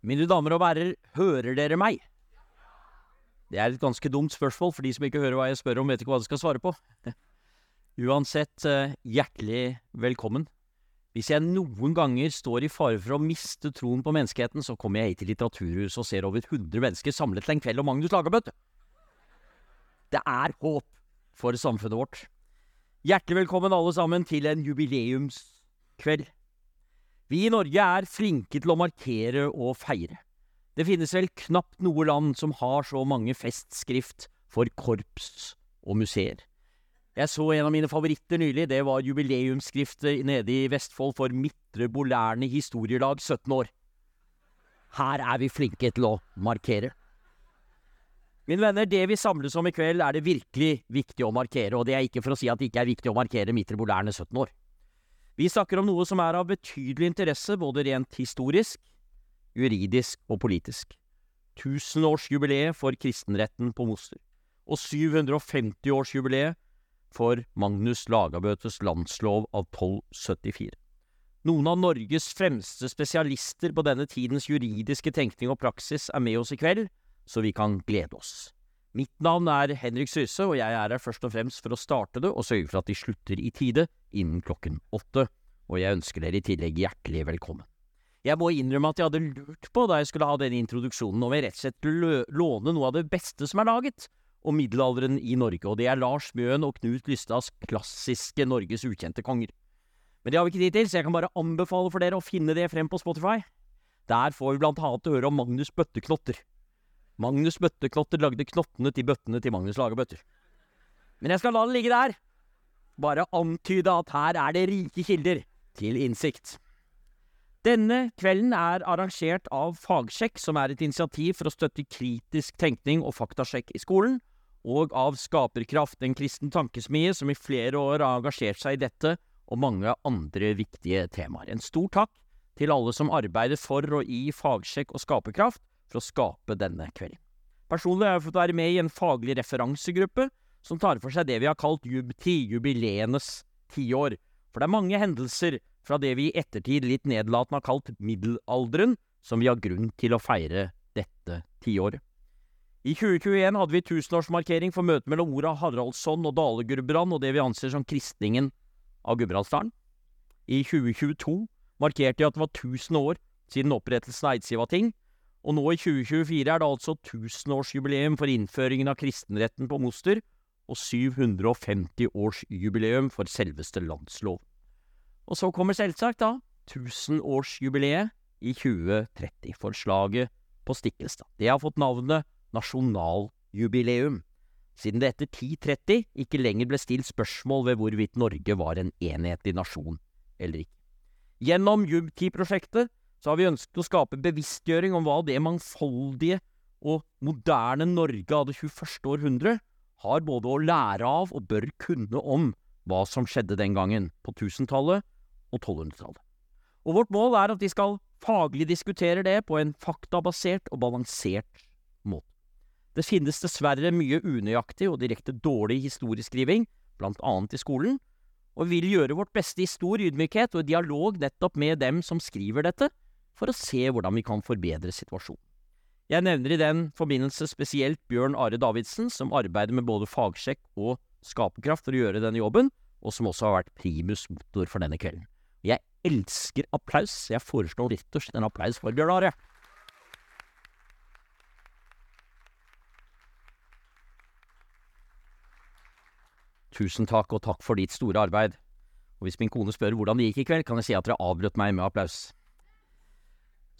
Mine damer og herrer, hører dere meg? Det er et ganske dumt spørsmål, for de som ikke hører hva jeg spør om, vet ikke hva de skal svare på. Uansett, eh, hjertelig velkommen. Hvis jeg noen ganger står i fare for å miste troen på menneskeheten, så kommer jeg hit til Litteraturhuset og ser over 100 mennesker samlet til en kveld om Magnus Lagerbøtte. Det er håp for samfunnet vårt. Hjertelig velkommen alle sammen til en jubileumskveld. Vi i Norge er flinke til å markere og feire. Det finnes vel knapt noe land som har så mange festskrift for korps og museer. Jeg så en av mine favoritter nylig, det var jubileumsskriftet nede i Vestfold for Midtre Bolærne historielag 17 år. Her er vi flinke til å markere. Mine venner, det vi samles om i kveld, er det virkelig viktig å markere, og det er ikke for å si at det ikke er viktig å markere Midtre Bolærne 17 år. Vi snakker om noe som er av betydelig interesse både rent historisk, juridisk og politisk. Tusenårsjubileet for kristenretten på Moster, og 750-årsjubileet for Magnus Lagabøtes landslov av 1274. Noen av Norges fremste spesialister på denne tidens juridiske tenkning og praksis er med oss i kveld, så vi kan glede oss. Mitt navn er Henrik Syse, og jeg er her først og fremst for å starte det og sørge for at de slutter i tide innen klokken åtte. Og jeg ønsker dere i tillegg hjertelig velkommen. Jeg må innrømme at jeg hadde lurt på, da jeg skulle ha denne introduksjonen, om jeg rett og slett låne noe av det beste som er laget om middelalderen i Norge, og det er Lars Mjøen og Knut Lystads klassiske Norges ukjente konger. Men det har vi ikke tid til, så jeg kan bare anbefale for dere å finne det frem på Spotify. Der får vi blant annet høre om Magnus Bøtteknotter. Magnus Bøtteklotter lagde knottene til bøttene til Magnus Lagerbøtter. Men jeg skal la det ligge der. Bare antyde at her er det rike kilder til innsikt. Denne kvelden er arrangert av Fagsjekk, som er et initiativ for å støtte kritisk tenkning og faktasjekk i skolen, og av Skaperkraft, en kristen tankesmie som i flere år har engasjert seg i dette og mange andre viktige temaer. En stor takk til alle som arbeider for og i Fagsjekk og Skaperkraft, for å skape denne kvelden. Personlig har jeg fått være med i en faglig referansegruppe som tar for seg det vi har kalt jubti, jubileenes tiår. For det er mange hendelser fra det vi i ettertid litt nedlatende har kalt middelalderen, som vi har grunn til å feire dette tiåret. I 2021 hadde vi tusenårsmarkering for møtet mellom Ora Haraldsson og Dale Gudbrand og det vi anser som kristningen av Gudbrandsdalen. I 2022 markerte vi at det var 1000 år siden opprettelsen av Eidsivating, og nå i 2024 er det altså tusenårsjubileum for innføringen av kristenretten på Moster, og 750-årsjubileum for selveste landslov. Og så kommer selvsagt da tusenårsjubileet i 2030, for slaget på Stiklestad. Det har fått navnet nasjonaljubileum, siden det etter 1030 ikke lenger ble stilt spørsmål ved hvorvidt Norge var en enhetlig nasjon eller ikke. Gjennom Jubti-prosjektet så har vi ønsket å skape bevisstgjøring om hva det mangfoldige og moderne Norge av det 21. århundre har både å lære av og bør kunne om hva som skjedde den gangen, på 1000-tallet og 1200-tallet. Og vårt mål er at vi skal faglig diskutere det på en faktabasert og balansert måte. Det finnes dessverre mye unøyaktig og direkte dårlig historieskriving, blant annet i skolen, og vi vil gjøre vårt beste i stor ydmykhet og i dialog nettopp med dem som skriver dette, for å se hvordan vi kan forbedre situasjonen. Jeg nevner i den forbindelse spesielt Bjørn Are Davidsen, som arbeider med både fagsjekk og skaperkraft for å gjøre denne jobben, og som også har vært primus motor for denne kvelden. Jeg elsker applaus, så jeg foreslår rett og slett en applaus for Bjørn Are. Tusen takk, og takk for ditt store arbeid. Og hvis min kone spør hvordan det gikk i kveld, kan jeg si at dere avbrøt meg med applaus.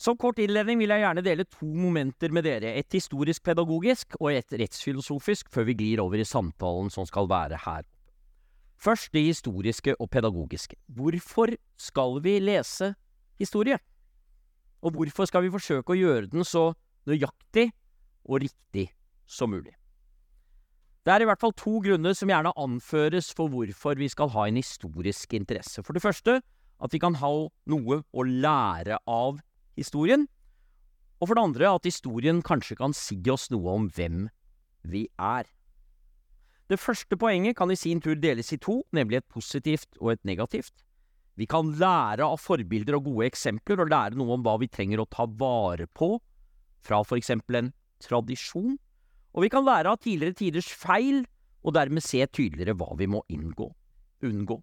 Som kort innledning vil jeg gjerne dele to momenter med dere, et historisk-pedagogisk og et rettsfilosofisk, før vi glir over i samtalen som skal være her. Først det historiske og pedagogiske. Hvorfor skal vi lese historie? Og hvorfor skal vi forsøke å gjøre den så nøyaktig og riktig som mulig? Det er i hvert fall to grunner som gjerne anføres for hvorfor vi skal ha en historisk interesse. For det første at vi kan ha noe å lære av historien, og for det andre at historien kanskje kan si oss noe om hvem vi er. Det første poenget kan i sin tur deles i to, nemlig et positivt og et negativt. Vi kan lære av forbilder og gode eksempler, og lære noe om hva vi trenger å ta vare på fra for eksempel en tradisjon. Og vi kan lære av tidligere tiders feil, og dermed se tydeligere hva vi må inngå, unngå.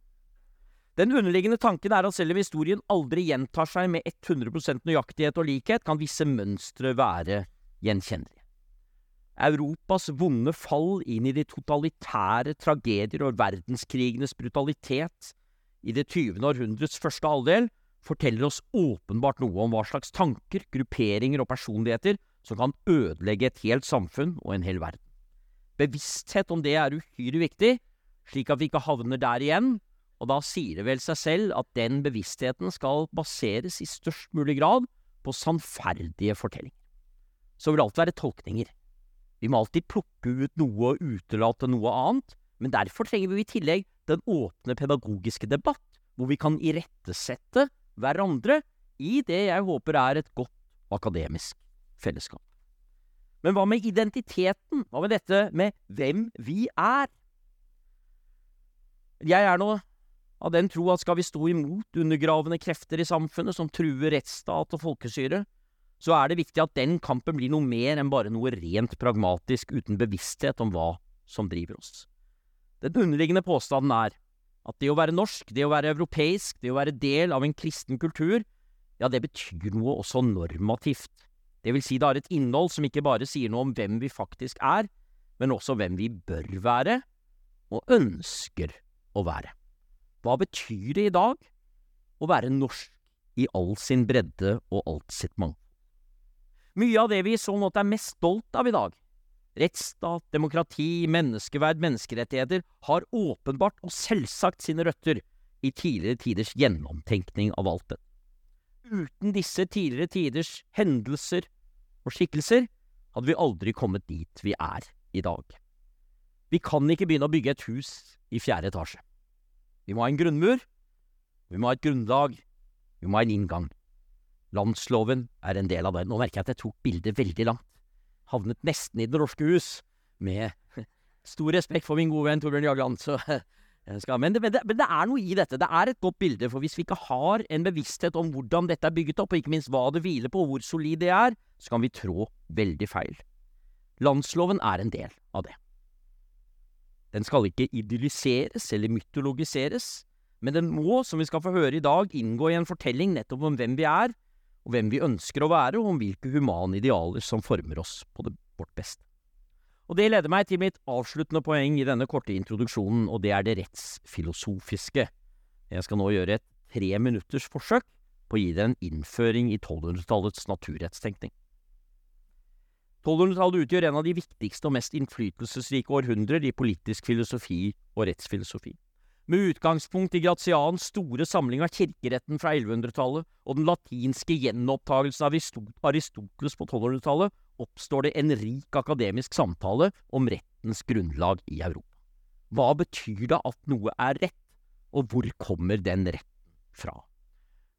Den underliggende tanken er at selv om historien aldri gjentar seg med 100% nøyaktighet og likhet, kan visse mønstre være gjenkjennelige. Europas vonde fall inn i de totalitære tragedier og verdenskrigenes brutalitet i det tyvende århundrets første halvdel forteller oss åpenbart noe om hva slags tanker, grupperinger og personligheter som kan ødelegge et helt samfunn og en hel verden. Bevissthet om det er uhyre viktig, slik at vi ikke havner der igjen, og da sier det vel seg selv at den bevisstheten skal baseres i størst mulig grad på sannferdige fortellinger. Så vil det alltid være tolkninger. Vi må alltid plukke ut noe og utelate noe annet, men derfor trenger vi i tillegg den åpne pedagogiske debatt, hvor vi kan irettesette hverandre i det jeg håper er et godt akademisk fellesskap. Men hva med identiteten? Hva med dette med hvem vi er? Jeg er nå av den tro at skal vi stå imot undergravende krefter i samfunnet som truer rettsstat og folkestyre, så er det viktig at den kampen blir noe mer enn bare noe rent pragmatisk uten bevissthet om hva som driver oss. Den underliggende påstanden er at det å være norsk, det å være europeisk, det å være del av en kristen kultur, ja, det betyr noe også normativt. Det vil si det har et innhold som ikke bare sier noe om hvem vi faktisk er, men også hvem vi bør være, og ønsker å være. Hva betyr det i dag å være norsk i all sin bredde og alt sitt mangfold? Mye av det vi i så måte er mest stolt av i dag, rettsstat, demokrati, menneskeverd, menneskerettigheter, har åpenbart og selvsagt sine røtter i tidligere tiders gjennomtenkning av alt det. Uten disse tidligere tiders hendelser og skikkelser hadde vi aldri kommet dit vi er i dag. Vi kan ikke begynne å bygge et hus i fjerde etasje. Vi må ha en grunnmur, vi må ha et grunnlag, vi må ha en inngang. Landsloven er en del av det. Nå merker jeg at jeg tok bildet veldig langt. Havnet nesten i Det norske hus, med stor respekt for min gode venn Torbjørn Jagland. Så skal, men, det, men, det, men, det, er noe i dette. Det er et godt bilde. For hvis vi ikke har en bevissthet om hvordan dette er bygget opp, og ikke minst hva det hviler på, og hvor solid det er, så kan vi trå veldig feil. Landsloven er en del av det. Den skal ikke idylliseres eller mytologiseres, men den må, som vi skal få høre i dag, inngå i en fortelling nettopp om hvem vi er, og hvem vi ønsker å være, og om hvilke humane idealer som former oss på det, vårt beste. Og Det leder meg til mitt avsluttende poeng i denne korte introduksjonen, og det er det rettsfilosofiske. Jeg skal nå gjøre et tre minutters forsøk på å gi dere en innføring i 1200-tallets naturrettstenkning. 1200-tallet utgjør en av de viktigste og mest innflytelsesrike århundrer i politisk filosofi og rettsfilosofi. Med utgangspunkt i Gratians store samling av kirkeretten fra 1100-tallet og den latinske gjenopptagelsen av Aristoteles på 1200-tallet, oppstår det en rik akademisk samtale om rettens grunnlag i Europa. Hva betyr det at noe er rett, og hvor kommer den retten fra?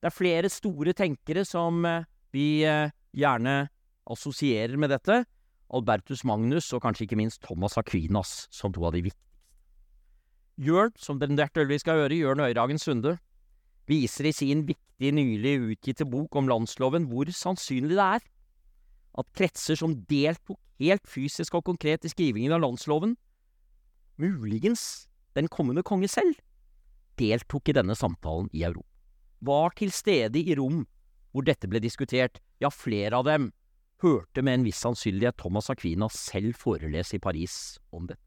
Det er flere store tenkere som eh, vi eh, gjerne assosierer med dette. Albertus Magnus og kanskje ikke minst Thomas Aquinas som to av de viktigste. Jørn, som den dertølvis skal høre, Jørn Øyragen Sunde, viser i sin viktige, nylig utgitte bok om landsloven hvor sannsynlig det er at kretser som deltok helt fysisk og konkret i skrivingen av landsloven, muligens den kommende konge selv, deltok i denne samtalen i Europa. Var til stede i rom hvor dette ble diskutert, ja, flere av dem hørte med en viss sannsynlighet Thomas Aquinas selv forelese i Paris om dette.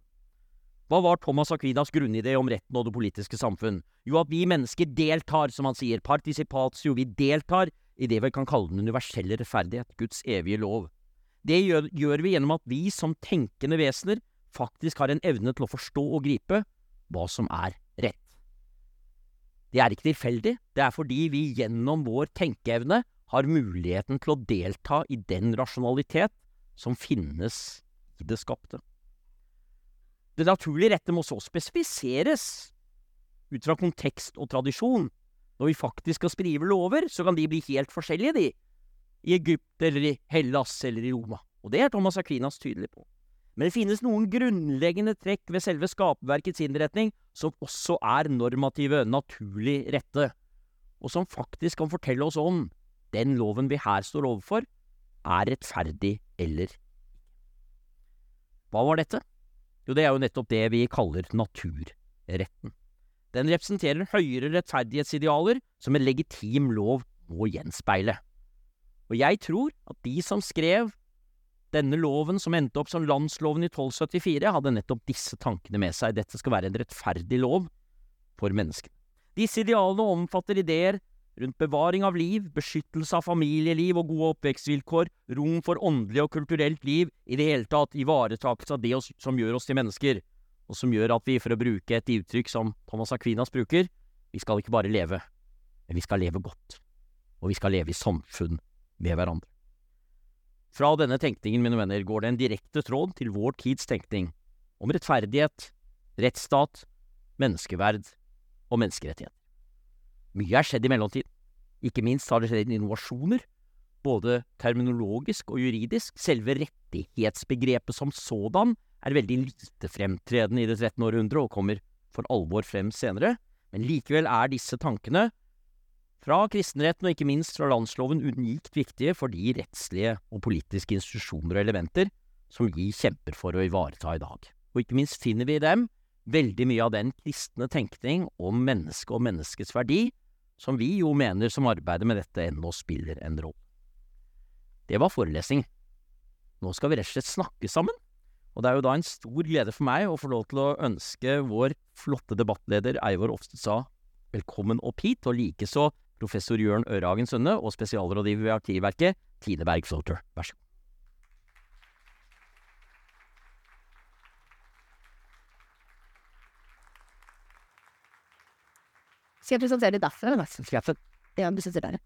Hva var Thomas Aquinas grunnidé om retten og det politiske samfunn? Jo, at vi mennesker deltar, som han sier, participatio, vi deltar i det vi kan kalle den universelle rettferdighet, Guds evige lov. Det gjør, gjør vi gjennom at vi som tenkende vesener faktisk har en evne til å forstå og gripe hva som er rett. Det er ikke tilfeldig, det er fordi vi gjennom vår tenkeevne har muligheten til å delta i den rasjonalitet som finnes i det skapte. Det naturlige rette må så spesifiseres ut fra kontekst og tradisjon. Når vi faktisk skal skrive lover, så kan de bli helt forskjellige, de. I Egypt eller i Hellas eller i Roma. Og det er Thomas Aquinas tydelig på. Men det finnes noen grunnleggende trekk ved selve skaperverkets innretning som også er normative, naturlig rette. og som faktisk kan fortelle oss om den loven vi her står overfor, er rettferdig eller. Hva var dette? Jo, det er jo nettopp det vi kaller naturretten. Den representerer høyere rettferdighetsidealer som en legitim lov må gjenspeile. Og jeg tror at de som skrev denne loven, som endte opp som landsloven i 1274, hadde nettopp disse tankene med seg. Dette skal være en rettferdig lov for menneskene. Disse idealene omfatter ideer rundt bevaring av liv, beskyttelse av familieliv og gode oppvekstvilkår, rom for åndelig og kulturelt liv, i det hele tatt ivaretakelse av det som gjør oss til mennesker, og som gjør at vi, for å bruke et uttrykk som Thomas Aquinas bruker, vi skal ikke bare leve, men vi skal leve godt, og vi skal leve i samfunn med hverandre. Fra denne tenkningen, mine venner, går det en direkte tråd til vår tids tenkning om rettferdighet, rettsstat, menneskeverd og menneskerettigheter. Mye er skjedd i mellomtiden. Ikke minst har det skjedd innovasjoner, både terminologisk og juridisk. Selve rettighetsbegrepet som sådan er veldig lite fremtredende i det 13. århundre og kommer for alvor frem senere, men likevel er disse tankene fra kristenretten og ikke minst fra landsloven unikt viktige for de rettslige og politiske institusjoner og elementer som vi kjemper for å ivareta i dag. Og ikke minst finner vi i dem veldig mye av den kristne tenkning om mennesket og menneskets verdi, som vi jo mener som arbeider med dette ennå spiller en rolle. Det var forelesning. Nå skal vi rett og slett snakke sammen, og det er jo da en stor glede for meg å få lov til å ønske vår flotte debattleder Eivor Ofstedstad velkommen opp hit, og likeså professor Jørn Ørhagen Sønne og spesialrådgiver ved Arkivverket, Tine Berg Floater. Vær så god. Skal jeg presentere det derfra, eller? Skaffen. Ja, der.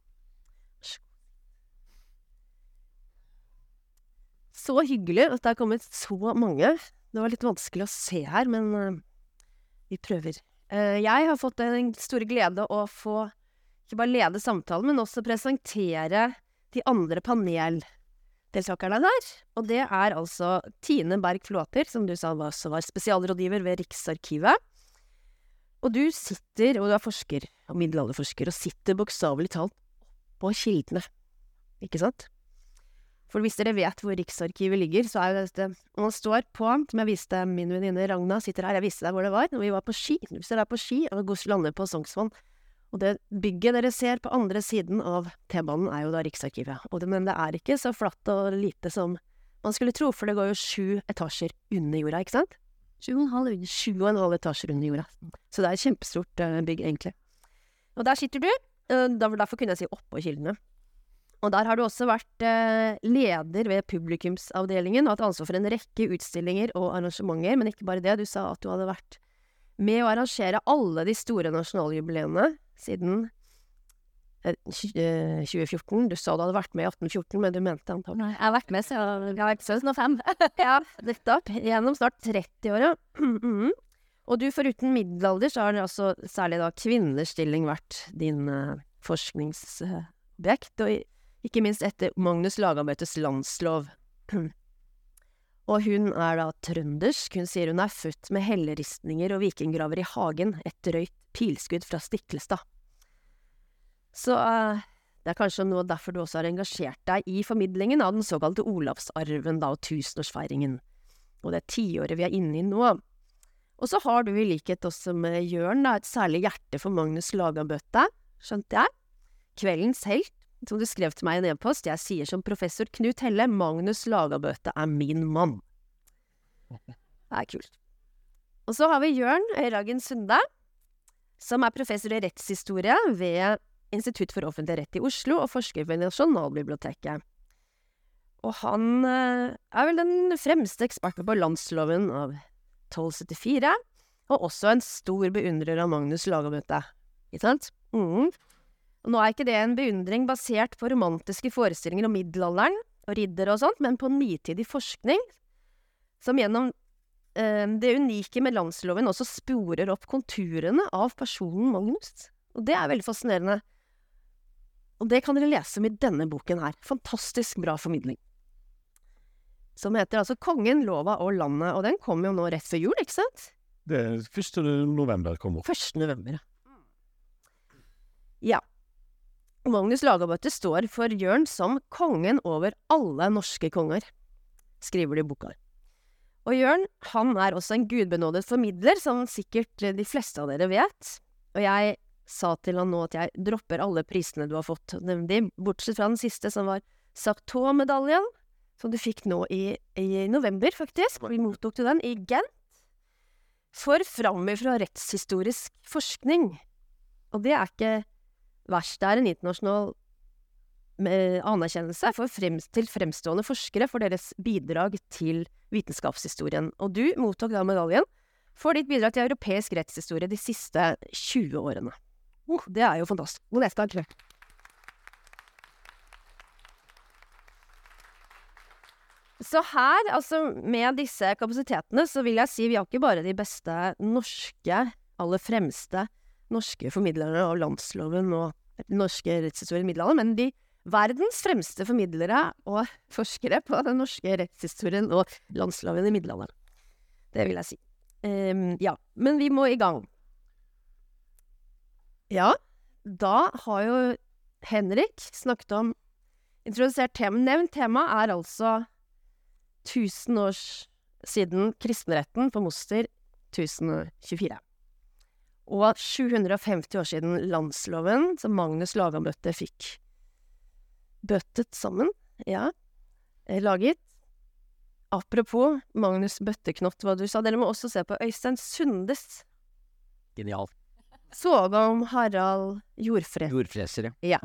Så hyggelig at det er kommet så mange. Det var litt vanskelig å se her, men uh, vi prøver. Uh, jeg har fått den store glede å få ikke bare lede samtalen, men også presentere de andre paneldeltakerne her. Og det er altså Tine Berg Flåter, som du sa også var spesialrådgiver ved Riksarkivet. Og du sitter, og du er forsker, og middelalderforsker, og sitter bokstavelig talt på kildene, ikke sant? For hvis dere vet hvor Riksarkivet ligger, så er jo dette Man står på, som jeg viste min venninne Ragna, sitter her, jeg viste deg hvor det var, når vi var på ski. Hvis dere er på ski og lander på Sognsvann, og det bygget dere ser på andre siden av T-banen, er jo da Riksarkivet. Det, men det er ikke så flatt og lite som man skulle tro, for det går jo sju etasjer under jorda, ikke sant? Sju og en halv, sju og en halv etasjer under jorda. Så det er et kjempestort uh, bygg, egentlig. Og der sitter du. Uh, derfor kunne jeg si oppå kildene. Og der har du også vært uh, leder ved publikumsavdelingen og hatt ansvar for en rekke utstillinger og arrangementer. Men ikke bare det, du sa at du hadde vært med å arrangere alle de store nasjonaljubileene siden 2014. Du sa du hadde vært med i 1814, men du mente antagelig Nei, jeg har vært med siden ja, 2005. ja, nettopp. Gjennom snart 30-åra. mm. Og du, foruten middelalder, så har altså særlig da kvinners stilling vært din uh, forskningsobjekt, og ikke minst etter Magnus Lagabøtes landslov. og hun er da trøndersk. Hun sier hun er født med helleristninger og vikinggraver i hagen, et drøyt pilskudd fra Stiklestad. Så uh, det er kanskje noe derfor du også har engasjert deg i formidlingen av den såkalte Olavsarven da, og tusenårsfeiringen, og det tiåret vi er inne i nå. Og så har du i likhet også med Jørn da, et særlig hjerte for Magnus Lagabøtte, skjønte jeg. Kveldens helt, som du skrev til meg i en e-post, jeg sier som professor Knut Helle, Magnus Lagabøtte er min mann. Det er kult. Og så har vi Jørn Øyragen Sunde, som er professor i rettshistorie ved Institutt for offentlig rett i Oslo og forsker ved Nasjonalbiblioteket. Og han eh, er vel den fremste eksperten på landsloven av 1274, og også en stor beundrer av Magnus Lagabøte. Ikke sant? Mm. Og nå er ikke det en beundring basert på romantiske forestillinger om middelalderen og riddere og sånt, men på nitidig forskning, som gjennom eh, det unike med landsloven også sporer opp konturene av personen Magnus. Og det er veldig fascinerende. Og det kan dere lese om i denne boken her. Fantastisk bra formidling. Som heter altså Kongen, lova og landet, og den kommer jo nå rett før jul, ikke sant? Det er 1. november kommer. 1. november, ja. Magnus Lagabøte står for Jørn som kongen over alle norske konger, skriver de i boka. Og Jørn, han er også en gudbenådet formidler, som sikkert de fleste av dere vet. Og jeg sa til han nå at jeg dropper alle prisene du har fått, nemlig bortsett fra den siste, som var Sartor-medaljen, som du fikk nå i, i november, faktisk. Vi mottok du den i Gent. For framifrå rettshistorisk forskning. Og det er ikke verst. Det er en internasjonal eh, anerkjennelse fremst, til fremstående forskere for deres bidrag til vitenskapshistorien. Og du mottok da medaljen for ditt bidrag til europeisk rettshistorie de siste 20 årene. Det er jo fantastisk. God ettertanke. Så her, altså med disse kapasitetene, så vil jeg si vi har ikke bare de beste norske, aller fremste norske formidlere av landsloven og norske rettshistorien i middelalderen, men de verdens fremste formidlere og forskere på den norske rettshistorien og landsloven i middelalderen. Det vil jeg si. Um, ja, men vi må i gang. Ja, da har jo Henrik snakket om Introdusert tema. Nevnt tema er altså 1000 år siden kristenretten på Moster 1024. Og 750 år siden landsloven, som Magnus Lagabøtte fikk bøttet sammen, ja, eh, laget. Apropos Magnus Bøtteknott, hva du sa, dere må også se på Øystein Sundes Soga om Harald Jordfred. Jordfreser, Ja.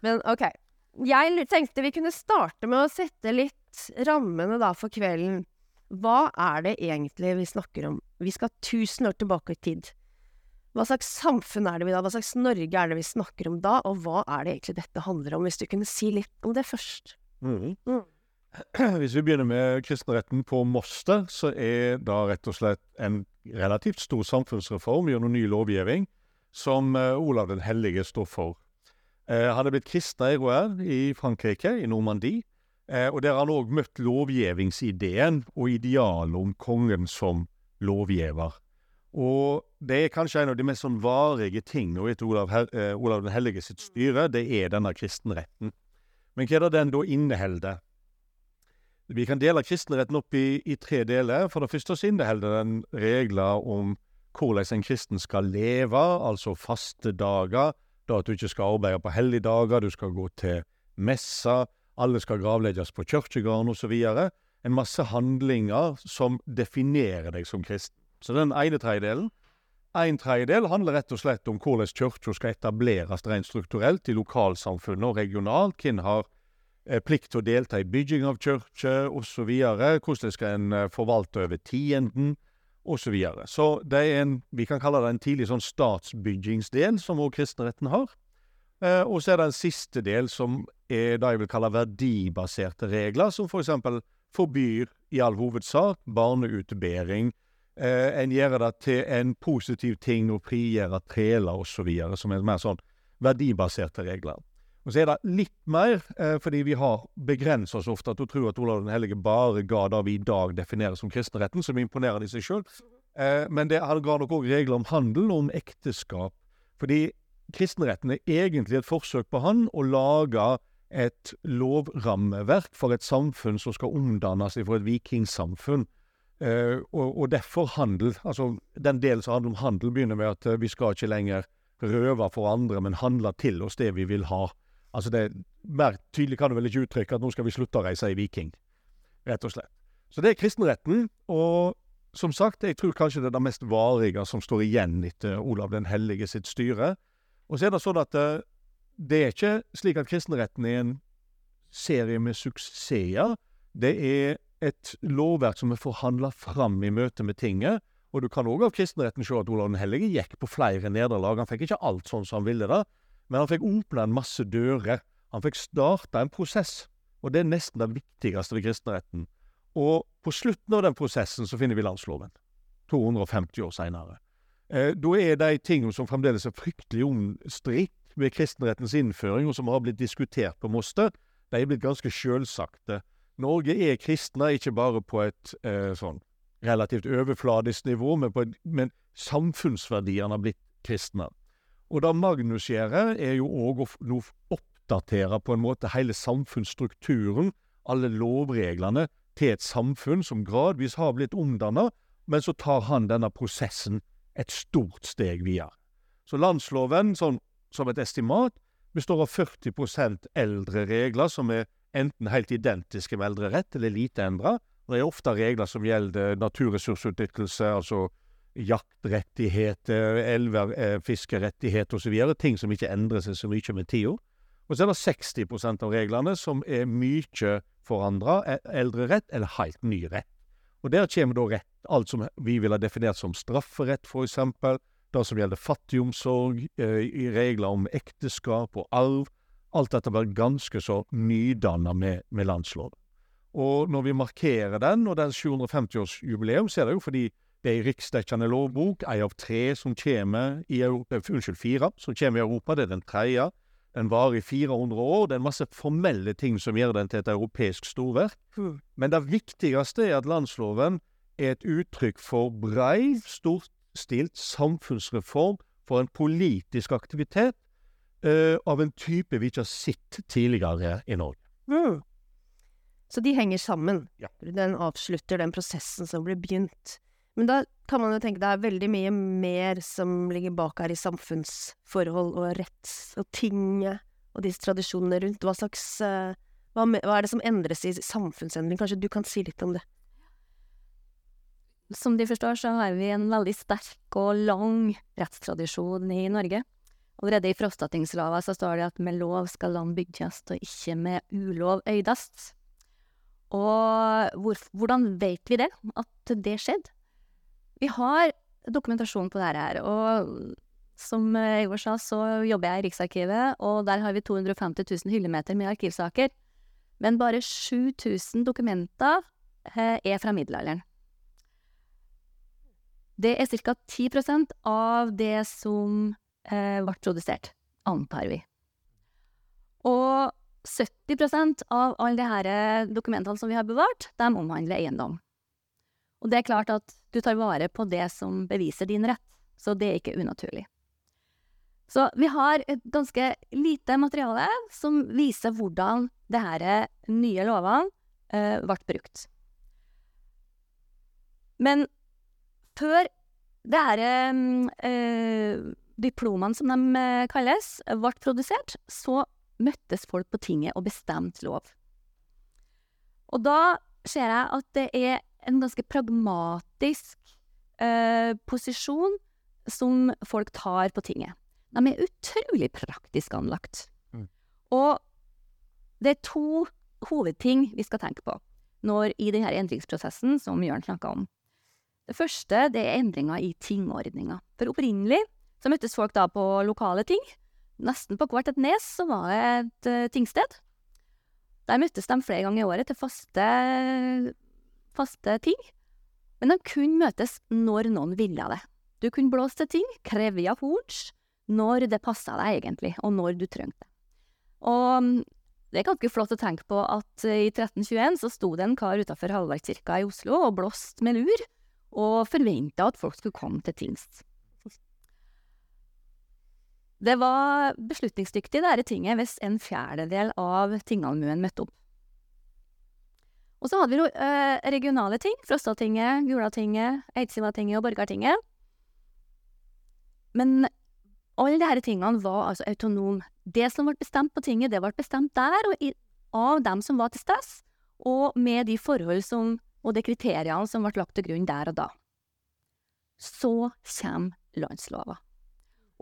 Men ok. Jeg tenkte vi kunne starte med å sette litt rammene da for kvelden. Hva er det egentlig vi snakker om? Vi skal 1000 år tilbake i tid. Hva slags samfunn er det vi da, hva slags Norge er det vi snakker om da, og hva er det egentlig dette handler om, hvis du kunne si litt om det først? Mhm. Mm. Hvis vi begynner med kristenretten på Moster, så er da rett og slett en relativt stor samfunnsreform gjennom ny lovgivning som eh, Olav den hellige står for. Eh, han er blitt kristna i Rouen i Frankrike, i Normandie, eh, og der har han òg møtt lovgivningsideen og idealet om kongen som lovgiver. Og det er kanskje en av de mest sånn varige tingene etter Olav, Olav den hellige sitt styre, det er denne kristenretten. Men hva er det den da inneholder? Vi kan dele kristenretten opp i, i tre deler. For det første så inneholder den regler om hvordan en kristen skal leve, altså faste dager, da at du ikke skal arbeide på helligdager, du skal gå til messa, alle skal gravlegges på kirkegården osv. En masse handlinger som definerer deg som kristen. Så den ene tredjedelen. En tredjedel handler rett og slett om hvordan kirka skal etableres rent strukturelt i lokalsamfunnet og regionalt. Hvem har plikt til å delta i bygging av kirke osv. Hvordan skal en eh, forvalte over tienden osv. Så, videre. så det er en, vi kan kalle det en tidlig sånn statsbyggingsdel, som også kristenretten har. Eh, og så er det en siste del som er det jeg vil kalle verdibaserte regler, som for eksempel forbyr i all hovedsak barneutbering. Eh, en gjør det til en positiv ting å frigjøre treler osv., som er mer sånn verdibaserte regler. Og så er det litt mer, eh, fordi vi har begrensa oss ofte til å tro at Olav den hellige bare ga det vi i dag definerer som kristenretten, som imponerer i seg sjøl. Eh, men det han ga nok òg regler om handel og om ekteskap. Fordi kristenretten er egentlig et forsøk på han å lage et lovrammeverk for et samfunn som skal omdannes fra et vikingsamfunn. Eh, og, og, derfor handel. Altså, den delen som handler om handel, begynner med at eh, vi skal ikke lenger røve for andre, men handle til oss det vi vil ha. Altså det, Mer tydelig kan du vel ikke uttrykke at nå skal vi slutte å reise i Viking, rett og slett. Så det er kristenretten, og som sagt, jeg tror kanskje det er det mest varige som står igjen etter Olav den hellige sitt styre. Og så er det sånn at eh, det er ikke slik at kristenretten er en serie med suksesser. Det er et lovverk som er forhandla fram i møte med tinget. Og du kan òg av kristenretten se at Olav den hellige gikk på flere nederlag. Han fikk ikke alt sånn som han ville det, men han fikk åpna en masse dører. Han fikk starta en prosess, og det er nesten det viktigste ved kristenretten. Og på slutten av den prosessen så finner vi landsloven, 250 år seinere. Eh, da er de tingene som fremdeles er fryktelig omstridt ved kristenrettens innføring, og som har blitt diskutert på Moster, de er blitt ganske sjølsagte. Norge er kristne, ikke bare på et eh, sånn relativt overfladisk nivå, men, et, men samfunnsverdiene har blitt kristne. Og det Magnus gjør, er jo òg å oppdatere på en måte hele samfunnsstrukturen, alle lovreglene, til et samfunn som gradvis har blitt omdanna, men så tar han denne prosessen et stort steg videre. Så landsloven, sånn som et estimat, består av 40 eldre regler som er enten helt identiske med eldre rett, eller lite endra. Det er ofte regler som gjelder naturressursutnyttelse, altså jaktrettigheter, elver, eh, fiskerettigheter osv. Ting som ikke endrer seg så mye med tida. Og så er det 60% av reglene som er mye forandra, e- eldre rett eller helt ny rett. Og der kommer da rett, alt som vi vil ha definert som strafferett, eksempel, det som gjelder fattigomsorg, eh, regler om ekteskap og arv. Alt dette blir ganske så nydanna med, med landsloven. Og når vi markerer den, og den 750-årsjubileum, så er det jo fordi det er en riksdekkende lovbok, ei av tre som kommer i Europa, unnskyld, fire som kommer i Europa, det er den tredje. Den varer i 400 år, det er en masse formelle ting som gjør den til et europeisk storverk. Men det viktigste er at landsloven er et uttrykk for brei, storstilt samfunnsreform for en politisk aktivitet uh, av en type vi ikke har sett tidligere i Norge. Mm. Så de henger sammen. Ja. Den avslutter den prosessen som ble begynt. Men da kan man jo tenke det er veldig mye mer som ligger bak her i samfunnsforhold og retts og tinget og disse tradisjonene rundt. Hva slags eh, hva, hva er det som endres i samfunnsendring? Kanskje du kan si litt om det? Som de forstår, så har vi en veldig sterk og lang rettstradisjon i Norge. Allerede i Frostatingslova så står det at med lov skal land bygges, og ikke med ulov øydes. Og hvor, hvordan vet vi det, at det skjedde? Vi har dokumentasjon på dette her, og som eh, Igor sa, så jobber jeg i Riksarkivet, og der har vi 250 000 hyllemeter med arkivsaker. Men bare 7000 dokumenter eh, er fra middelalderen. Det er ca. 10% av det som eh, ble produsert, antar vi. Og 70% av alle disse dokumentene som vi har bevart, de omhandler eiendom. Og det er klart at du tar vare på det som beviser din rett, så det er ikke unaturlig. Så vi har et ganske lite materiale som viser hvordan det her nye lovene eh, ble brukt. Men før her eh, diplomene, som de eh, kalles, ble produsert, så møttes folk på tinget og bestemte lov. Og da ser jeg at det er en ganske pragmatisk eh, posisjon som folk tar på tinget. De er utrolig praktisk anlagt. Mm. Og det er to hovedting vi skal tenke på når, i denne endringsprosessen som Jørn snakka om. Det første det er endringer i tingordninga. For opprinnelig så møttes folk da på lokale ting. Nesten på hvert et nes så var det et uh, tingsted. Der møttes de flere ganger i året til faste, faste ting. Men de kunne møtes når noen ville det. Du kunne blåse til ting, kreve av horns, når det passa deg egentlig, og når du trengte det. Og mm, det er ganske flott å tenke på at eh, i 1321 så sto det en kar utafor Hallvardskirka i Oslo og blåste med lur, og forventa at folk skulle komme til tingst. Det var beslutningsdyktig, dette tinget, hvis en fjerdedel av tingallmuen møtte opp. Og så hadde vi jo eh, regionale ting. Frostatinget, Gulatinget, Eidsivatinget og Borgartinget. Men alle disse tingene var altså autonome. Det som ble bestemt på tinget, det ble bestemt der, og i, av dem som var til stede, og med de forhold som, og de kriteriene som ble lagt til grunn der og da. Så kommer landslova.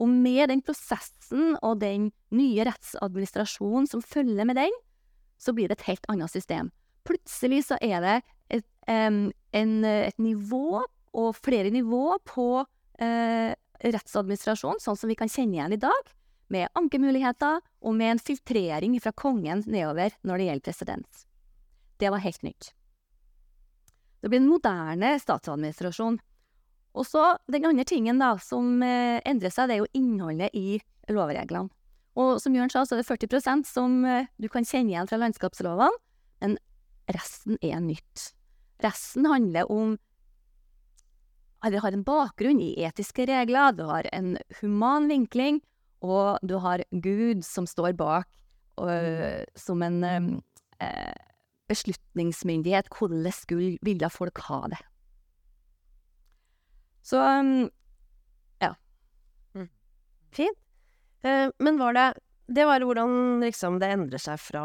Og med den prosessen og den nye rettsadministrasjonen som følger med den, så blir det et helt annet system. Plutselig så er det et, um, en, et nivå, og flere nivå, på uh, rettsadministrasjon, sånn som vi kan kjenne igjen i dag, med ankemuligheter og med en filtrering fra kongen nedover når det gjelder presedens. Det var helt nytt. Det blir en moderne statsadministrasjon. Og så den andre tingen da, som eh, endrer seg, det er jo innholdet i lovreglene. Og som Jørn sa, så er det 40% som eh, du kan kjenne igjen fra landskapslovene, men resten er nytt. Resten handler om eller har en bakgrunn i etiske regler, du har en human vinkling, og du har Gud som står bak øh, som en øh, eh, beslutningsmyndighet. Hvordan skulle ville folk ha det? Så um, Fint. Eh, men var det Det var hvordan liksom det endrer seg fra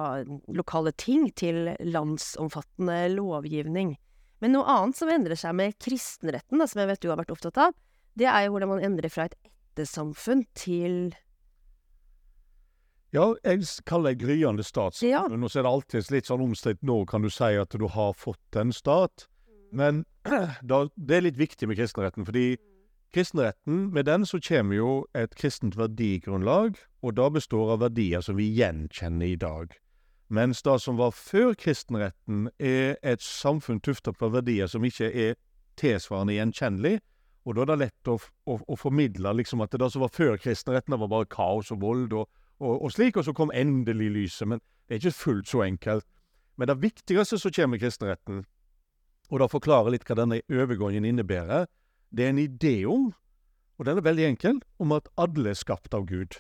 lokale ting til landsomfattende lovgivning. Men noe annet som endrer seg med kristenretten, da, som jeg vet du har vært opptatt av, det er jo hvordan man endrer fra et ettersamfunn til Ja, jeg kaller det gryende statssamfunn. Ja. Og så er det alltid litt sånn omstridt nå kan du si at du har fått en stat. Men da, det er litt viktig med kristenretten, fordi kristenretten, med den så kommer jo et kristent verdigrunnlag, og det består av verdier som vi gjenkjenner i dag. Mens det som var før kristenretten, er et samfunn tuftet på verdier som ikke er tilsvarende gjenkjennelig, og da er det lett å, å, å formidle liksom at det som var før kristenretten, det var bare kaos og vold og, og, og slik, og så kom endelig lyset. Men det er ikke fullt så enkelt. Men det viktigste som kommer med kristenretten, og da forklarer litt hva denne overgangen innebærer, det er en idé om, og den er veldig enkel, om at alle er skapt av Gud.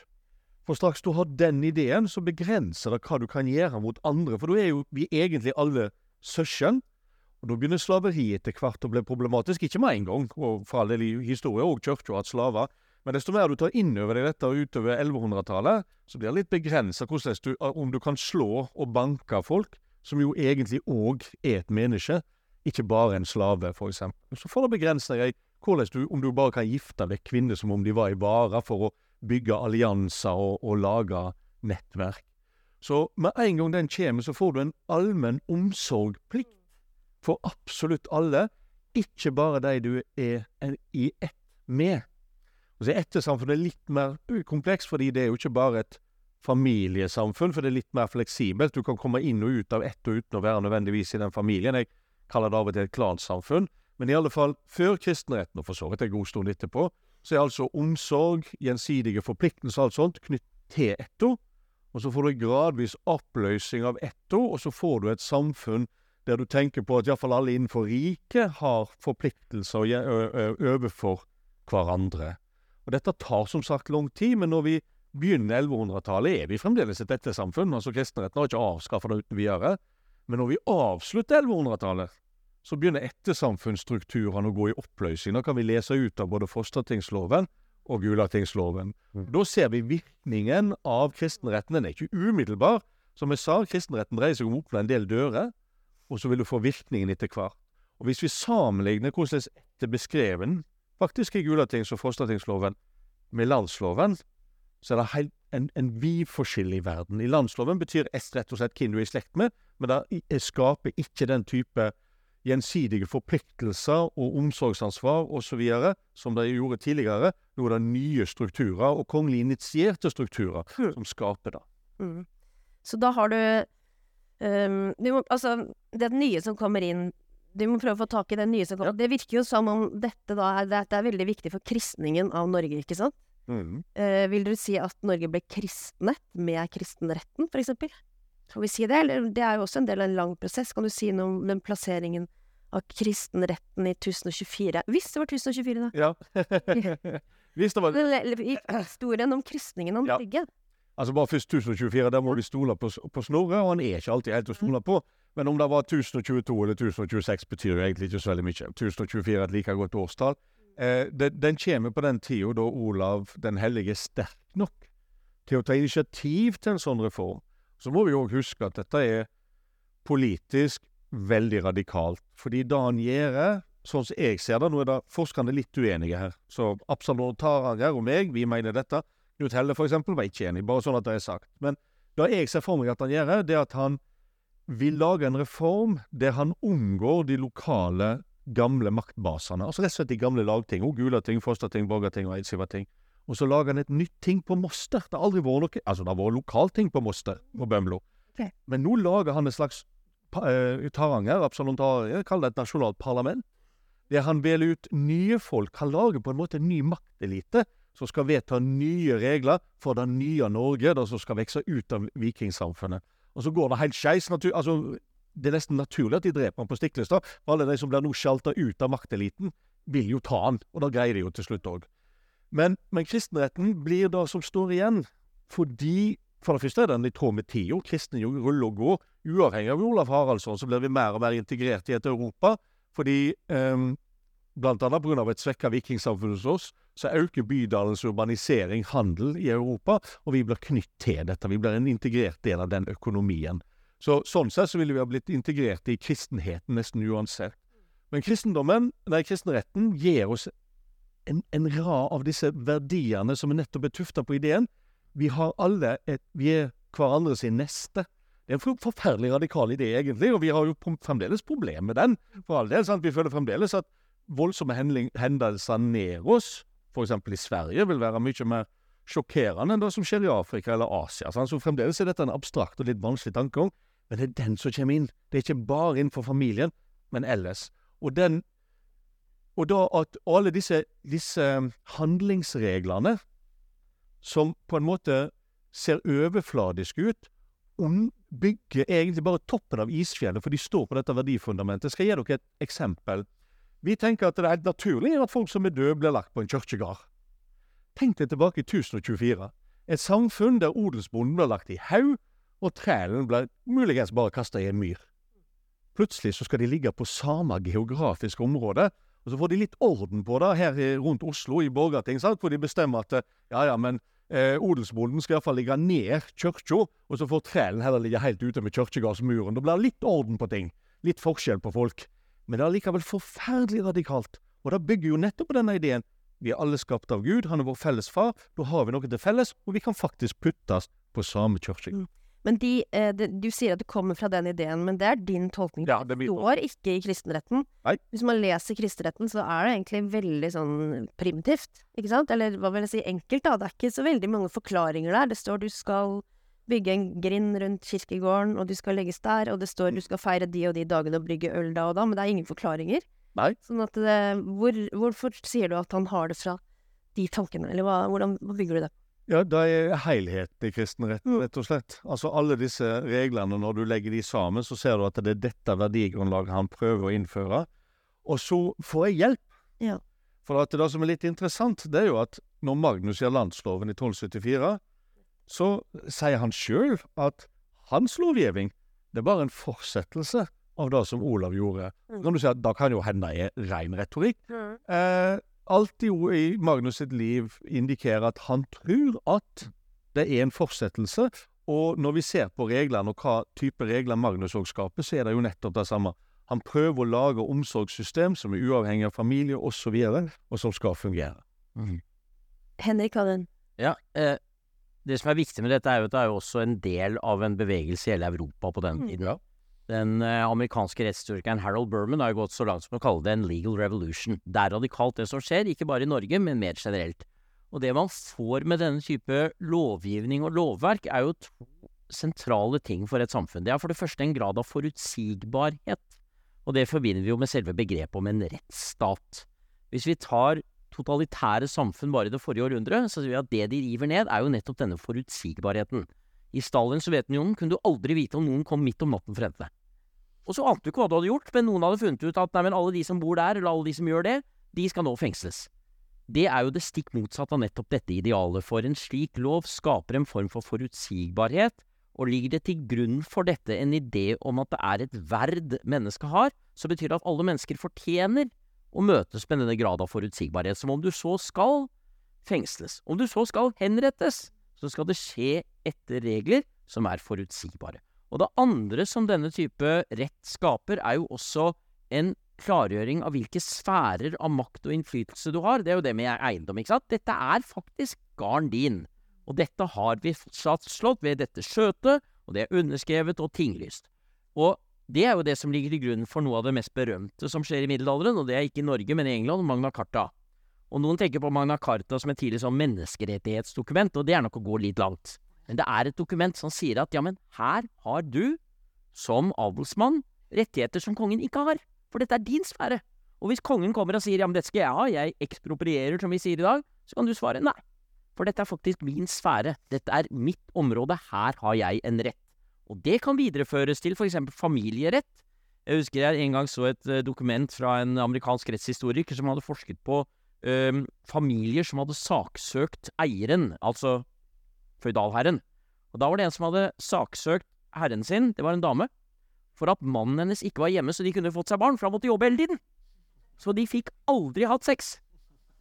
For straks du har den ideen, så begrenser det hva du kan gjøre mot andre, for da er jo vi egentlig alle søsken. Og da begynner slaveriet etter hvert å bli problematisk, ikke med en gang, og for all del i historien òg kirka har hatt slaver, men desto mer du tar inn over deg dette utover 1100-tallet, så blir det litt begrensa om du kan slå og banke folk, som jo egentlig òg er et menneske, ikke bare en slave, for eksempel. Så får det begrensninger deg hvordan du, om du bare kan gifte vekk kvinner som om de var i vare for å bygge allianser og, og lage nettverk. Så med en gang den kommer, så får du en allmenn omsorgplikt for absolutt alle, ikke bare de du er i ett med. Og så er ettersamfunnet litt mer kompleks, fordi det er jo ikke bare et familiesamfunn, for det er litt mer fleksibelt. Du kan komme inn og ut av ett og uten å være nødvendigvis i den familien. Jeg kaller det av og til et klansamfunn. Men i alle fall, før kristenretten, og for så vidt en god stund etterpå, så er altså omsorg, gjensidige forpliktelser og alt sånt knytt til etto. Og så får du gradvis oppløsning av etto, og så får du et samfunn der du tenker på at iallfall alle innenfor riket har forpliktelser overfor hverandre. Og dette tar som sagt lang tid, men når vi begynner 1100-tallet, er vi fremdeles et ettersamfunn. Altså kristenretten har ikke avskaffa det uten videre. Men når vi avslutter 1100-tallet, så begynner ettersamfunnsstrukturene å gå i oppløsning. Nå kan vi lese ut av både Fostertingsloven og Gulatingsloven. Da ser vi virkningen av kristenretten. Den er ikke umiddelbar. Som jeg sa, kristenretten dreier seg om å åpne en del dører, og så vil du få virkningen etter hvert. Og hvis vi sammenligner hvordan det er beskreven, faktisk i Gulatings- og Fostertingsloven, med landsloven, så er det helt, en, en vid forskjell i verden. I landsloven betyr S rett og slett hvem du er i slekt med, men det skaper ikke den type gjensidige forpliktelser og omsorgsansvar osv. som de gjorde tidligere. Nå er det nye strukturer, og kongelig initierte strukturer, Mm. som skaper det. Mm. Så da har du um, du må, Altså, det nye som kommer inn Du må prøve å få tak i det nye som kommer Det virker jo som om dette da er, dette er veldig viktig for kristningen av Norge, ikke sant? Eh, vil dere si at Norge ble kristnet med kristenretten, for eksempel? Kan vi si det, eller det er jo også en del av en lang prosess. Kan du si noe om den plasseringen av kristenretten i 1024? Hvis det var 1024, da. Ja. Hvis det var i historien om kristningen av Ja. Norge. Altså bare først 1024, der må vi stole på, på Snorre, og han er ikke alltid helt å stole på. Men om det var 1022 eller 1026, betyr jo egentlig ikke så veldig mye. 1024 er et like godt årstall. Eh, den, den kommer på den tida da Olav den hellige er sterk nok til å ta initiativ til en sånn reform. Så må vi òg huske at dette er politisk veldig radikalt. Fordi det han gjør, sånn som jeg ser det Nå er det forskerne litt uenige her. Så Absalon Taranger og meg, vi mener dette. Knut Helle, eksempel, var ikke enig, bare sånn at det er sagt. Men det jeg ser for meg at han gjør, det er at han vil lage en reform der han unngår de lokale, gamle maktbasene. Altså rett og slett de gamle lagting. Og Gulating, Fosterting, Borgarting og Eidsivating. Og så lager han et nytt ting på Moster. Det har aldri vært noe Altså, det har vært lokalting på Moster og Bømlo. Okay. Men nå lager han et slags eh, Taranger, absolutt, jeg kaller det et nasjonalt parlament. Der han velger ut nye folk. Han lager på en måte en ny maktelite som skal vedta nye regler for det nye Norge, det som skal vokse ut av vikingsamfunnet. Og så går det helt skeis. Altså, det er nesten naturlig at de dreper han på Stiklestad. For alle de som blir nå sjalta ut av makteliten, vil jo ta han, og da greier de jo til slutt òg. Men, men kristenretten blir det som står igjen, fordi for det første er den i tråd med tida. Kristne ruller og går. Uavhengig av Olav Haraldsson så blir vi mer og mer integrert i et Europa. Fordi eh, blant annet pga. et svekka vikingsamfunn hos oss, så øker bydalens urbanisering handel i Europa, og vi blir knytt til dette. Vi blir en integrert del av den økonomien. Så Sånn sett så ville vi ha blitt integrert i kristenheten nesten uansett. Men kristendommen, nei, kristenretten gir oss en, en rad av disse verdiene som er nettopp er tufta på ideen vi har alle et Vi er hverandre sin neste. Det er en forferdelig radikal idé, egentlig, og vi har jo fremdeles problemer med den. For all del, sant? Vi føler fremdeles at voldsomme hendelser nær oss, f.eks. i Sverige, vil være mye mer sjokkerende enn det som skjer i Afrika eller Asia. Sant? Så fremdeles er dette en abstrakt og litt vanskelig tankegang, men det er den som kommer inn. Det er ikke bare innenfor familien, men ellers. Og den og da at alle disse, disse handlingsreglene som på en måte ser overfladiske ut, bygger egentlig bare toppen av isfjellet, for de står på dette verdifundamentet. Skal Jeg gi dere et eksempel. Vi tenker at det er naturlig at folk som er døde, blir lagt på en kirkegård. Tenk deg tilbake i 1024. Et samfunn der odelsbonden blir lagt i haug, og trælen blir muligens bare kasta i en myr. Plutselig så skal de ligge på samme geografiske område, og så får de litt orden på det her rundt Oslo, i Borgarting, sant? hvor de bestemmer at ja, ja, men Eh, odelsbonden skal iallfall ligge ned kirka, og så får trælen heller ligge helt ute med kirkegårdsmuren. Da blir det litt orden på ting. Litt forskjell på folk. Men det er likevel forferdelig radikalt. Og det bygger jo nettopp på denne ideen. Vi er alle skapt av Gud, han er vår felles far. Da har vi noe til felles, og vi kan faktisk puttes på samme kirkegård. Men de, eh, de, du sier at det kommer fra den ideen, men det er din tolkning. Ja, det står ikke i kristenretten. Nei. Hvis man leser kristenretten, så er det egentlig veldig sånn primitivt, ikke sant? Eller hva vil jeg si, enkelt, da. Det er ikke så veldig mange forklaringer der. Det står du skal bygge en grind rundt kirkegården, og du skal legges der, og det står du skal feire de og de dagene og brygge øl da og da, men det er ingen forklaringer. Nei. Sånn at det, hvor, Hvorfor sier du at han har det fra de tankene, eller hva, hvordan hva bygger du det? Ja, det er helheten i kristenretten, Mm. rett og slett. Altså alle disse reglene, når du legger de sammen, så ser du at det er dette verdigrunnlaget han prøver å innføre. Og så får jeg hjelp. Ja. For at det som er litt interessant, det er jo at når Magnus gjør landsloven i 1274, så sier han sjøl at hans lovgivning, det er bare en fortsettelse av det som Olav gjorde. Mm. Kan du si at Da kan jo hende er ren retorikk. Eh, alt i Magnus sitt liv indikerer at han tror at det er en fortsettelse. Og når vi ser på reglene og hva type regler Magnus òg skaper, så er det jo nettopp det samme. Han prøver å lage omsorgssystem som er uavhengig av familie osv., og, og, og som skal fungere. Henrik hadde Ja, eh, det som er viktig med dette, er jo at det er jo også en del av en bevegelse i hele Europa på den Mm. tiden. Ja. Den eh, amerikanske rettsstyrkeren Harold Berman har gått så langt som å kalle det en legal revolution. Det er radikalt det som skjer, ikke bare i Norge, men mer generelt. Og det man får med denne type lovgivning og lovverk, er jo to sentrale ting for et samfunn. Det er for det første en grad av forutsigbarhet, og det forbinder vi jo med selve begrepet om en rettsstat. Hvis vi tar totalitære samfunn bare i det forrige århundre, så sier vi at det de river ned, er jo nettopp denne forutsigbarheten. I Stalins Sovjetunionen kunne du aldri vite om noen kom midt om natten for å hente deg. Og så ante du ikke hva du hadde gjort, men noen hadde funnet ut at nei, alle de som bor der, eller alle de som gjør det, de skal nå fengsles. Det er jo det stikk motsatte av nettopp dette idealet, for en slik lov skaper en form for forutsigbarhet, og ligger det til grunn for dette en idé om at det er et verd mennesket har, så betyr det at alle mennesker fortjener å møtes med denne grad av forutsigbarhet, som om du så skal fengsles, om du så skal henrettes, så skal det skje etter regler som er forutsigbare. Og det andre som denne type rett skaper, er jo også en klargjøring av hvilke sfærer av makt og innflytelse du har. Det er jo det med eiendom, ikke sant. Dette er faktisk garn din. Og dette har vi fastslått ved dette skjøtet, og det er underskrevet og tinglyst. Og det er jo det som ligger til grunn for noe av det mest berømte som skjer i middelalderen, og det er ikke i Norge, men i England, Magna Carta. Og noen tenker på Magna Carta som et tidlig sånn menneskerettighetsdokument, og det er nok å gå litt langt. Men det er et dokument som sier at ja, men her har du, som adelsmann, rettigheter som kongen ikke har. For dette er din sfære. Og hvis kongen kommer og sier ja, men dette skal jeg ha, jeg eksproprierer, som vi sier i dag, så kan du svare nei. For dette er faktisk min sfære. Dette er mitt område. Her har jeg en rett. Og det kan videreføres til eksempel familierett. Jeg husker jeg en gang så et eh, dokument fra en amerikansk rettshistoriker som hadde forsket på øhm, familier som hadde saksøkt eieren, altså føydalherren. Og da var det en som hadde saksøkt herren sin, det var en dame, for at mannen hennes ikke var hjemme så de kunne fått seg barn, for han måtte jobbe hele tiden. Så de fikk aldri hatt sex.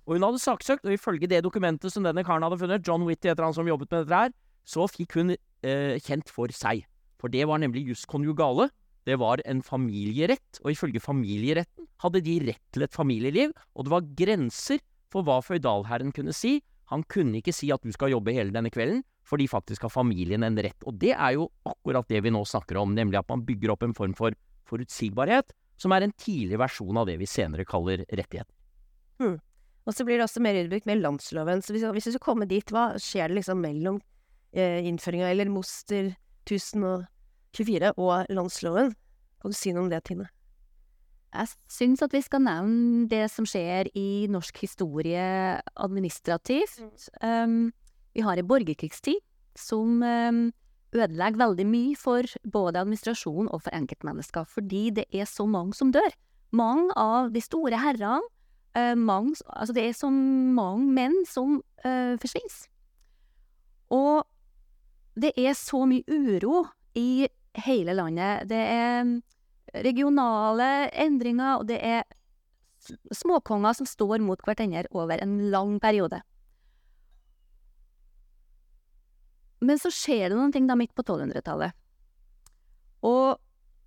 Og hun hadde saksøkt, og ifølge det dokumentet som denne karen hadde funnet, John Whitty heter han som jobbet med dette her, så fikk hun eh, kjent for seg. For det var nemlig jus conjugale. Det var en familierett, og ifølge familieretten hadde de rett til et familieliv, og det var grenser for hva føydalherren kunne si. Han kunne ikke si at du skal jobbe hele denne kvelden, fordi faktisk har familien en rett. Og det er jo akkurat det vi nå snakker om, nemlig at man bygger opp en form for forutsigbarhet, som er en tidlig versjon av det vi senere kaller rettighet. Hmm. Og så blir det også mer utbrukt med landsloven. Så hvis, hvis vi skal komme dit, hva skjer det liksom mellom eh, innføringa, eller Moster 1000 og landsloven? Kan du si noe om det, Tine? Jeg syns at vi skal nevne det som skjer i norsk historie administrativt. Um, vi har en borgerkrigstid som um, ødelegger veldig mye for både administrasjon og for enkeltmennesker, fordi det er så mange som dør. Mange av de store herrene, uh, mange, altså det er så mange menn som uh, forsvinner. Og det er så mye uro i hele landet. Det er regionale endringer, og det er småkonger som står mot hverandre over en lang periode. Men så skjer det noen ting da midt på 1200-tallet. Og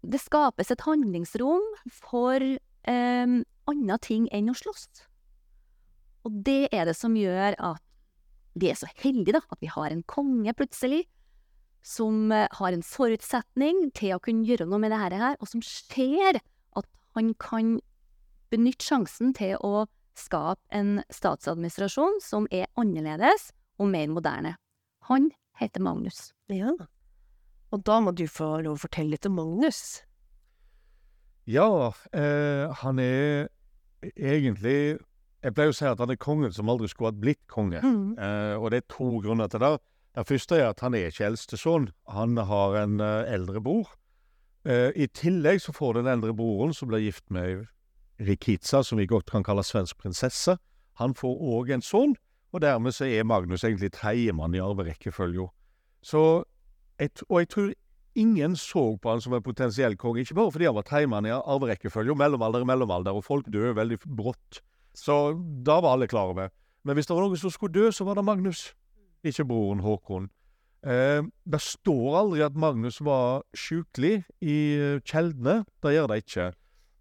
det skapes et handlingsrom for eh, andre ting enn å slåss. Og det er det som gjør at vi er så heldige, da, at vi har en konge plutselig, som eh, har en forutsetning til å kunne gjøre noe med det her, og som ser at han kan benytte sjansen til å skape en statsadministrasjon som er annerledes og mer moderne. Han heter Magnus. Ja. Og da må du få lov å fortelle litt om Magnus. Ja, eh, han er egentlig Jeg pleier å si at han er kongen som aldri skulle hatt blitt konge. Mm. Eh, og det er to grunner til det. Den første er at han er ikke eldste sønn. Han har en eh, eldre bror. Eh, I tillegg så får den eldre broren, som blir gift med Rikitsa, som vi godt kan kalle svensk prinsesse, han får òg en sønn. Og dermed så er Magnus egentlig tredjemann i arverekkefølga. Så et, Og jeg tror ingen så på han som en potensiell konge, ikke bare fordi han var tredjemann i arverekkefølga, mellomalder i mellomalder, og folk dør veldig brått. Så da var alle klar over. Men hvis det var noen som skulle dø, så var det Magnus, ikke broren Håkon. Eh, det står aldri at Magnus var sjukelig i eh, kjeldene. Det gjør det ikke.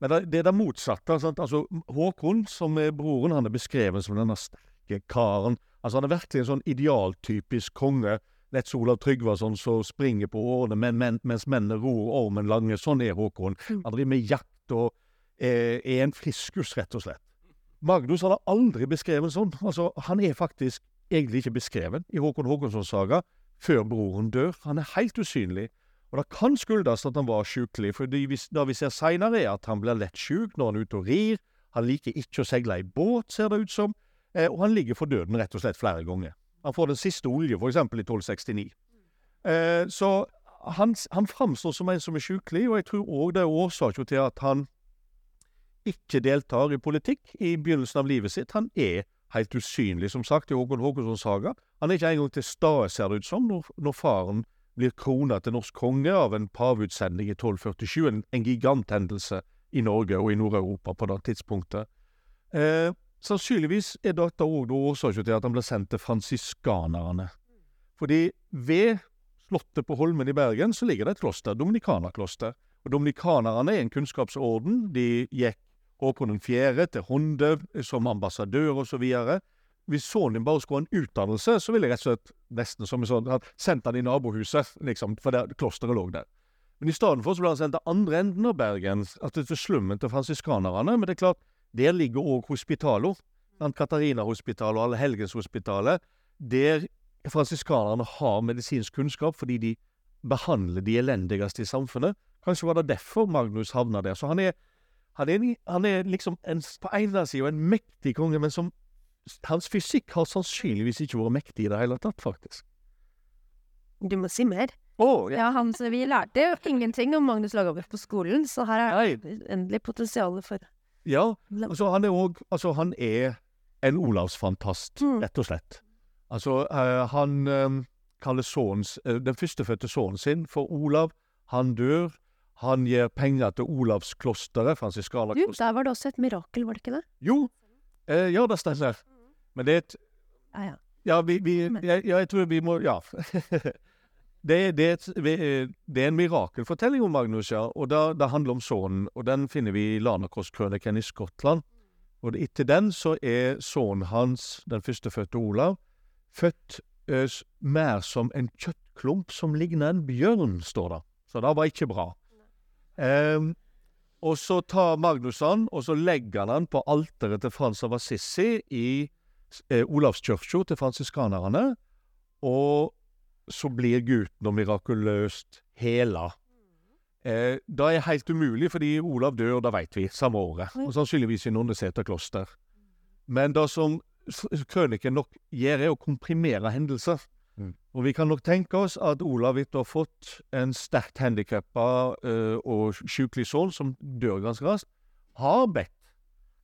Men det, det er det motsatte. Altså, Håkon, som er broren, han er beskrevet som denne sterke karen. Altså, han er virkelig en sånn idealtypisk konge. Nett som Olav Tryggvason som springer på årene men, men, mens mennene ror ormen lange. Sånn er Håkon. Han driver med jakt og eh, er en friskus, rett og slett. Magnus han har aldri beskrevet sånn. Altså, han er faktisk egentlig ikke beskrevet i Håkon Håkonssons saga før broren dør. Han er helt usynlig. Og det kan skyldes at han var sjukelig, for det vi ser seinere, er at han blir lett sjuk når han er ute og rir. Han liker ikke å seile i båt, ser det ut som, eh, og han ligger for døden rett og slett flere ganger. Han får den siste olje, eksempel, i 1269. Eh, så han, han framstår som en som er sjukelig, og jeg tror òg det er årsaken til at han ikke deltar i politikk i begynnelsen av livet sitt. Han er helt usynlig, som sagt, i Håkon Håkonssons saga. Han er ikke engang til stede, ser det ut som, når, når faren blir krona til norsk konge av en paveutsending i 1247, en, en giganthendelse i Norge og i Nord-Europa på det tidspunktet. Eh, sannsynligvis er dette òg årsaken til at han ble sendt til fransiskanerne. Fordi ved slottet på Holmen i Bergen så ligger det et kloster, dominikanerkloster. Og dominikanerne er en kunnskapsorden. De gikk Håkon 4. til Honde som ambassadør osv. Hvis sønnen din bare skulle ha en utdannelse, så ville jeg rett og slett nesten som en sånn, sendt han i nabohuset, liksom, for der, klosteret lå der. Men i stedet for så ble han sendt til andre enden av Bergen, altså til slummen til fransiskanerne. Men det er klart, der ligger òg hospitaler. Katarina-hospitalet og Allehelgenshospitalet. Der fransiskanerne har medisinsk kunnskap fordi de behandler de elendigste i samfunnet. Kanskje var det derfor Magnus havna der. Så han er, han er, han er liksom en, på ene sida en mektig konge, men som hans fysikk har sannsynligvis ikke vært mektig i det hele tatt, faktisk. Du må si mer. Oh, Ja, han, så vi lærte jo ingenting om Magnus Lagabøte på skolen, så her er det endelig potensial for Ja, altså han er òg Altså, han er en Olavsfantast, Mm. rett og slett. Altså, uh, han eh, kaller sønnen, eh, den førstefødte sønnen sin for Olav. Han dør. Han gir penger til Olavsklosteret, Du, der var det også et mirakel, var det ikke det? Jo, eh, ja, det stemmer. Men det er et Ja, ja. Ja, vi, vi jeg, jeg tror vi må Ja. det, det, et- vi- eh, det er en mirakelfortelling om Magnus, ja. Og det, det handler om sønnen. Og den finner vi i Lanakos-krøniken i Skottland. Og etter den så er sønnen hans, den førstefødte Olav, født øs, mer som en kjøttklump som ligner en bjørn, står det. Så det var ikke bra. Ehm, og så tar Magnus han, og så legger han han på alteret til Frans av Assisi i eh, Olavskirka til fransiskanerne. Og så blir gutten og mirakuløst hela. Eh, det er helt umulig, fordi Olav dør, det vet vi, samme året. Og sannsynligvis i Nonneseter kloster. Men det som krøniken nok gjør, er å komprimere hendelser. Mm. Og vi kan nok tenke oss at Olav etter å ha fått en sterkt handikappa uh, og sjukelig sønn, som dør ganske raskt, har bedt.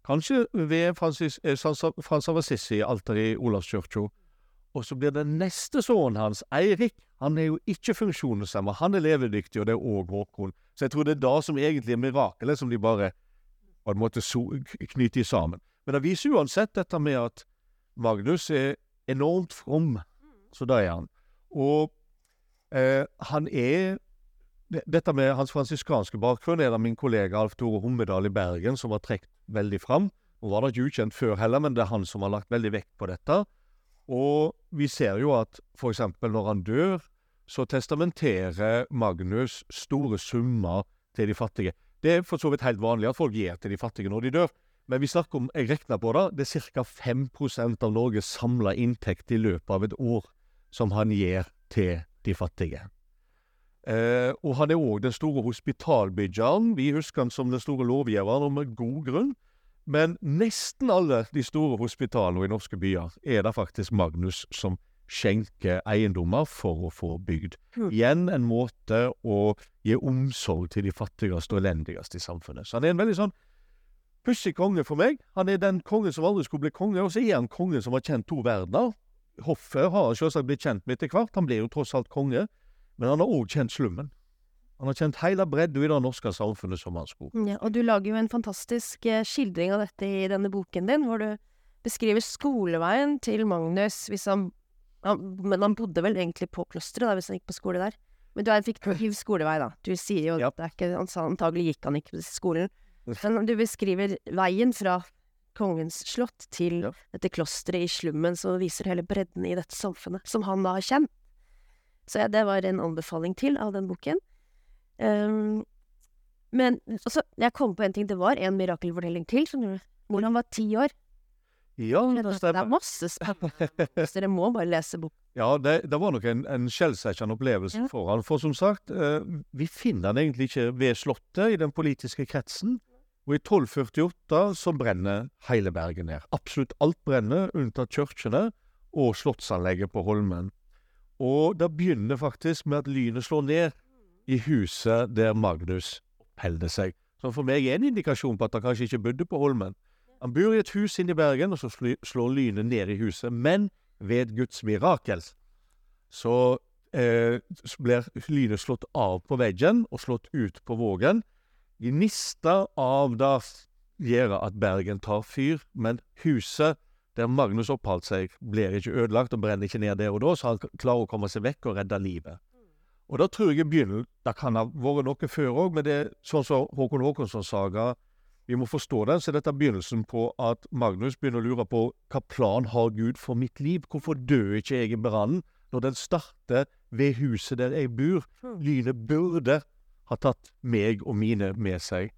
Kanskje ved Francis, eh, Frans av Assisi-alteret i Olavskirka. Og så blir det neste sønnen hans, Eirik. Han er jo ikke funksjonshemma, han er levedyktig, og det er òg Håkon. Så jeg tror det er det som egentlig er mirakelet, som de bare på en måte so knyter sammen. Men det viser uansett dette med at Magnus er enormt from. Så det er han. Og eh, han er Dette med hans fransiskanske bakgrunn er det min kollega Alf Tore Hommedal i Bergen som har trukket veldig fram. Nå var det ikke ukjent før heller, men det er han som har lagt veldig vekt på dette. Og vi ser jo at eksempel når han dør, så testamenterer Magnus store summer til de fattige. Det er for så vidt helt vanlig at folk gir til de fattige når de dør. Men vi snakker om, jeg regner på det, det er ca. 5 av Norges samla inntekt i løpet av et år som han gir til de fattige. Eh, og han er òg den store hospitalbyggeren. Vi husker han som den store lovgiveren, og med god grunn. Men nesten alle de store hospitalene i norske byer er det faktisk Magnus som skjenker eiendommer for å få bygd. Hmm. Igjen en måte å gi omsorg til de fattigste og elendigste i samfunnet. Så han er en veldig sånn pussig konge for meg. Han er den kongen som aldri skulle bli konge, og så er han kongen som har kjent to verdener. Hoffet har han selvsagt blitt kjent med etter hvert, han blir jo tross alt konge. Men han har òg kjent slummen. Han har kjent hele bredden i det norske samfunnet som han skulle. Ja, og du lager jo en fantastisk eh, skildring av dette i denne boken din, hvor du beskriver skoleveien til Magnus hvis han, han Men han bodde vel egentlig på klosteret, hvis han gikk på skole der. Men du er en fiktiv skolevei, da. Du sier jo Ja. at det er ikke Antagelig gikk han ikke på skolen. Men du beskriver veien fra kongens slott til Ja. dette klosteret i slummen, som viser hele bredden i dette samfunnet, som han da har kjent. Så ja, det var en anbefaling til av den boken. Um, men også, jeg kom på en ting. Det var en mirakelfortelling til, som. Hvor han var ti år. Ja, det Det er masse spennende. Så dere må bare lese boken. Ja, det, det var nok en, en skjellsettende opplevelse Ja. for han. For som sagt, eh, vi finner han egentlig ikke ved Slottet i den politiske kretsen. Og i 1248 så brenner hele Bergen ned. Absolutt alt brenner, unntatt kirkene og slottsanlegget på Holmen. Og det begynner faktisk med at lynet slår ned i huset der Magnus oppholder seg. Som for meg er en indikasjon på at han kanskje ikke bodde på Holmen. Han bor i et hus inne i Bergen, og så slår lynet ned i huset. Men ved Guds mirakel så eh, så blir lynet slått av på veggen og slått ut på vågen. Gnista av det gjør at Bergen tar fyr, men huset der Magnus oppholdt seg, blir ikke ødelagt og brenner ikke ned der og da, så han klarer å komme seg vekk og redde livet. Og da tror jeg i begynnelsen Det kan ha vært noe før òg, men det er sånn som Håkon Håkonsson-saga Vi må forstå den, så dette er begynnelsen på at Magnus begynner å lure på hva plan har Gud for mitt liv? Hvorfor dør ikke jeg i brannen når den starter ved huset der jeg bor? Lynet burde ha tatt meg og mine med seg.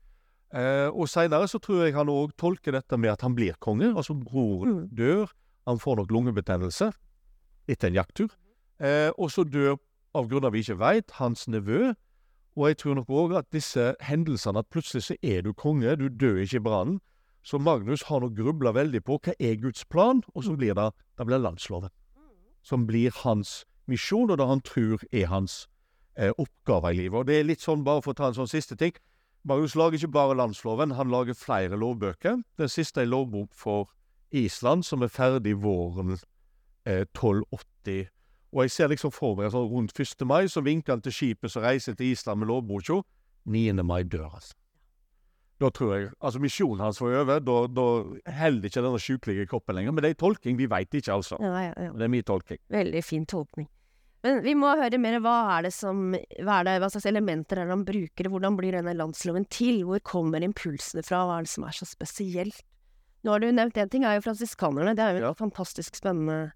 Eh, og seinere så tror jeg han òg tolker dette med at han blir konge. Altså broren Mm. dør, han får nok lungebetennelse etter en jakttur. Eh, og så dør, av grunner vi ikke veit, hans nevø. Og jeg tror nok òg at disse hendelsene, at plutselig så er du konge, du dør ikke i brannen. Så Magnus har nok grubla veldig på hva er Guds plan, og så blir det, det blir landsloven. Som blir hans misjon, og det han tror er hans eh, oppgave i livet. Og det er litt sånn, bare for å ta en sånn siste ting Marius lager ikke bare landsloven, han lager flere lovbøker. Den siste er lovbok for Island, som er ferdig våren eh, 1280. Og jeg ser liksom for meg sånn rundt 1. mai, så vinker han til skipet som reiser til Island med lovboka. 9. mai dør han. Da tror jeg Altså, misjonen hans var over. Da, da holder ikke denne sjukelige kroppen lenger. Men det er en tolking. Vi veit ikke, altså. Ja, ja, ja. Det er min tolking. Veldig fin tolkning. Men vi må høre mer. Hva er det som Hva, er det, hva slags elementer er det han bruker? Hvordan blir denne landsloven til? Hvor kommer impulsene fra? Hva er det som er så spesielt? Nå har du nevnt én ting, er jo fransiskanerne. Det er jo en Ja. fantastisk spennende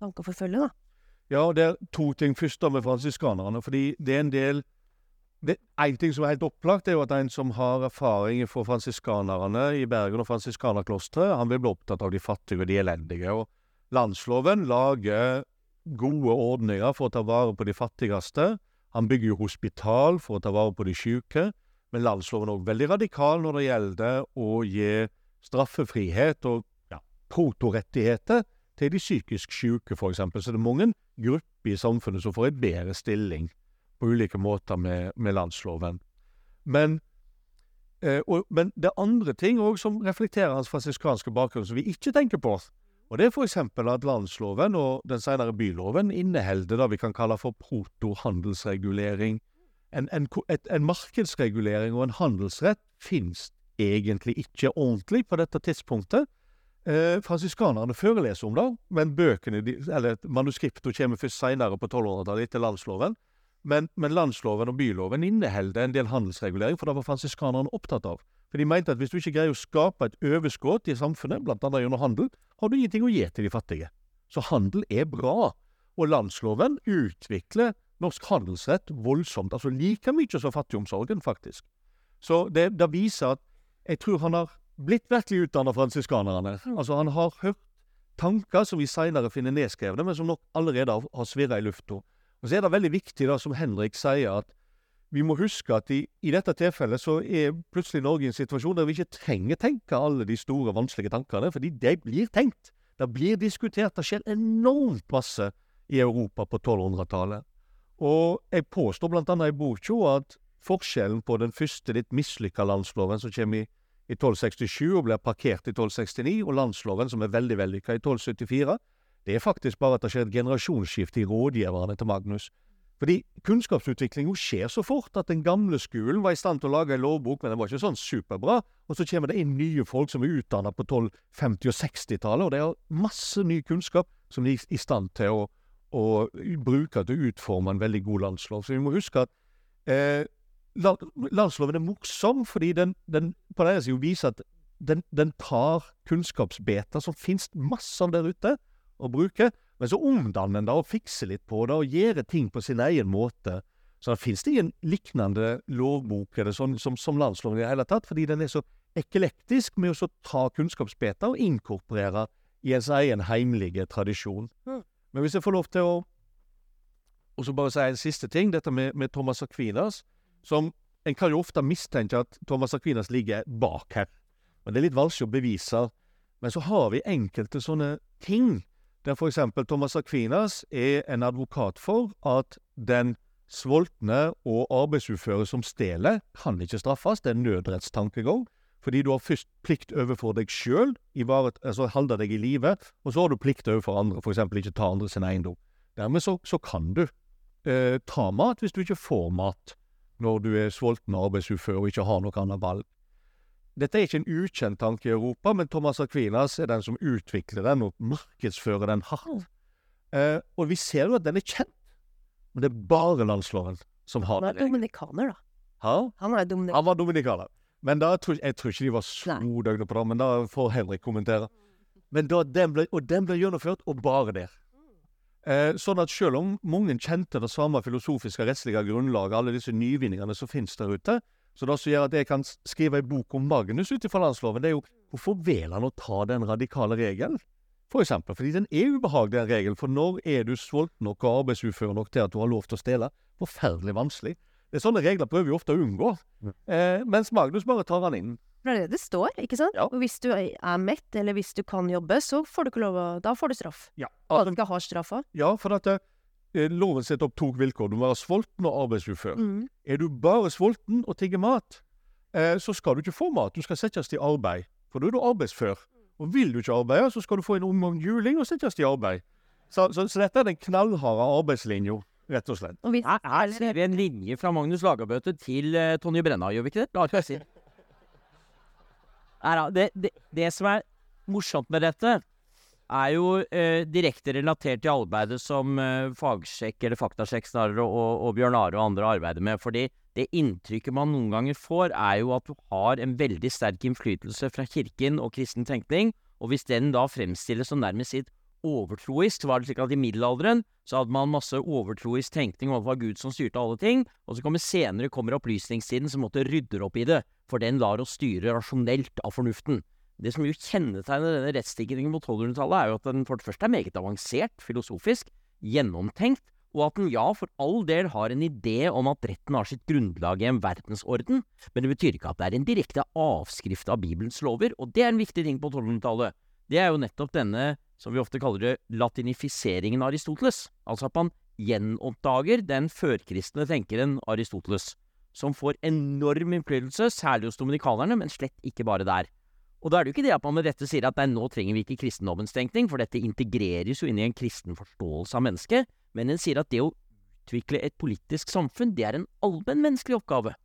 tanke å forfølge, da. Ja, det er to ting først da med fransiskanerne. Fordi det er en del En ting som er helt opplagt, er jo at en som har erfaring fra fransiskanerne i Bergen og fransiskanerklosteret, han vil bli opptatt av de fattige og de elendige. Og landsloven lager gode ordninger for å ta vare på de fattigste. Han bygger jo hospital for å ta vare på de syke. Men landsloven er òg veldig radikal når det gjelder å gi straffefrihet og ja, protorettigheter til de psykisk syke, f.eks. Så det er mange grupper i samfunnet som får en bedre stilling på ulike måter med, med landsloven. Men, eh, og, men det er andre ting òg som reflekterer hans fransiskanske bakgrunn, som vi ikke tenker på. Og det er f.eks. at landsloven og den senere byloven inneholder det vi kan kalle for protohandelsregulering. En, en, et, en markedsregulering og en handelsrett finnes egentlig ikke ordentlig på dette tidspunktet. Eh, Fransiskanerne foreleser om det, men bøkene, eller manuskriptene kommer først senere på 1200-tallet etter landsloven. Men, men landsloven og byloven inneholder en del handelsregulering, for det var fransiskanerne opptatt av. For de mente at hvis du ikke greier å skape et overskudd i samfunnet, blant annet gjennom handel, har du ingenting å gi til de fattige. Så handel er bra. Og landsloven utvikler norsk handelsrett voldsomt, altså like mye som fattigomsorgen, faktisk. Så det, det viser at jeg tror han har blitt virkelig utdanna fransiskanerne. Altså, han har hørt tanker som vi seinere finner nedskrevne, men som nok allerede har, har svirra i lufta. Og så er det veldig viktig, da, som Henrik sier, at vi må huske at i, i dette tilfellet så er plutselig Norge i en situasjon der vi ikke trenger tenke alle de store, vanskelige tankene, fordi de blir tenkt. Det blir diskutert. Det skjer enormt masse i Europa på 1200-tallet. Og jeg påstår annet i boka at forskjellen på den første litt mislykka landsloven som kommer i, i 1267 og blir parkert i 1269, og landsloven som er veldig vellykka i 1274, det er faktisk bare at det skjer et generasjonsskifte i rådgiverne til Magnus. Fordi kunnskapsutviklinga skjer så fort at den gamle skolen var i stand til å lage en lovbok, men den var ikke sånn superbra. Og så kommer det inn nye folk som er utdanna på 1250- og 60-tallet, og de har masse ny kunnskap som de er i stand til å, å bruke til å utforme en veldig god landslov. Så vi må huske at eh, landsloven er morsom, fordi den, den på den ene viser at den, den tar kunnskapsbeter som finnes masse av der ute, å bruke, men så omdanner en det og fikser litt på det og gjør ting på sin egen måte. Så det finnes det ingen lignende lovbok eller sånn som, som landsloven i det hele tatt, fordi den er så eklektisk med å ta kunnskapsbeter og inkorporere i ens egen heimlige tradisjon. Mm. Men hvis jeg får lov til å og så bare si en siste ting, dette med, med Thomas Aquinas, som en kan jo ofte mistenke at Thomas Aquinas ligger bak her. Men det er litt vanskelig å bevise. Men så har vi enkelte sånne ting der eksempel Thomas Aquinas er en advokat for at den sultne og arbeidsuføre som stjeler, kan ikke straffes. Det er nødrettstankegang. Fordi du har først plikt overfor deg sjøl, altså holde deg i live, og så har du plikt overfor andre, f.eks. ikke ta andre sin eiendom. Dermed så, så kan du eh, ta mat hvis du ikke får mat når du er sulten og arbeidsufør og ikke har noe annet valg. Dette er ikke en ukjent tanke i Europa, men Thomas Aquinas er den som utvikler den og markedsfører den hardt. Eh, og vi ser jo at den er kjent, men det er bare landsloven som har Han er dominikaner, da. Ha? Han er dominik Han var dominikaner. Men da, tror- jeg tror ikke de var så døgnet døgne på det, men da får Henrik kommentere. Men da, den ble, og den ble gjennomført, og bare der. Eh, sånn at selv om mange kjente det samme filosofiske og rettslige grunnlaget, alle disse nyvinningene som finnes der ute, så det som gjør at jeg kan skrive en bok om Magnus ut ifra landsloven, det er jo hvorfor velger han å ta den radikale regelen? For eksempel, fordi den er ubehagelig, den regelen. For når er du sulten nok og arbeidsufør nok til at du har lov til å stjele? Forferdelig vanskelig. Det er Sånne regler prøver vi ofte å unngå. Eh, mens Magnus bare tar han inn. Det er det det står, ikke sant? Ja. Og hvis du er mett, eller hvis du kan jobbe, så får du ikke lov å Da får du straff. Ja, Og at du ikke har straffa. ja for at eh, loven setter opp to vilkår. Du må være sulten og arbeidsufør. Mm. Er du bare sulten og tigger mat, eh, så skal du ikke få mat. Du skal settes til arbeid, for da er du arbeidsfør. Og vil du ikke arbeide, så skal du få en omgang juling og settes i arbeid. Så, så, så dette er den knallharde arbeidslinja, rett og slett. Og Her, her ser vi en linje fra Magnus Lagabøte til uh, Tonje Brenna, gjør vi ikke det? La oss si. Nei da, det, det, det som er morsomt med dette, er jo eh, direkte relatert til arbeidet som eh, Fagsjekk, eller Faktasjekk snarere, og, og Bjørn Are og andre arbeider med. Fordi det inntrykket man noen ganger får, er jo at du har en veldig sterk innflytelse fra kirken og kristen tenkning, og hvis den da fremstilles som nærmest sitt overtroisk, så var det slik at i middelalderen så hadde man masse overtroisk tenkning om det var Gud som styrte alle ting, og så kommer senere kommer opplysningstiden som måtte rydde opp i det, for den lar oss styre rasjonelt av fornuften. Det som jo kjennetegner denne rettsstikkingen på 1200-tallet, er jo at den for det første er meget avansert, filosofisk, gjennomtenkt, og at den ja, for all del har en idé om at retten har sitt grunnlag i en verdensorden, men det betyr ikke at det er en direkte avskrift av Bibelens lover, og det er en viktig ting på 1200-tallet. Det er jo nettopp denne, som vi ofte kaller det, latinifiseringen av Aristoteles, altså at man gjenoppdager den førkristne tenkeren Aristoteles, som får enorm innflytelse, særlig hos dominikanerne, men slett ikke bare der. Og da er det jo ikke det at man med dette sier at nei, nå trenger vi ikke kristendommens tenkning, for dette integreres jo inn i en kristen forståelse av mennesket, men en sier at det å utvikle et politisk samfunn, det er en allmennmenneskelig oppgave.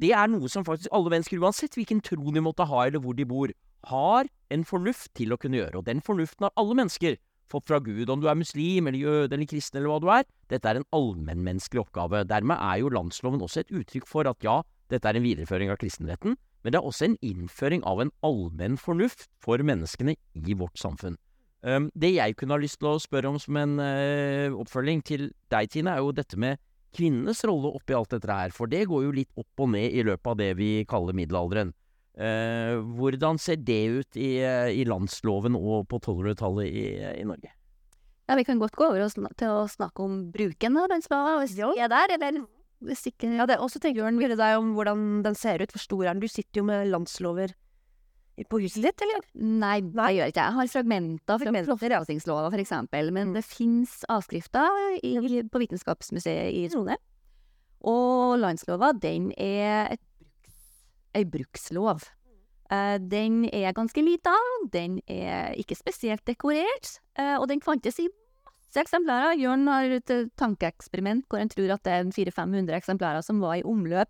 Det er noe som faktisk alle mennesker, uansett hvilken tro de måtte ha eller hvor de bor, har en fornuft til å kunne gjøre, og den fornuften har alle mennesker fått fra Gud, om du er muslim eller jøde eller kristen eller hva du er. Dette er en allmennmenneskelig oppgave. Dermed er jo landsloven også et uttrykk for at ja, dette er en videreføring av kristenretten, men det er også en innføring av en allmenn fornuft for menneskene i vårt samfunn. Um, det jeg kunne ha lyst til å spørre om som en uh, oppfølging til deg, Tine, er jo dette med kvinnenes rolle oppi alt dette her. For det går jo litt opp og ned i løpet av det vi kaller middelalderen. Uh, hvordan ser det ut i, i landsloven og på 1200-tallet i, i, Norge? Ja, Vi kan godt gå over til å snakke om bruken av landsloven, hvis vi er der, eller hvis ikke ja, det, også tenker du videre deg om hvordan den ser ut. For stor er den? Du sitter jo med landslover på huset ditt, eller? Nei, jeg gjør ikke det. Jeg har fragmenter fra forvaltningslova, for eksempel. Men mm. det fins avskrifter i, på Vitenskapsmuseet i Trondheim. Og landslova, den er et, ei brukslov. Uh, den er ganske lita, den er ikke spesielt dekorert, uh, og den fantes i masse eksemplarer. Jørn har et tankeeksperiment hvor han tror at det er 400-500 eksemplarer som var i omløp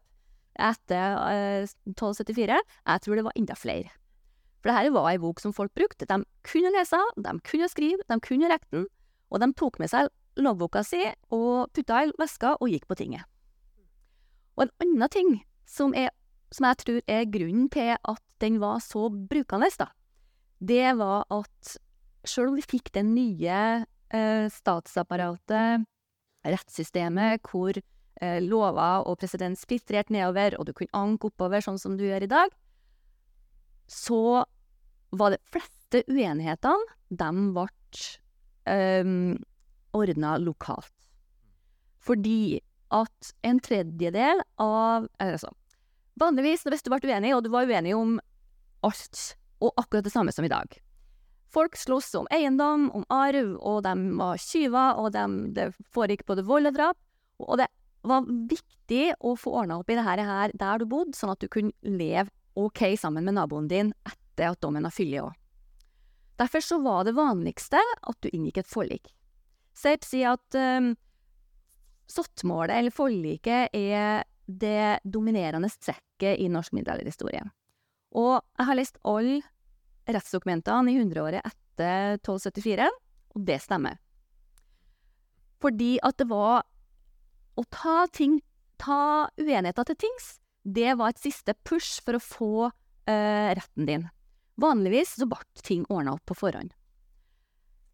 etter uh, 1274. Jeg tror det var enda flere. For dette var ei bok som folk brukte. De kunne lese, de kunne skrive, de kunne rekke den, og de tok med seg lovboka si og putta i veska og gikk på tinget. Og en annen ting som, er, som jeg tror er grunnen til at den var så brukende, da, det var at sjøl om vi fikk den nye eh, statsapparatet, rettssystemet, hvor eh, lover og presedens filtrerte nedover, og du kunne anke oppover, sånn som du gjør i dag, så var det fleste uenighetene, de ble um, ordna lokalt. Fordi at en tredjedel av Altså, vanligvis hvis du ble uenig, og du var uenig om alt, og akkurat det samme som i dag Folk sloss om eiendom, om arv, og de var tyver, og de, det foregikk både vold og drap. Og det var viktig å få ordna opp i det her der du bodde, sånn at du kunne leve ok sammen med naboen din etter at dommen har fyllet òg. Derfor så var det vanligste at du inngikk et forlik. Seip sier at um, sottmålet, eller forliket, er det dominerende trekket i norsk middelalderhistorie. Og jeg har lest alle rettsdokumentene i hundreåret etter 1274, og det stemmer. Fordi at det var Å ta ting Ta uenigheter til tings, det var et siste push for å få uh, retten din. Vanligvis så ble ting ordna opp på forhånd.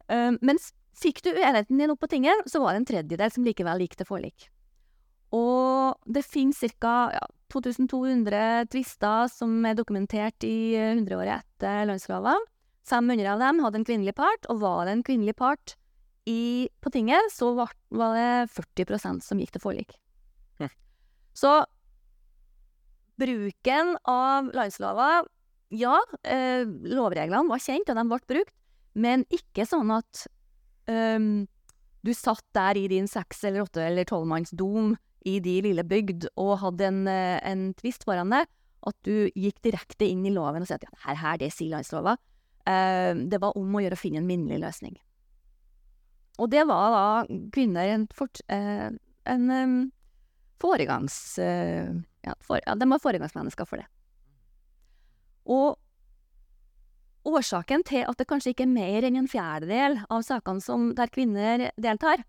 Uh, men fikk du uenigheten din opp på tinget, så var det en tredjedel som likevel gikk til forlik. Og det finnes ca. Ja, 2200 tvister som er dokumentert i 100-året etter landsloven. 500 av dem hadde en kvinnelig part, og var det en kvinnelig part i, på tinget, så var, var det 40% som gikk til forlik. Hm. Så bruken av landslova Ja, eh, lovreglene var kjent, og de ble brukt, men ikke sånn at um, du satt der i din seks eller åtte eller tolvmannsdom i de lille bygd og hadde en, eh, en tvist foran deg, at du gikk direkte inn i loven og sa at ja, her, her, det sier landslova. eh, det var om å gjøre å finne en minnelig løsning. Og det var da kvinner en, fort, eh, en um, foregangs... eh, ja, for, ja, de var foregangsmennesker for det. Og årsaken til at det kanskje ikke er mer enn en fjerdedel av sakene der kvinner deltar,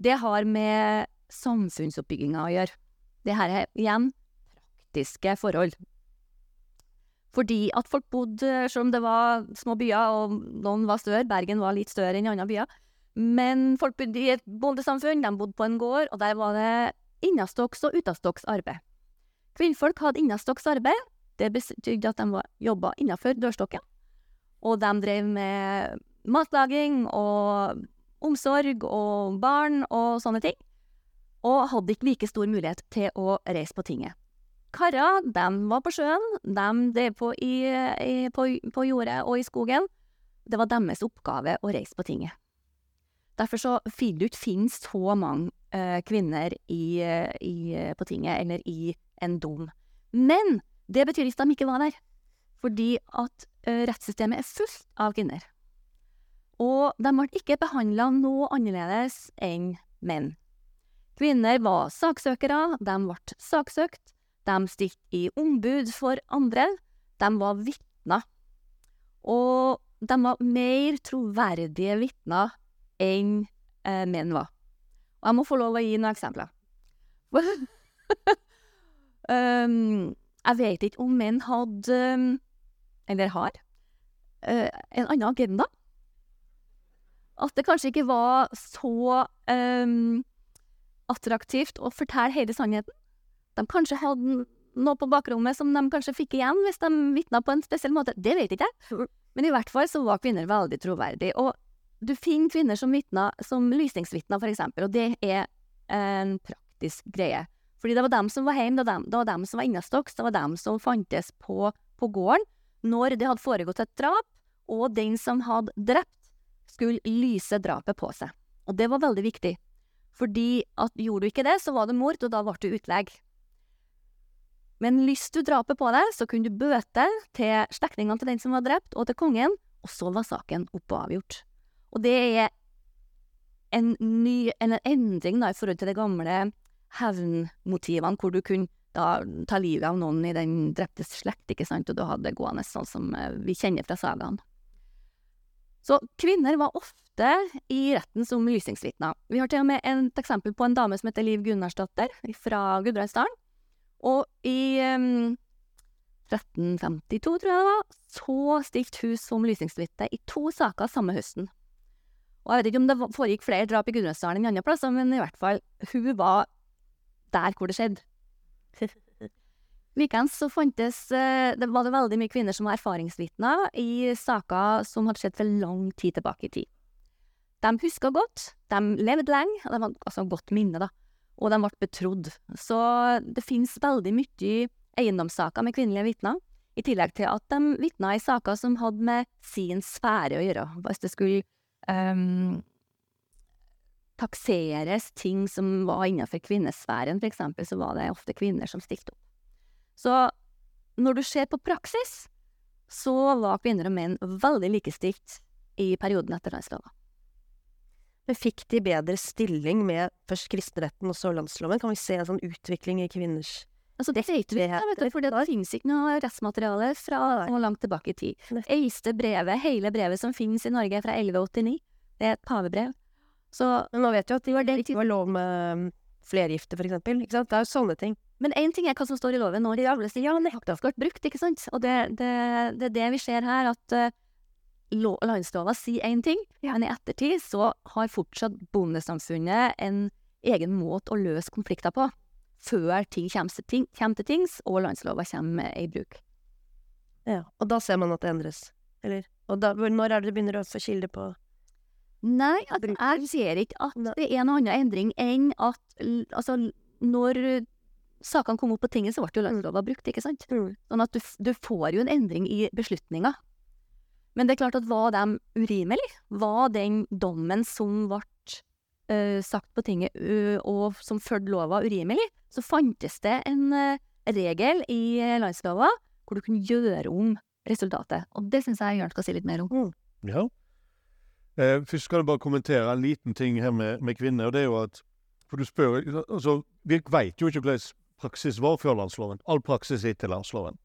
det har med samfunnsoppbygginga å gjøre. Det her er igjen praktiske forhold. Fordi at folk bodde, selv om det var små byer, og noen var større, Bergen var litt større enn andre byer, men folk bodde i et bondesamfunn, de bodde på en gård, og der var det innastoks og utastoks arbeid. Kvinnfolk hadde innastoks arbeid, det betydde at de jobba innafor dørstokken, og de drev med matlaging og omsorg og barn og sånne ting, og hadde ikke like stor mulighet til å reise på tinget. Karer, de var på sjøen, de drev på i, i, på, på jordet og i skogen. Det var deres oppgave å reise på tinget. Derfor så vil du ikke finne så mange eh, kvinner i, i, på tinget, eller i en dom. Men det betyr ikke at de ikke var der, fordi at eh, rettssystemet er fullt av kvinner. Og de ble ikke behandla noe annerledes enn menn. Kvinner var saksøkere, de ble saksøkt, de stilte i ombud for andre, de var vitner. Og de var mer troverdige vitner enn eh, menn var. Og jeg må få lov å gi noen eksempler. um, jeg vet ikke om menn hadde, eller har, eh, en annen agenda. At det kanskje ikke var så um, attraktivt å fortelle hele sannheten. De kanskje hadde noe på bakrommet som de kanskje fikk igjen hvis de vitna på en spesiell måte. Det vet ikke jeg. Men i hvert fall så var kvinner veldig troverdige. Og du finner kvinner som vitner, som lysningsvitner, for eksempel, og det er en praktisk greie. Fordi det var dem som var hjemme, det var dem, det var dem som var innestokks, det var dem som fantes på, på gården når det hadde foregått et drap, og den som hadde drept, skulle lyse drapet på seg. Og det var veldig viktig. Fordi at gjorde du ikke det, så var det mord, og da ble du utlegg. Men hvis du drapet på deg, så kunne du bøte til slektningene til den som var drept, og til kongen, og så var saken opp og avgjort. Og det er en ny, en endring da, i forhold til de gamle hevnmotivene, hvor du kunne da ta livet av noen i den dreptes slekt, ikke sant, og du hadde det gående sånn som eh, vi kjenner fra sagaen. Så kvinner var ofte i retten som lysingsvitner. Vi har til og med et eksempel på en dame som heter Liv Gunnarsdatter fra Gudbrandsdalen. Og i um, 1352, tror jeg det var, så stilte hun som lysingsvitne i to saker samme høsten. Og jeg vet ikke om det foregikk flere drap i Gudbrandsdalen enn andre plasser, men i hvert fall, hun var der hvor det skjedde. Likeens så fantes eh, det var det veldig mye kvinner som var erfaringsvitner i saker som hadde skjedd for lang tid tilbake i tid. De huska godt, de levde lenge, og de hadde altså godt minne, da, og de ble betrodd. Så det finnes veldig mye eiendomssaker med kvinnelige vitner, i tillegg til at de vitna i saker som hadde med sin sfære å gjøre. Hvis det skulle um, takseres ting som var innenfor kvinnesfæren, eksempel, så var det ofte kvinner som stilte opp. Så når du ser på praksis, så var kvinner og menn veldig likestilt i perioden etter landslova. Men fikk de bedre stilling med først kristenretten og så landsloven? Kan vi se en sånn utvikling i kvinners Altså, det vet vi ikke, vet du, for det finnes ikke noe rettsmateriale fra langt tilbake i tid. Det Eldste brevet, hele brevet som finnes i Norge, er fra 1189. Det er et pavebrev. Så, Men nå vet vi at det var, det det var lov med flergifte, for eksempel. Ikke sant? Det er jo sånne ting. men én ting er hva som står i loven når de alle sier ja, det har ikke vært brukt, ikke sant? Og det er det, det, det vi ser her, at uh, lo, landslova sier én ting, men i ettertid så har fortsatt bondesamfunnet en egen måte å løse konflikter på. Før ting kommer til, ting, kommer til tings, og landslova kommer i bruk. Ja. Og da ser man at det endres. Eller? Og da, når er det det begynner å få kilde på Nei, at jeg ser ikke at det er noen annen endring enn at altså, når sakene kom opp på tinget, så ble jo landsloven brukt, ikke sant? Sånn at du, du får jo en endring i beslutninga. Men det er klart at var de urimelig? Var den dommen som ble uh, sagt på tinget uh, og som fulgte lova urimelig, så fantes det en uh, regel i landsloven landslova hvor du kunne gjøre om resultatet. Og det syns jeg Jørn skal si litt mer om. Ja. Eh, først skal jeg bare kommentere en liten ting her med, med kvinner. og det er jo at, for du spør, altså, Vi vet jo ikke hvordan praksis var før landsloven. All praksis er etter landsloven.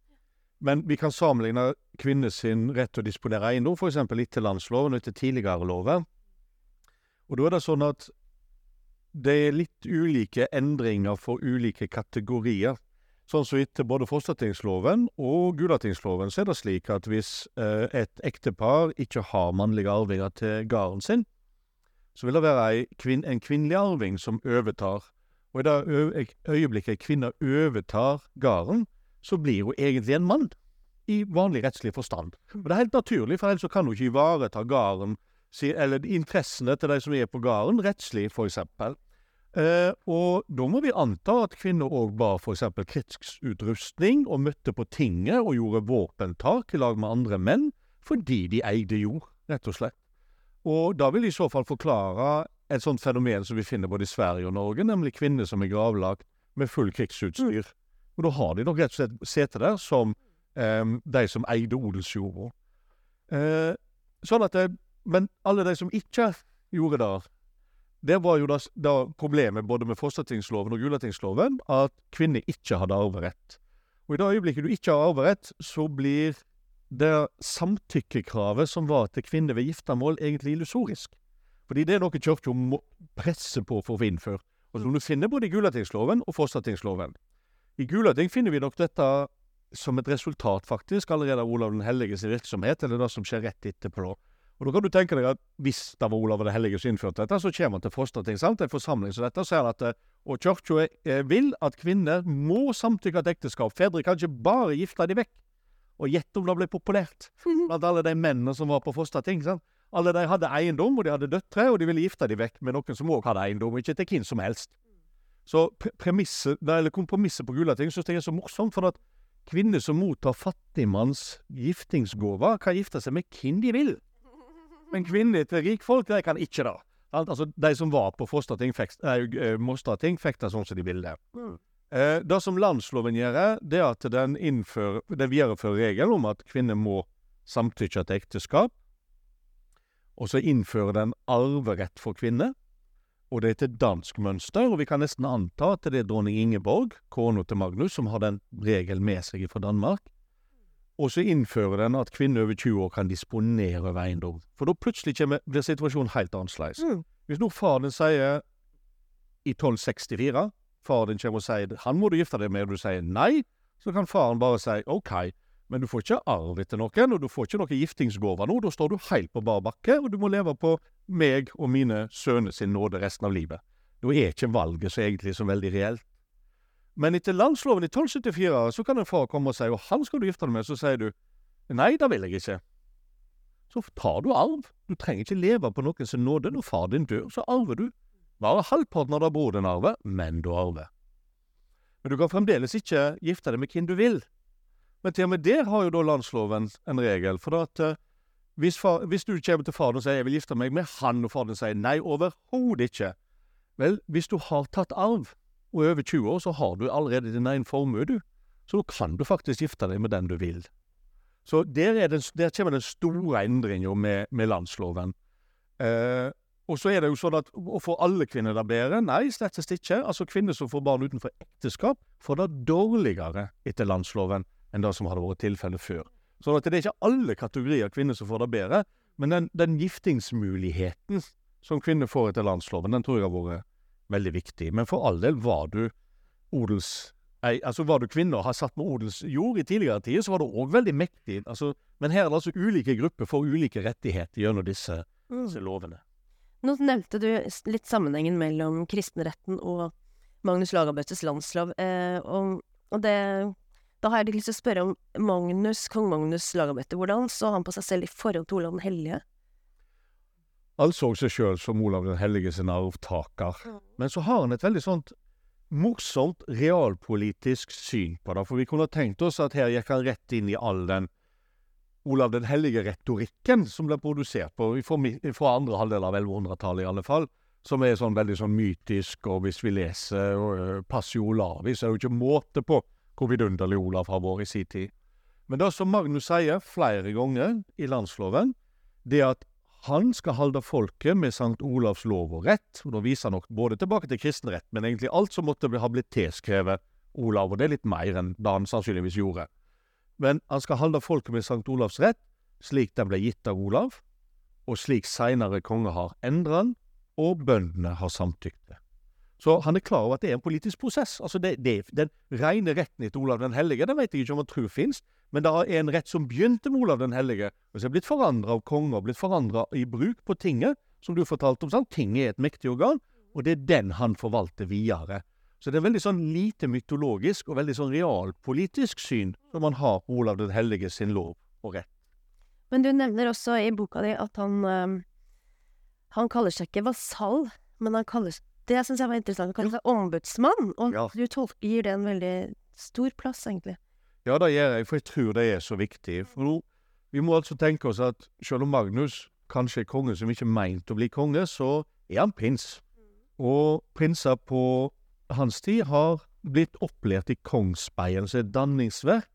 Men vi kan sammenligne kvinnes rett til å disponere eiendom, f.eks. etter landsloven og etter tidligere lover. Og da er det sånn at det er litt ulike endringer for ulike kategorier. Sånn som etter både fostertingsloven og Gulatingsloven, så er det slik at hvis eh, et ektepar ikke har mannlige arvinger til gården sin, så vil det være ei kvinn, en kvinnelig arving som overtar. Og i det øyeblikket ei kvinne overtar gården, så blir hun egentlig en mann. I vanlig rettslig forstand. Og det er helt naturlig, for ellers kan hun ikke ivareta gården, eller interessene til de som er på gården, rettslig, for eksempel. Eh, og da må vi anta at kvinner òg bar f.eks. krigsutrustning, og møtte på tinget og gjorde våpentak i lag med andre menn, fordi de eide jord, rett og slett. Og da vil i så fall forklare et sånt fenomen som vi finner både i Sverige og Norge, nemlig kvinner som er gravlagt med full krigsutstyr. Og da har de nok rett og slett sete der som eh, de som eide odelsjorda. Eh, sånn at det, men alle de som ikke gjorde det, det var jo da, da problemet både med Fossatingsloven og Gulatingsloven, at kvinner ikke hadde arverett. Og i det øyeblikket du ikke har arverett, så blir det samtykkekravet som var til kvinner ved giftermål, egentlig illusorisk. Fordi det er noe kirka må presse på for å få innført. Og som du finner både i Gulatingsloven og Fossatingsloven. I Gulating finner vi nok dette som et resultat, faktisk, allerede av Olav den helliges virksomhet, eller det som skjer rett etterpå. Og da kan du tenke deg at hvis det var Olav den hellige som innførte dette, så kommer han til Frostating, sant? en forsamling som dette, sier at og kirka vil at kvinner må samtykke til ekteskap. Fedre kan ikke bare gifte dem vekk. Og gjett om det ble populært blant alle de mennene som var på Frostating. sant? Alle de hadde eiendom, og de hadde døtre, og de ville gifte dem vekk med noen som òg hadde eiendom, ikke til hvem som helst. Så premisset, eller kompromisset på Gulating syns jeg er så morsomt, for at kvinner som mottar fattigmanns giftingsgåver, kan gifte seg med hvem de vil. Men kvinner til rikfolk, de kan ikke det. Altså, de som var på Fosterting, eh, Mostrating, fikk det sånn som de ville. Mm. Eh, det som landsloven gjør, det er at den, innfører, den viderefører regelen om at kvinner må samtykke til ekteskap. Og så innfører den arverett for kvinner. Og det er til dansk mønster, og vi kan nesten anta at det er dronning Ingeborg, kona til Magnus, som har den regelen med seg fra Danmark. Og så innfører den at kvinner over 20 år kan disponere over eiendom. For da plutselig kommer, blir situasjonen helt annerledes. Mm. Hvis nå far din sier i 1264 Far din kommer og sier 'han må du gifte deg med', og du sier nei, så kan faren bare si 'ok', men du får ikke arv etter noen, og du får ikke noen giftingsgave nå. Da står du helt på bar bakke, og du må leve på meg og mine sønner sin nåde resten av livet. Da er ikke valget så egentlig så veldig reelt. Men etter landsloven i 1274 så kan en far komme og si 'og han skal du gifte deg med', så sier du 'nei, det vil jeg ikke'. Så tar du arv. Du trenger ikke leve på noen som nåde. Når far din dør, så arver du. Bare halvparten av det bror din arver, men du arver. Men du kan fremdeles ikke gifte deg med hvem du vil. Men til og med der har jo da landsloven en regel. For at uh, hvis, far, hvis, du kommer til faren og sier 'jeg vil gifte meg med han', og din sier 'nei, overhodet ikke', vel, hvis du har tatt arv, og er over 20 år, så har du allerede din egen formue, du. Så da kan du faktisk gifte deg med den du vil. Så der, den, der kommer den store endringa med, med, landsloven. Eh, og så er det jo sånn at å få alle kvinner det bedre? Nei, slettest ikke. Altså Kvinner som får barn utenfor ekteskap, får det dårligere etter landsloven enn det som hadde vært tilfellet før. Så det er ikke alle kategorier kvinner som får det bedre, men den, den giftingsmuligheten som kvinner får etter landsloven, den tror jeg har vært veldig viktig. Men for all del, var du odels... Ei, altså Var du kvinne og har satt med odelsjord i tidligere tider, så var du òg veldig mektig. Altså, men her er det altså ulike grupper for ulike rettigheter gjennom disse, mm. disse lovene. Nå nevnte du litt sammenhengen mellom kristenretten og Magnus Lagabøtes landslov. Eh, og, og det, da har jeg lyst til å spørre om Magnus, kong Magnus Lagabøte. Hvordan så han på seg selv i forhold til Olav den hellige? Anså seg sjøl som Olav den hellige sin arvtaker. Men så har han et veldig sånt morsomt realpolitisk syn på det. For vi kunne tenkt oss at her gikk han rett inn i all den Olav den hellige-retorikken som ble produsert på fra andre halvdel av 1100-tallet, i alle fall. Som er sånn veldig sånn mytisk, og hvis vi leser uh, Passio Olavi, så er det jo ikke måte på hvor vidunderlig Olav har vært i sin tid. Men det som Magnus sier flere ganger i landsloven, det er at han skal holde folket med Sankt Olavs lov og rett. og Da viser han nok både tilbake til kristenrett, men egentlig alt som måtte ha blitt tilskrevet Olav, og det er litt mer enn det han sannsynligvis gjorde. Men han skal holde folket med Sankt Olavs rett, slik den ble gitt av Olav, og slik seinere konge har endra den, og bøndene har samtykt. Så han er klar over at det er en politisk prosess. Altså det, det, Den rene retten etter Olav den hellige den vet jeg ikke om han tror finnes, men det er en rett som begynte med Olav den hellige, og som er blitt forandra av konger, blitt forandra i bruk på tinget, som du fortalte om. sant? Tinget er et mektig organ, og det er den han forvalter videre. Så det er veldig sånn lite mytologisk og veldig sånn realpolitisk syn når man har på Olav den hellige sin lov og rett. Men du nevner også i boka di at han øh, Han kaller seg ikke vasall, men han kaller seg Det syns jeg var interessant. Du kaller si ombudsmann, og Ja. du tolker, gir det en veldig stor plass, egentlig. Ja, det gjør jeg, for jeg tror det er så viktig. For nå, vi må altså tenke oss at selv om Magnus kanskje er konge som ikke er meint å bli konge, så er han prins. Og prinser på hans tid har blitt opplært i Kongsbeien, som er danningsverk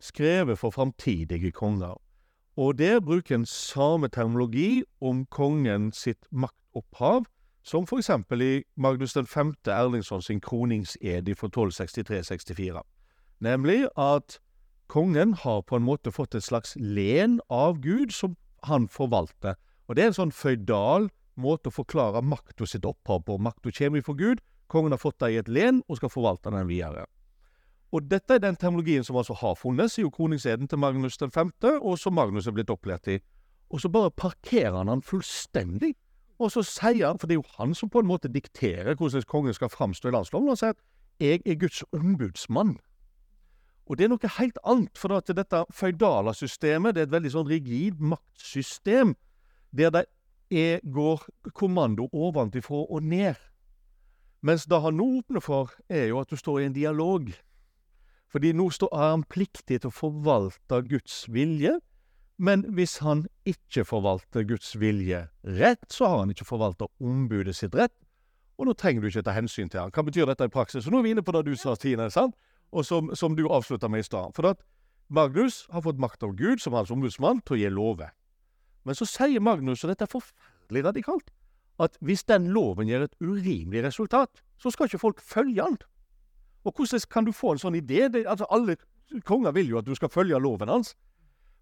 skrevet for framtidige konger. Og der bruker en samme terminologi om kongen sitt maktopphav, som eksempel i Magnus 5. Erlingsson sin kroningsed fra 1263-64. Nemlig at kongen har på en måte fått et slags len av Gud som han forvalter. Og det er en sånn føydal måte å forklare makta sitt opphav på. Makta kommer fra Gud, kongen har fått det i et len og skal forvalte den videre. Og dette er den terminologien som altså har funnes i kroningseden til Magnus 5., og som Magnus er blitt opplært i. Og så bare parkerer han han fullstendig. Og så sier han, for det er jo han som på en måte dikterer hvordan kongen skal framstå i landsloven, han sier at 'jeg er Guds ombudsmann'. Og det er noe helt annet, for at dette føydale systemet det er et veldig sånn rigid maktsystem, der det er, går kommando ovenfra og ned. Mens det han nå åpner for, er jo at du står i en dialog. Fordi nå står, han pliktig til å forvalte Guds vilje, men hvis han ikke forvalter Guds vilje rett, så har han ikke forvalta ombudet sitt rett, og nå trenger du ikke ta hensyn til han. Hva betyr dette i praksis? Så nå er vi inne på det du sa, Tine, sant? og som, som du avslutta med i stad. For at Magnus har fått makt av Gud som hans ombudsmann til å gi lover. Men så sier Magnus, og dette er forferdelig radikalt, at hvis den loven gir et urimelig resultat, så skal ikke folk følge den. Og hvordan kan du få en sånn idé? Det, altså Alle konger vil jo at du skal følge loven hans.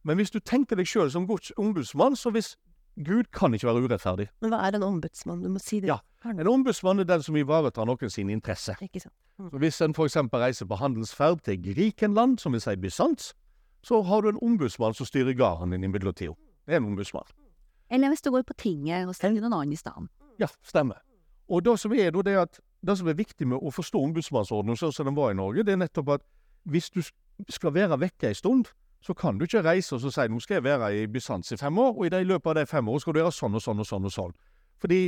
Men hvis du tenker deg sjøl som Guds ombudsmann, så hvis Gud kan ikke være urettferdig. Men hva er en ombudsmann? Du må si det. Ja. En ombudsmann er den som ivaretar noen sin interesse. Ikke sant. Så Hvis en f.eks. reiser på handelsferd til Grikenland, som vil si Bysants, så har du en ombudsmann som styrer gården din i midlertida. Det er en ombudsmann. Eller hvis du går på tinget og stiller noen annen i stedet. Ja, stemmer. Og det som er det at det som er viktig med å forstå ombudsmannsordningen sånn som den var i Norge, det er nettopp at hvis du skal være vekke en stund, så kan du ikke reise og si nå skal jeg være i Bysants i fem år, og i det løpet av de fem år skal du gjøre sånn og sånn og sånn og sånn. Fordi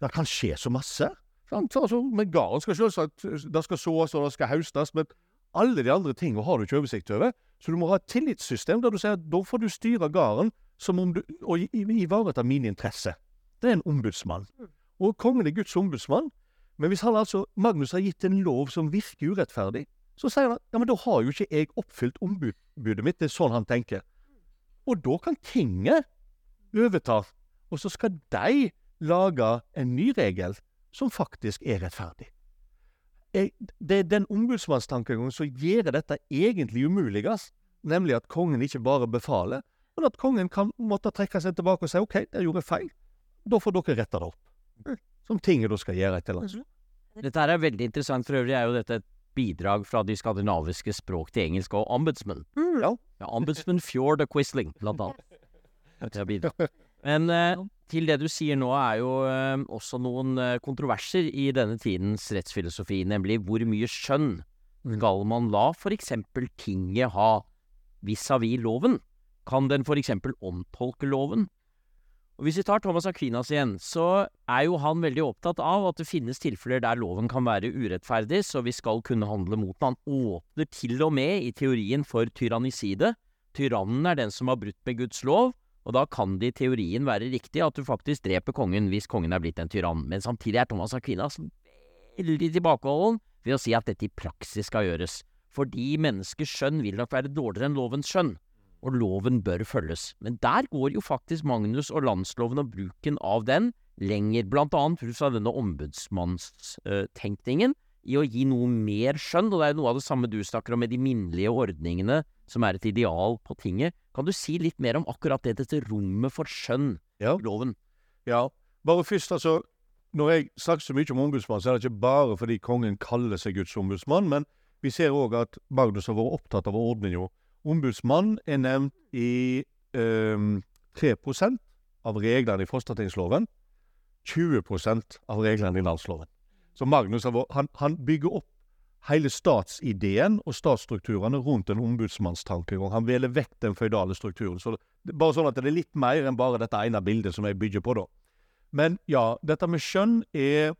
det kan skje så masse. Altså, men gården skal selvsagt det skal sås og det skal høstes, men alle de andre tingene har du ikke oversikt over. Så du må ha et tillitssystem der du sier at da får du styre gården som om du og ivareta mine interesser. Det er en ombudsmann. Og kongen er Guds ombudsmann. Men hvis han altså, Magnus har gitt en lov som virker urettferdig, så sier han at ja, men da har jo ikke jeg oppfylt ombudet mitt. Det er sånn han tenker. Og da kan tinget overta, og så skal de lage en ny regel som faktisk er rettferdig. Jeg, det er den ombudsmannstankegangen som gjør dette egentlig umulig, nemlig at kongen ikke bare befaler, men at kongen kan måtte trekke seg tilbake og si OK, jeg gjorde feil, da får dere rette det opp. Som tinget da skal gjøre etter annet. Dette er veldig interessant. For øvrig er jo dette et bidrag fra de skandinaviske språk til engelsk og ombudsman. Ja. Ja, ombudsman Fjord og Quisling, blant annet. Men eh, til det du sier nå, er jo eh, også noen eh, kontroverser i denne tidens rettsfilosofi, nemlig hvor mye skjønn skal man la for eksempel tinget ha vis-à-vis loven? Kan den for eksempel omtolke loven? Og Hvis vi tar Thomas Aquinas igjen, så er jo han veldig opptatt av at det finnes tilfeller der loven kan være urettferdig, så vi skal kunne handle mot den. Han åpner til og med i teorien for tyranniside. Tyrannen er den som har brutt med Guds lov, og da kan det i teorien være riktig at du faktisk dreper kongen hvis kongen er blitt en tyrann. Men samtidig er Thomas Aquinas veldig tilbakeholden ved å si at dette i praksis skal gjøres. fordi menneskers skjønn vil nok være dårligere enn lovens skjønn, og loven bør følges. Men der går jo faktisk Magnus og landsloven og bruken av den lenger, blant annet ut fra denne ombudsmannstenkningen, i å gi noe mer skjønn, og det er jo noe av det samme du snakker om med de minnelige ordningene, som er et ideal på tinget. Kan du si litt mer om akkurat det, dette rommet for skjønn Ja. i loven? Ja, bare først altså Når jeg snakker så mye om ombudsmann, så er det ikke bare fordi kongen kaller seg Guds ombudsmann, men vi ser òg at Magnus har vært opptatt av ordninga. Ombudsmann er nevnt i eh, 3 av reglene i Frostatingsloven. 20% av reglene i landsloven. Så Magnus han, han bygger opp hele statsideen og statsstrukturene rundt en ombudsmannstankegang. Han veler vekk den føydale strukturen. Så det, bare sånn at det er litt mer enn bare dette ene bildet som jeg bygger på, da. Men ja, dette med skjønn er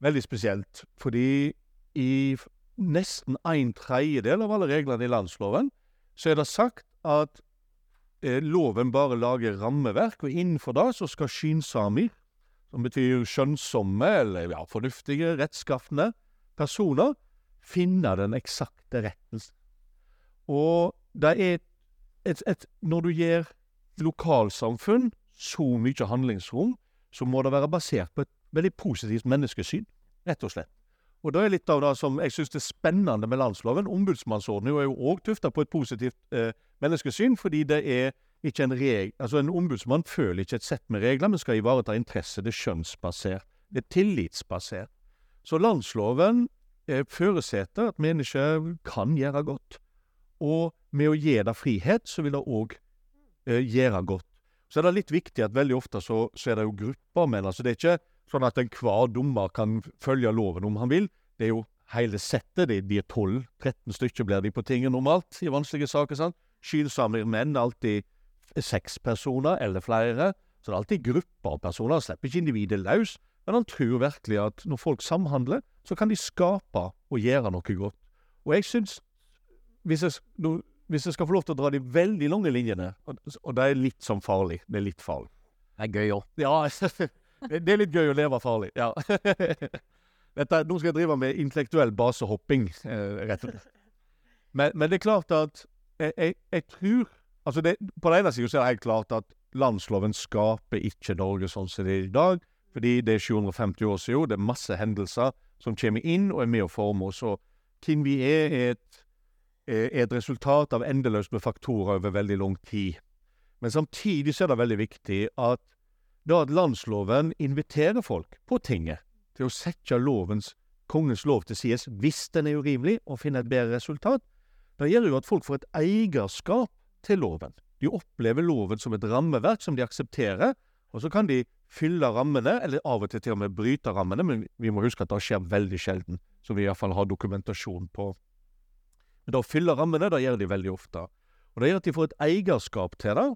veldig spesielt, fordi i nesten en tredjedel av alle reglene i landsloven, så er det sagt at eh, loven bare lager rammeverk, og innenfor det så skal skynsamer, som betyr skjønnsomme eller ja, fornuftige, rettskaffende personer, finne den eksakte retten. Og det er et, et Når du gir lokalsamfunn så mye handlingsrom, så må det være basert på et veldig positivt menneskesyn, rett og slett. Og det er litt av det som jeg syns er spennende med landsloven. Ombudsmannsordninga er jo òg tufta på et positivt eh, menneskesyn, fordi det er ikke en reg... Altså, en ombudsmann føler ikke et sett med regler, men skal ivareta interesse. Det er skjønnsbasert. Det er tillitsbasert. Så landsloven eh, føresetter at mennesker kan gjøre godt. Og med å gi det frihet, så vil det òg eh, gjøre godt. Så er det litt viktig at veldig ofte så, så er det jo grupper, men altså det er ikke sånn at enhver dommer kan følge loven om han vil. Det er jo hele settet. De, blir er 12-13 stykker blir de på tinget normalt i vanskelige saker. sant? Skyldsamme menn alltid seks personer eller flere. Så det er alltid grupper av personer. Han slipper ikke individet løs. Men han tror virkelig at når folk samhandler, så kan de skape og gjøre noe godt. Og jeg syns hvis hvis jeg skal få lov til å dra de veldig lange linjene, og, og det er litt sånn farlig Det er litt farlig. Det er gøy òg. Ja, det det er litt gøy å leve farlig. Ja. Dette, nå skal jeg drive med intellektuell basehopping, eh, rett og slett. Men, men det er klart at jeg, jeg, jeg tror altså det, På den ene siden er det helt klart at landsloven skaper ikke Norge sånn som det er i dag. Fordi det er 750 år siden, det er masse hendelser som kommer inn og er med å forme oss. Og hvem vi er, er et, er et resultat av endeløst med faktorer over veldig lang tid. Men samtidig så er det veldig viktig at da at landsloven inviterer folk på tinget til å sette lovens, kongens lov til side hvis den er urimelig, og finne et bedre resultat, da gjør det jo at folk får et eierskap til loven. De opplever loven som et rammeverk som de aksepterer, og så kan de fylle rammene, eller av og til til og med bryte rammene, men vi må huske at det skjer veldig sjelden, som vi iallfall har dokumentasjon på. Men da å fylle rammene, det gjør de veldig ofte. Og det gjør at de får et eierskap til det,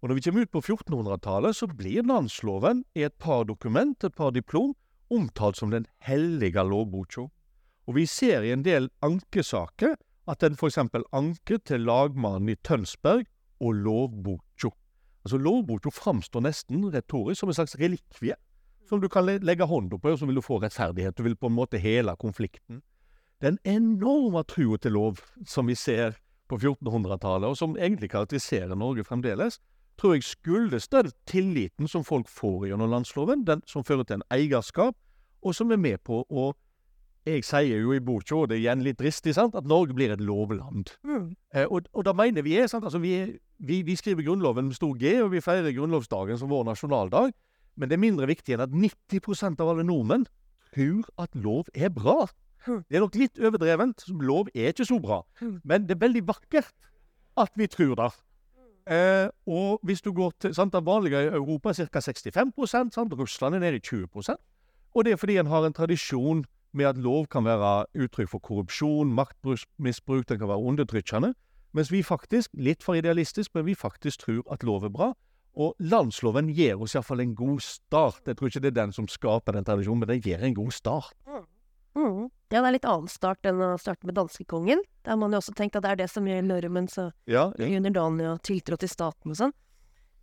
og når vi kommer ut på 1400-tallet, så blir landsloven i et par dokument, et par diplom, omtalt som den hellige lovboka. Og vi ser i en del ankesaker at den eksempel anker til lagmannen i Tønsberg og lovboka. Altså Lovboka framstår nesten retorisk som en slags relikvie, som du kan legge hånda på, og så vil du få rettferdighet. Du vil på en måte hele konflikten. Den enorme trua til lov som vi ser på 1400-tallet, og som egentlig karakteriserer Norge fremdeles, tror jeg skyldes den tilliten som folk får gjennom landsloven, den som fører til en eierskap, og som er med på å Jeg sier jo i boka, og det er igjen litt dristig, sant, at Norge blir et lovland. Eh, og, og da mener vi er, sant, altså vi, er, vi, vi skriver Grunnloven med stor G, og vi feirer grunnlovsdagen som vår nasjonaldag, men det er mindre viktig enn at 90% av alle nordmenn tror at lov er bra. Det er nok litt overdrevent. Lov er ikke så bra. Men det er veldig vakkert at vi tror det. Eh, og hvis du går til sant, Det vanlige i Europa er ca. 65 sant? Russland er nede i 20% Og det er fordi en har en tradisjon med at lov kan være uttrykk for korrupsjon, maktmisbruk, den kan være undertrykkende. Mens vi faktisk, litt for idealistisk, men vi faktisk tror at lov er bra. Og landsloven gir oss iallfall en god start. Jeg tror ikke det er den som skaper den tradisjonen, men den gir en god start. Mm. Ja, det er litt annen start enn å starte med danskekongen. Der har man jo også tenkt at det er det som gjør nordmenn så Ja, ja. underdanige og tiltro til staten og sånn.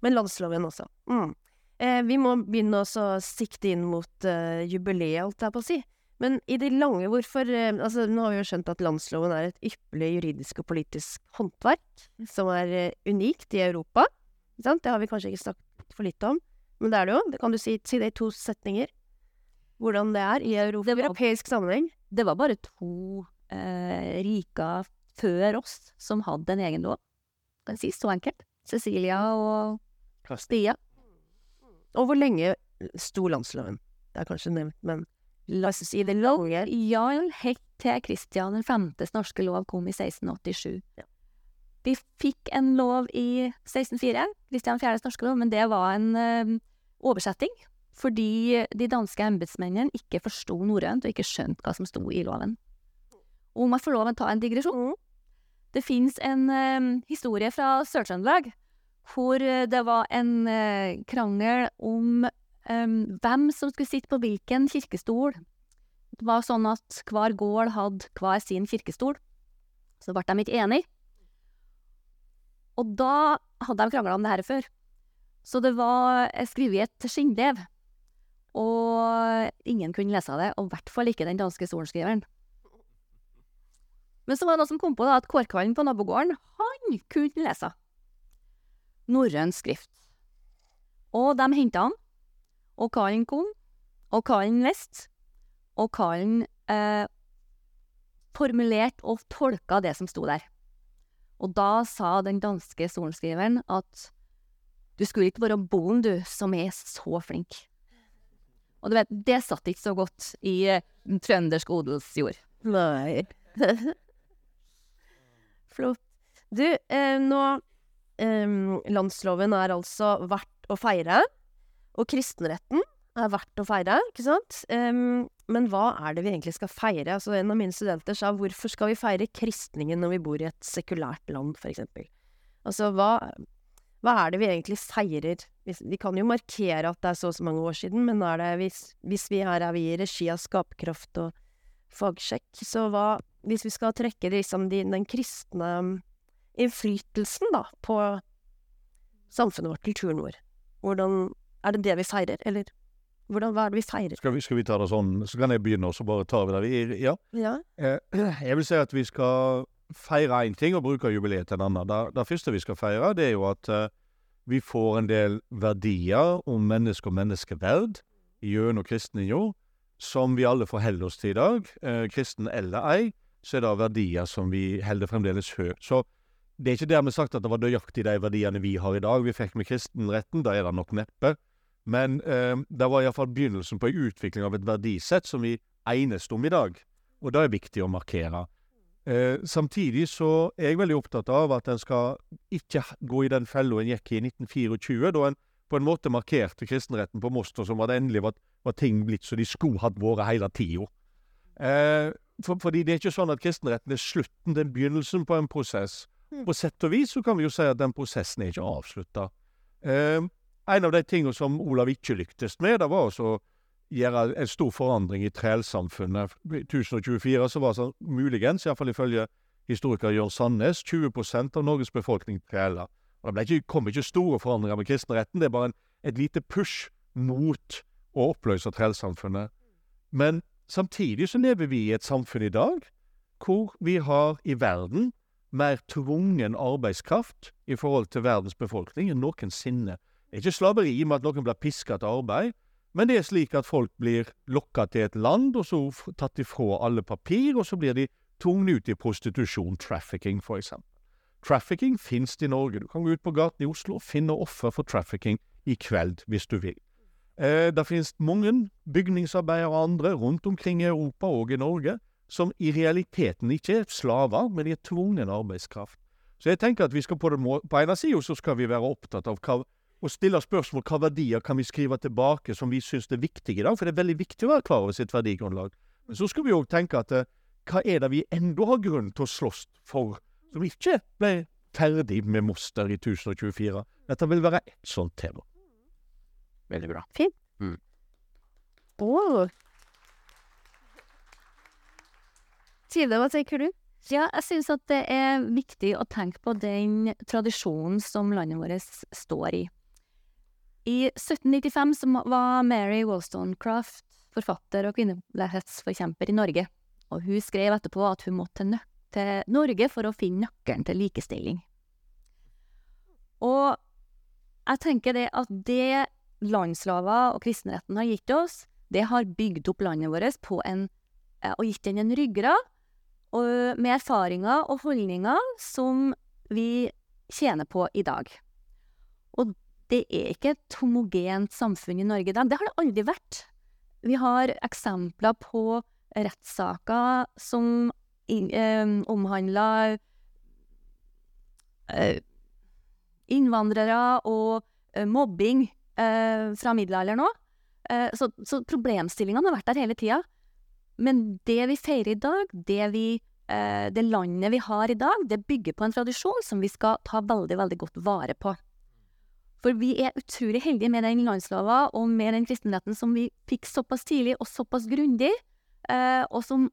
Men landsloven også. Mm. Eh, vi må begynne å sikte inn mot eh, jubileet, holdt jeg på å si. Men i det lange Hvorfor eh, Altså, nå har vi jo skjønt at landsloven er et ypperlig juridisk og politisk håndverk som er eh, unikt i Europa. Det har vi kanskje ikke snakket for litt om, men det er det jo. Det kan du si, si det i to setninger? Hvordan det er i Europa, Det var- europeisk sammenheng? Det var bare to eh, riker før oss som hadde en egen lov. Den sist, så enkelt. Cecilia og Stia. Og hvor lenge sto landsloven? Det er kanskje nevnt, men la oss si det lange Ja, helt til Kristian 5.s norske lov kom i 1687. Ja. Vi fikk en lov i 1604, Kristian 4.s norske lov, men det var en ø, oversetting. Fordi de danske embetsmennene ikke forsto norrønt og ikke skjønte hva som sto i loven. Og om jeg får lov å ta en digresjon Det fins en eh, historie fra Sør-Trøndelag hvor eh, det var en eh, krangel om eh, hvem som skulle sitte på hvilken kirkestol. Det var sånn at hver gård hadde hver sin kirkestol. Så ble de ikke enige. Og da hadde de krangla om det her før. Så det var skrevet i et skinnbrev. Og ingen kunne lese det, og i hvert fall ikke den danske sorenskriveren. Men så var det noen som kom på da, at kårkvallen på nabogården, han kunne lese norrøn skrift. Og de henta han, og kallen kom, og kallen leste, og kallen eh, formulerte og tolka det som sto der. Og da sa den danske sorenskriveren at du skulle ikke være bonden, du, som er så flink. Og du vet, det satt ikke så godt i eh, trøndersk odelsjord. Nei. Flott. Du, eh, nå eh, Landsloven er altså verdt å feire. Og kristenretten er verdt å feire, ikke sant? Em, men hva er det vi egentlig skal feire? Altså, en av mine studenter sa hvorfor skal vi feire kristningen når vi bor i et sekulært land, eksempel? Altså, hva, hva er det vi egentlig feirer? Vi kan jo markere at det er så og så mange år siden, men er det, hvis, hvis vi her er vi i regi av Skaperkraft og fagsjekk, så hva Hvis vi skal trekke liksom de, den kristne innflytelsen, da, på samfunnet vårt, kulturen vår, hvordan Er det det vi feirer, eller hvordan, hva er det vi feirer? Skal vi, skal vi ta det sånn, så kan jeg begynne, og så bare tar vi det. Vi, ja. Ja. Eh, Jeg vil si at vi skal feire én ting og bruke jubileet til en annen. Det, det første vi skal feire, det er jo at uh, vi får en del verdier om menneske og menneskeverd gjennom jord, som vi alle forholder oss til i dag. Uh, kristen eller ei, så er det verdier som vi holder fremdeles høyt. Så det er ikke dermed sagt at det var nøyaktig de verdiene vi har i dag vi fikk med kristenretten, da er det nok neppe. Men uh, det var iallfall begynnelsen på en utvikling av et verdisett som vi enes om i dag. Og det er viktig å markere. Eh, samtidig så er jeg veldig opptatt av at en skal ikke gå i den fella en gikk i 1924, da en på en måte markerte kristenretten på Moster som at endelig var, var ting blitt så de skulle hatt vært hele tida. Eh, for, fordi det er ikke sånn at kristenretten er slutten, det er begynnelsen på en prosess. På sett og vis så kan vi jo si at den prosessen er ikke avslutta. Eh, en av de tingene som Olav ikke lyktes med, det var også å gjøre en stor forandring i trælsamfunnet. I 1024 så var det muligens, iallfall ifølge historiker Jørn Sandnes, 20% av Norges befolkning træler. Og Det ikke, kom ikke store forandringer med kristenretten, det er bare en, et lite push mot å oppløse trælsamfunnet. Men samtidig så lever vi i et samfunn i dag hvor vi har i verden mer tvungen arbeidskraft i forhold til verdens befolkning enn noensinne. Det er ikke slaveri med at noen blir piska til arbeid, men det er slik at folk blir lokka til et land, og så tatt ifra alle papir, og så blir de tvunget ut i prostitusjon, trafficking for eksempel. Trafficking finnes i Norge. Du kan gå ut på gaten i Oslo og finne offer for trafficking i kveld, hvis du vil. Eh, det finnes mange bygningsarbeidere og andre rundt omkring i Europa og i Norge som i realiteten ikke er slaver, men de er tvungen arbeidskraft. Så jeg tenker at vi skal på den må på ene sida så skal vi være opptatt av hva, og stille spørsmål hva verdier kan vi skrive tilbake som vi syns er viktige i dag, for det er veldig viktig å være klar over sitt verdigrunnlag. Men så skal vi òg tenke at eh, hva er det vi enda har grunn til å slåss for, som ikke ble ferdig med Moster i 1024? Dette vil være ett sånt tema. Veldig bra. Fint. Å. Tide, hva tenker du? Ja, jeg syns at det er viktig å tenke på den tradisjonen som landet vårt står i. I 1795 så var Mary Wollstonecraft forfatter og kvinnelighetsforkjemper i Norge. Og hun skrev etterpå at hun måtte til, til Norge for å finne nøkkelen til likestilling. Og jeg tenker det at det landsloven og kristenretten har gitt oss, det har bygd opp landet vårt en, eh, og gitt den en ryggrad, med erfaringer og holdninger som vi tjener på i dag. Og det er ikke et homogent samfunn i Norge. Det har det aldri vært. Vi har eksempler på rettssaker som eh, omhandler eh, innvandrere og eh, mobbing eh, fra middelalderen òg. Så, så problemstillingene har vært der hele tida. Men det vi feirer i dag, det, vi, det landet vi har i dag, det bygger på en tradisjon som vi skal ta veldig, veldig godt vare på. For vi er utrolig heldige med den landslova og med den kristenretten som vi fikk såpass tidlig og såpass grundig, eh, og som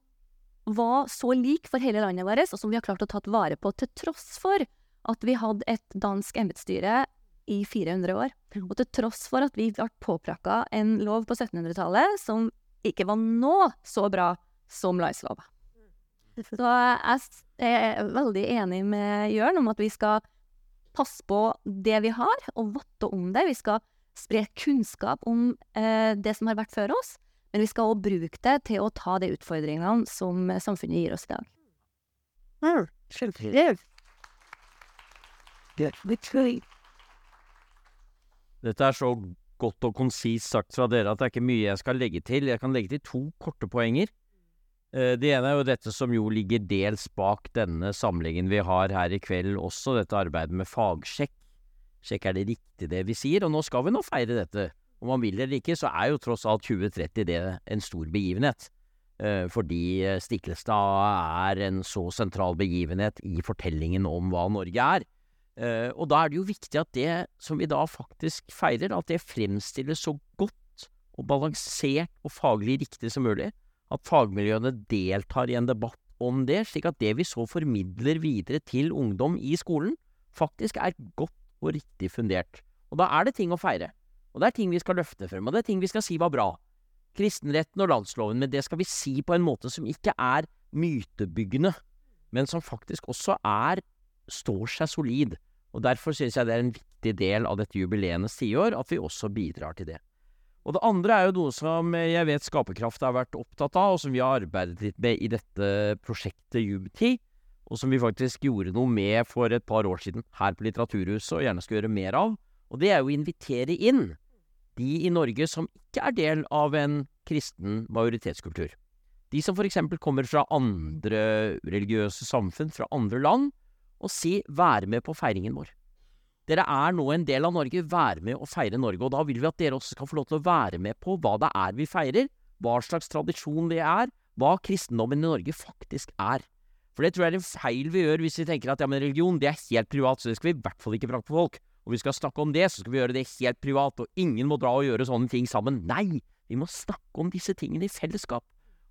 var så lik for hele landet vårt, og som vi har klart å tatt vare på til tross for at vi hadde et dansk embetsstyre i 400 år. Og til tross for at vi ble påprakka en lov på 1700-tallet som ikke var nå så bra som landslova. Så jeg er veldig enig med Jørn om at vi skal passe på det vi har, og votte om det. Vi skal spre kunnskap om eh, det som har vært før oss, men vi skal òg bruke det til å ta de utfordringene som samfunnet gir oss i dag. Mm, Dette er så godt og konsist sagt fra dere at det er ikke mye jeg skal legge til. Jeg kan legge til to korte poenger. Eh, Det ene er jo dette som jo ligger dels bak denne samlingen vi har her i kveld også, dette arbeidet med fagsjekk. Sjekk er det riktig det vi sier, og nå skal vi nå feire dette. Om man vil eller ikke, så er jo tross alt 2030 det en stor begivenhet. Eh, Fordi eh, Stiklestad er en så sentral begivenhet i fortellingen om hva Norge er. Og da er det jo viktig at det som vi da faktisk feirer, at det fremstilles så godt og balansert og faglig riktig som mulig. At fagmiljøene deltar i en debatt om det, slik at det vi så formidler videre til ungdom i skolen, faktisk er godt og riktig fundert. Og da er det ting å feire. Og det er ting vi skal løfte frem, og det er ting vi skal si var bra. Kristenretten og landsloven, men det skal vi si på en måte som ikke er mytebyggende, men som faktisk også er står seg solid. Og derfor synes jeg det er en viktig del av dette jubileenes tiår at vi også bidrar til det. Og det andre er jo noe som jeg vet Skaperkraft har vært opptatt av, og som vi har arbeidet litt med i dette prosjektet Jubti, og som vi faktisk gjorde noe med for et par år siden her på Litteraturhuset, og gjerne skal gjøre mer av. Og det er jo å invitere inn de i Norge som ikke er del av en kristen majoritetskultur. De som eksempel kommer fra andre religiøse samfunn, fra andre land, og si 'vær med på feiringen vår'. Dere er nå en del av Norge, vær med å feire Norge. Og da vil vi at dere også skal få lov til å være med på hva det er vi feirer, hva slags tradisjon det er, hva kristendommen i Norge faktisk er. For det tror jeg er en feil vi gjør hvis vi tenker at ja, men religion det er helt privat, så det skal vi i hvert fall ikke prate på folk. Og vi skal snakke om det, så skal vi gjøre det helt privat, og ingen må dra og gjøre sånne ting sammen. Nei, vi må snakke om disse tingene i fellesskap.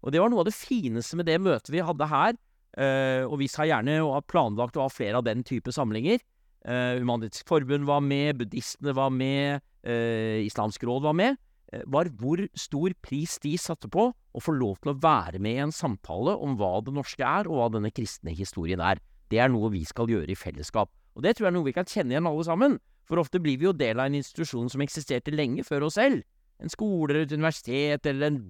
Og det var noe av det fineste med det møtet vi hadde her, eh, og vi sa gjerne og har planlagt å ha flere av den type samlinger. Eh, Human-Etisk Forbund var med, buddhistene var med, uh, Islamsk Råd var med. Uh, Var hvor stor pris de satte på å få lov til å være med i en samtale om hva det norske er, og hva denne kristne historien er. Det er noe vi skal gjøre i fellesskap. Og det tror jeg er noe vi kan kjenne igjen alle sammen. For ofte blir vi jo del av en institusjon som eksisterte lenge før oss selv. En skole eller et universitet eller en,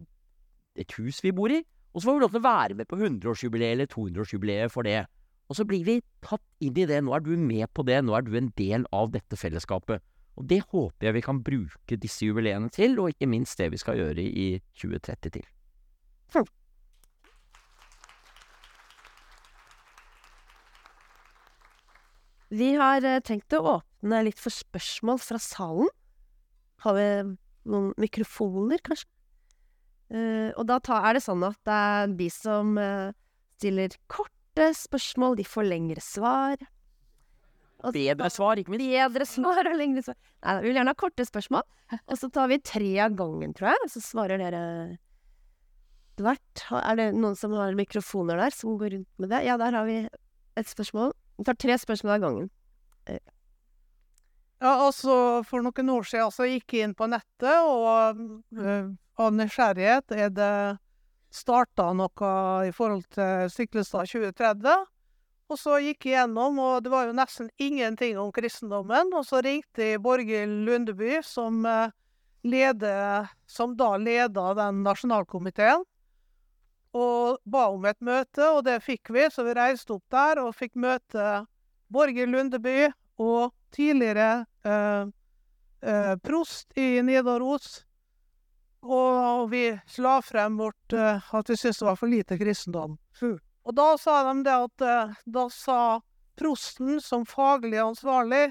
et hus vi bor i. Og så får vi lov til å være med på 100-årsjubileet eller 200-årsjubileet for det. Og så blir vi tatt inn i det. Nå er du med på det. Nå er du en del av dette fellesskapet. Og det håper jeg vi kan bruke disse jubileene til, og ikke minst det vi skal gjøre i 2030 til. Vi har eh, tenkt å åpne litt for spørsmål fra salen. Har vi noen mikrofoner, kanskje? Eh, og da er det sånn at det er de som stiller stiller korte spørsmål, de får lengre svar. Og Bedre svar, ikke minst. Bedre svar og lengre svar. Nei, vi vil gjerne ha korte spørsmål. Og så tar vi tre av gangen, tror jeg. Så svarer dere hvert. Er det noen som har mikrofoner der, som går rundt med det? Ja, der har vi et spørsmål. Vi tar tre spørsmål av gangen. Ja, altså For noen år siden så gikk jeg inn på nettet og uh, av nysgjerrighet er det starta noe i forhold til Stiklestad 2030. Og så gikk jeg gjennom, og det var jo nesten ingenting om kristendommen. Og så ringte jeg Borghild Lundeby, som, eh, leder, som da leda den nasjonalkomiteen, og ba om et møte, og det fikk vi. Så vi reiste opp der og fikk møte Borghild Lundeby og tidligere eh, eh, prost i Nidaros. Og vi la frem vårt, eh, at vi syntes det var for lite kristendom. Og da sa de det at eh, Da sa prosten som faglig ansvarlig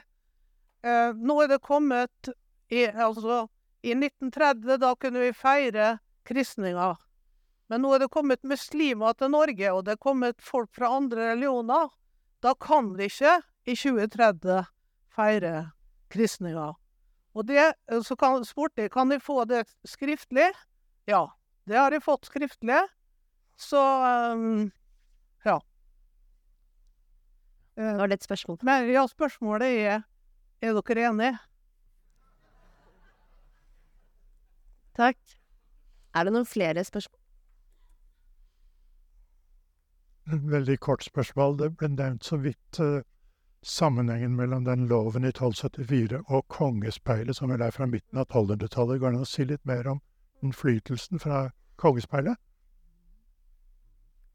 eh, Nå er det kommet i, Altså, i 1930, da kunne vi feire kristninga. Men nå er det kommet muslimer til Norge, og det er kommet folk fra andre religioner. Da kan vi ikke i 2030 feire kristninga. Og det, eh, så kan, spurte jeg kan jeg få det skriftlig. Ja, det har jeg fått skriftlig. Så um, ja. Eh, Var det et spørsmål? Men ja, spørsmålet er er dere enige? Takk. Er det noen flere spørsmål? Veldig kort spørsmål. Det ble nevnt så vidt eh, sammenhengen mellom den loven i 1274 og kongespeilet, som vel er fra midten av 1200-tallet. Går det an å si litt mer om innflytelsen fra kongespeilet?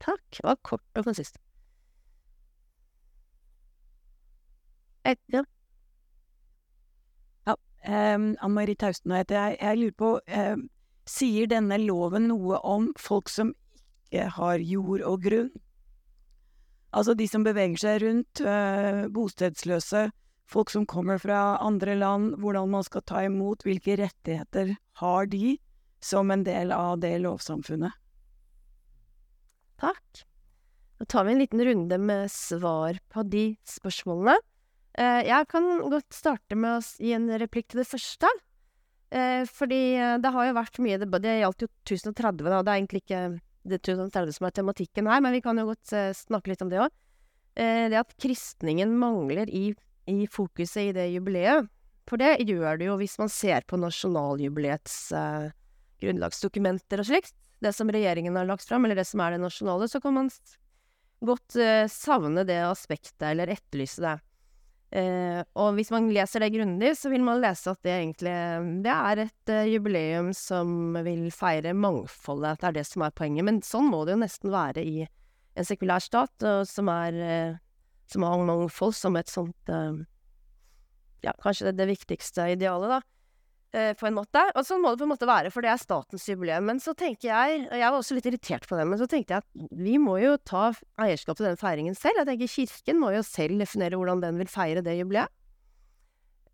Takk. Det var kort og konsist. Et, ja. Um, Anne Marie Tausten heter jeg. Jeg lurer på, um, sier denne loven noe om folk som ikke har jord og grunn? Altså de som beveger seg rundt, eh, bostedsløse, folk som kommer fra andre land, hvordan man skal ta imot, hvilke rettigheter har de som en del av det lovsamfunnet? Takk. Da tar vi en liten runde med svar på de spørsmålene. Eh, jeg kan godt starte med å gi en replikk til det første. Eh, fordi det har jo vært mye Det gjaldt jo 1030, da. Det er egentlig ikke det 1030 som er tematikken her, men vi kan jo godt eh, snakke litt om det òg. Eh, det at kristningen mangler i, i fokuset i det jubileet. For det gjør det jo hvis man ser på nasjonaljubileets eh, grunnlagsdokumenter og slikt. Det som regjeringen har lagt fram, eller det som er det nasjonale, så kan man godt eh, savne det aspektet, eller etterlyse det. Eh, og hvis man leser det grundig, så vil man lese at det egentlig det er et uh, jubileum som vil feire mangfoldet, at det er det som er poenget. Men sånn må det jo nesten være i en sekulær stat, og som er eh, som har mangfold som et sånt Ja, kanskje det, det viktigste idealet, da. Eh, på en måte. Og sånn må det på en måte være, for det er statens jubileum. Men så tenker jeg, og jeg var også litt irritert på det, men så tenkte jeg at vi må jo ta eierskap til den feiringen selv. Jeg tenker Kirken må jo selv definere hvordan den vil feire det jubileet.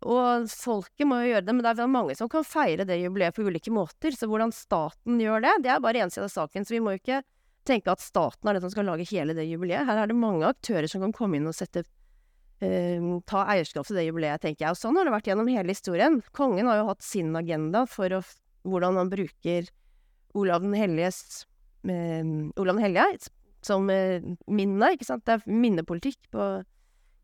Og folket må jo gjøre det, men det er mange som kan feire det jubileet på ulike måter. Så hvordan staten gjør det, det er bare én side av saken. Så vi må jo ikke tenke at staten er den som skal lage hele det jubileet. Her er det mange aktører som kan komme inn og sette eh, ta eierskap til det jubileet, tenker jeg. Og sånn har det vært gjennom hele historien. Kongen har jo hatt sin agenda for å, hvordan han bruker Olav den helliges eh, Olav den hellige som eh, minne, ikke sant. Det er minnepolitikk på,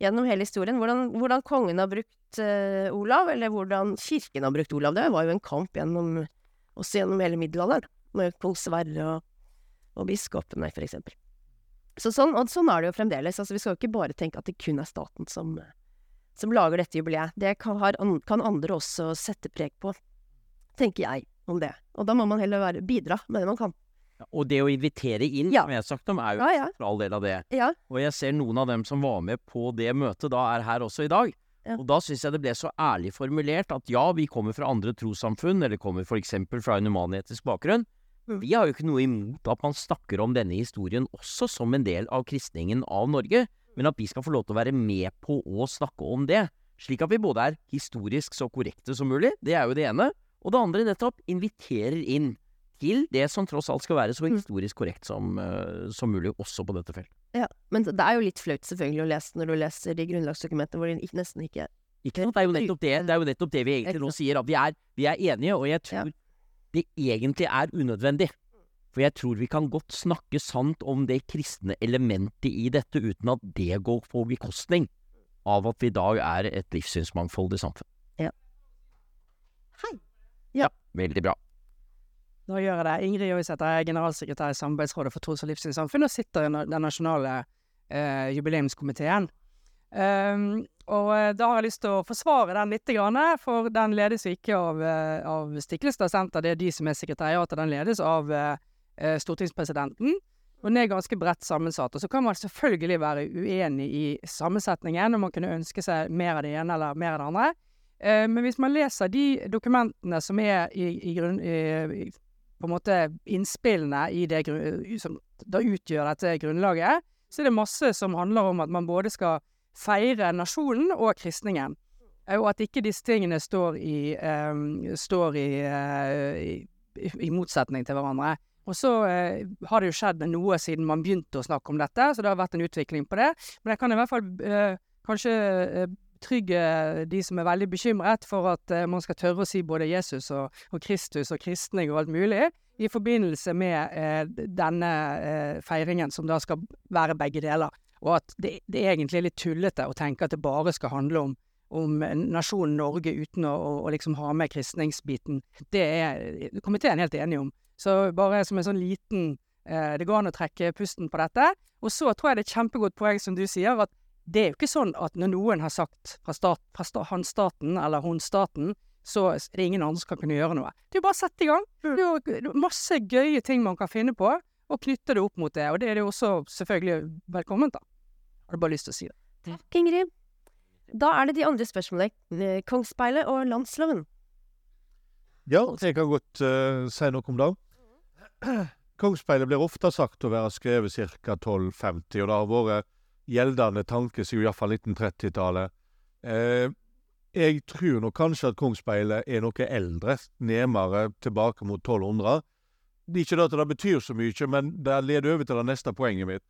gjennom hele historien. Hvordan, hvordan kongen har brukt uh, Olav, eller hvordan kirken har brukt Olav. Det var jo en kamp gjennom, også gjennom hele middelalderen, med kong Sverre og, og biskopene, for eksempel. Så sånn, og sånn er det jo fremdeles. Altså, vi skal jo ikke bare tenke at det kun er staten som, som lager dette jubileet. Det kan, har, kan andre også sette preg på, tenker jeg om det. Og da må man heller være, bidra med det man kan. Og det å invitere inn, Ja. som jeg har sagt om, er jo Ja, ja. en sentral del av det. Ja. Og jeg ser noen av dem som var med på det møtet, da er her også i dag. Ja. Og da syns jeg det ble så ærlig formulert at ja, vi kommer fra andre trossamfunn, eller kommer f.eks. fra en humanetisk bakgrunn. Mm. Vi har jo ikke noe imot at man snakker om denne historien også som en del av kristningen av Norge, men at vi skal få lov til å være med på å snakke om det. Slik at vi både er historisk så korrekte som mulig, det er jo det ene, og det andre nettopp inviterer inn til det som tross alt skal være så Mm. historisk korrekt som, uh, som mulig, også på dette feltet. Ja, men det er jo litt flaut selvfølgelig å lese når du leser de grunnlagsdokumentene hvor de nesten ikke Ikke sant? Det er jo nettopp det, det, er jo nettopp det vi egentlig nå sier, at vi er, vi er enige, og jeg tror det egentlig er unødvendig. For jeg tror vi kan godt snakke sant om det kristne elementet i dette, uten at det går på bekostning av at vi i dag er et livssynsmangfoldig samfunn. Ja. Hei. Ja, veldig bra. Da gjør jeg det. Ingrid Jøisæter er generalsekretær i Samarbeidsrådet for tros- og livssynssamfunn og sitter i den nasjonale eh, jubileumskomiteen. Um, og eh, da har jeg lyst til å forsvare den litt, for den ledes ikke av, eh, av Stiklestad senter, det er de som er sekretariatet. Den ledes av eh, eh, stortingspresidenten. Og den er ganske bredt sammensatt. Og så kan man selvfølgelig være uenig i sammensetningen, og man kunne ønske seg mer av det ene eller mer av det andre. Eh, men hvis man leser de dokumentene som er i, i grunn... I, på en måte innspillene i det som da utgjør dette grunnlaget, så er det masse som handler om at man både skal feire nasjonen og kristningen. Og at ikke disse tingene står i, um, står i, uh, i, i, motsetning til hverandre. Og så uh, har det jo skjedd noe siden man begynte å snakke om dette, så det har vært en utvikling på det. Men jeg kan i hvert fall uh, kanskje betrygge de som er veldig bekymret for at man skal tørre å si både Jesus og, og Kristus og kristning og alt mulig i forbindelse med denne feiringen, som da skal være begge deler. Og at det, det er egentlig litt tullete å tenke at det bare skal handle om, om nasjonen Norge uten å, å, å liksom ha med kristningsbiten. Det er komiteen helt enig om. Så bare som en sånn liten Det går an å trekke pusten på dette. Og så tror jeg det er et kjempegodt poeng som du sier, at det er jo ikke sånn at når noen har sagt fra, stat, fra sta, han staten eller hun staten, så er det ingen andre som kan kunne gjøre noe. Det er jo bare å sette i gang. Det er jo masse gøye ting man kan finne på, og knytte det opp mot det. Og det er det jo også selvfølgelig velkomment, da. Hadde bare lyst til å si det. Takk, Ingrid. Da er det de andre spørsmålene. Kongsspeilet og landsloven. Ja, jeg kan godt uh, si noe om det. Kongsspeilet blir ofte sagt å være skrevet ca. 1250, og det har vært gjeldende tanke siden iallfall 1930-tallet. Eh, jeg tror nok kanskje at Kongsspeilet er noe eldre, nærmere tilbake mot 1200. Det er ikke det at det betyr så mye, men det leder over til det neste poenget mitt.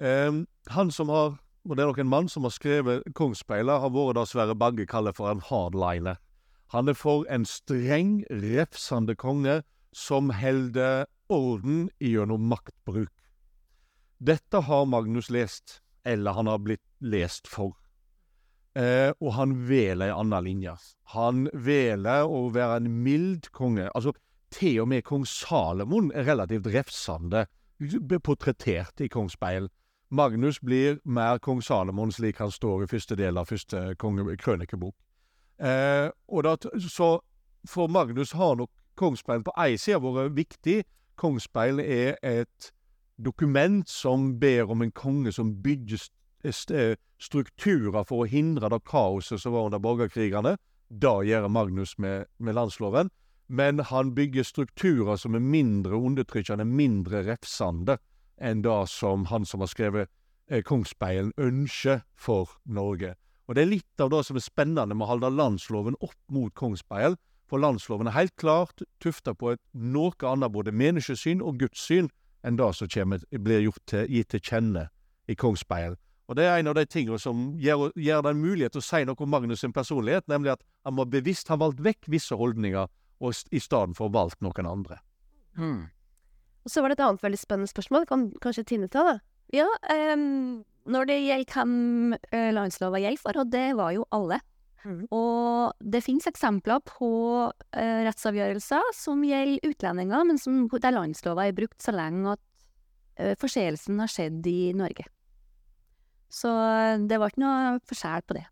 Eh, han som har, og det er nok en mann som har skrevet Kongsspeilet, har vært det Sverre Bagge kaller for en hardliner. Han er for en streng, refsende konge som holder orden gjennom maktbruk. Dette har Magnus lest eller han har blitt lest for. Eh, og han velger ei anna linje. Han velger å være en mild konge. Altså, til og med kong Salomon er relativt refsende portrettert i Kongspeil. Magnus blir mer kong Salomon slik han står i første del av første krønikebok. Eh, og da, så for Magnus har nok Kongspeil på ei side vært viktig. Kongspeil er et dokument som ber om en konge som bygger eh, strukturer for å hindre det kaoset som var under borgerkrigene. Det gjør Magnus med, med, landsloven. Men han bygger strukturer som er mindre undertrykkende, mindre refsende enn det som han som har skrevet eh, Kongsspeilen, ønsker for Norge. Og Det er litt av det som er spennende med å holde landsloven opp mot Kongsspeilen. For landsloven er helt klart tufta på et noe annet både menneskesyn og gudssyn enn det som kommer, blir gjort til, gitt til kjenne i Kongsspeilet. Og Det er en av de tingene som gjør det en mulighet til å si noe om Magnus' sin personlighet, nemlig at han må bevisst ha valgt vekk visse holdninger, og i stedet for valgt noen andre. Hmm. Og Så var det et annet veldig spennende spørsmål. Kan kanskje Tine ta det? Ja, um, når det gjelder hvem uh, landslova gjelder for, og det var jo alle. Mm. Og det finnes eksempler på uh, rettsavgjørelser som gjelder utlendinger, men som, der landslova er brukt så lenge at uh, forseelsen har skjedd i Norge. Så det var ikke noe forskjell på det.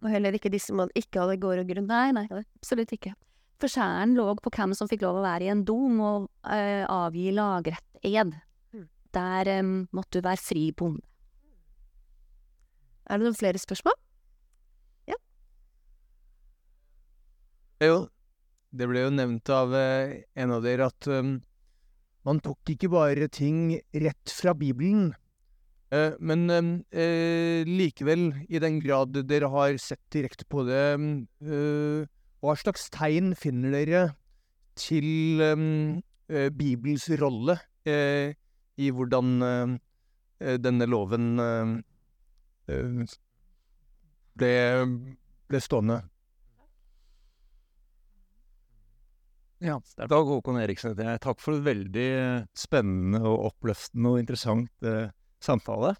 Og heller ikke de som ikke hadde gård og grunn? Nei, nei, absolutt ikke. Forskjellen lå på hvem som fikk lov å være i en dom og uh, avgi lagrett ed. Mm. Der um, måtte du være fri bonde. Er det noen flere spørsmål? Ja. Jo, det ble jo nevnt av uh, en av dere at um, man tok ikke bare ting rett fra Bibelen. Uh, men eh, likevel, i den grad dere har sett direkte på det, um, hva slags tegn finner dere til Bibels rolle i hvordan denne loven ble, ble stående? Ja, Dag Håkon Eriksen heter jeg. Takk for et veldig spennende og oppløftende og interessant eh, samtale.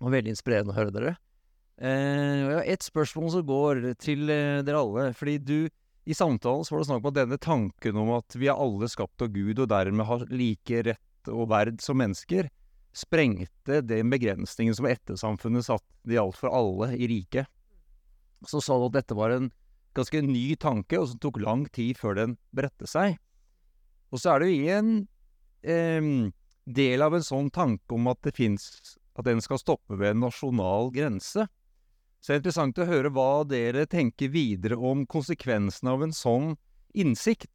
Og veldig inspirerende å høre dere. Eh, jeg har ett spørsmål som går til eh, dere alle. Fordi du i samtalen så var det snakk om at denne tanken om at vi er alle skapt av Gud og dermed har like rett og verd som mennesker, sprengte den begrensningen som ettersamfunnet satt det gjaldt for alle i riket. Så sa du at dette var en ganske ny tanke, og som tok lang tid før den bredte seg. Og så er det jo en eh, del av en sånn tanke om at det fins At den skal stoppe ved en nasjonal grense. Så det er interessant å høre hva dere tenker videre om konsekvensen av en sånn innsikt.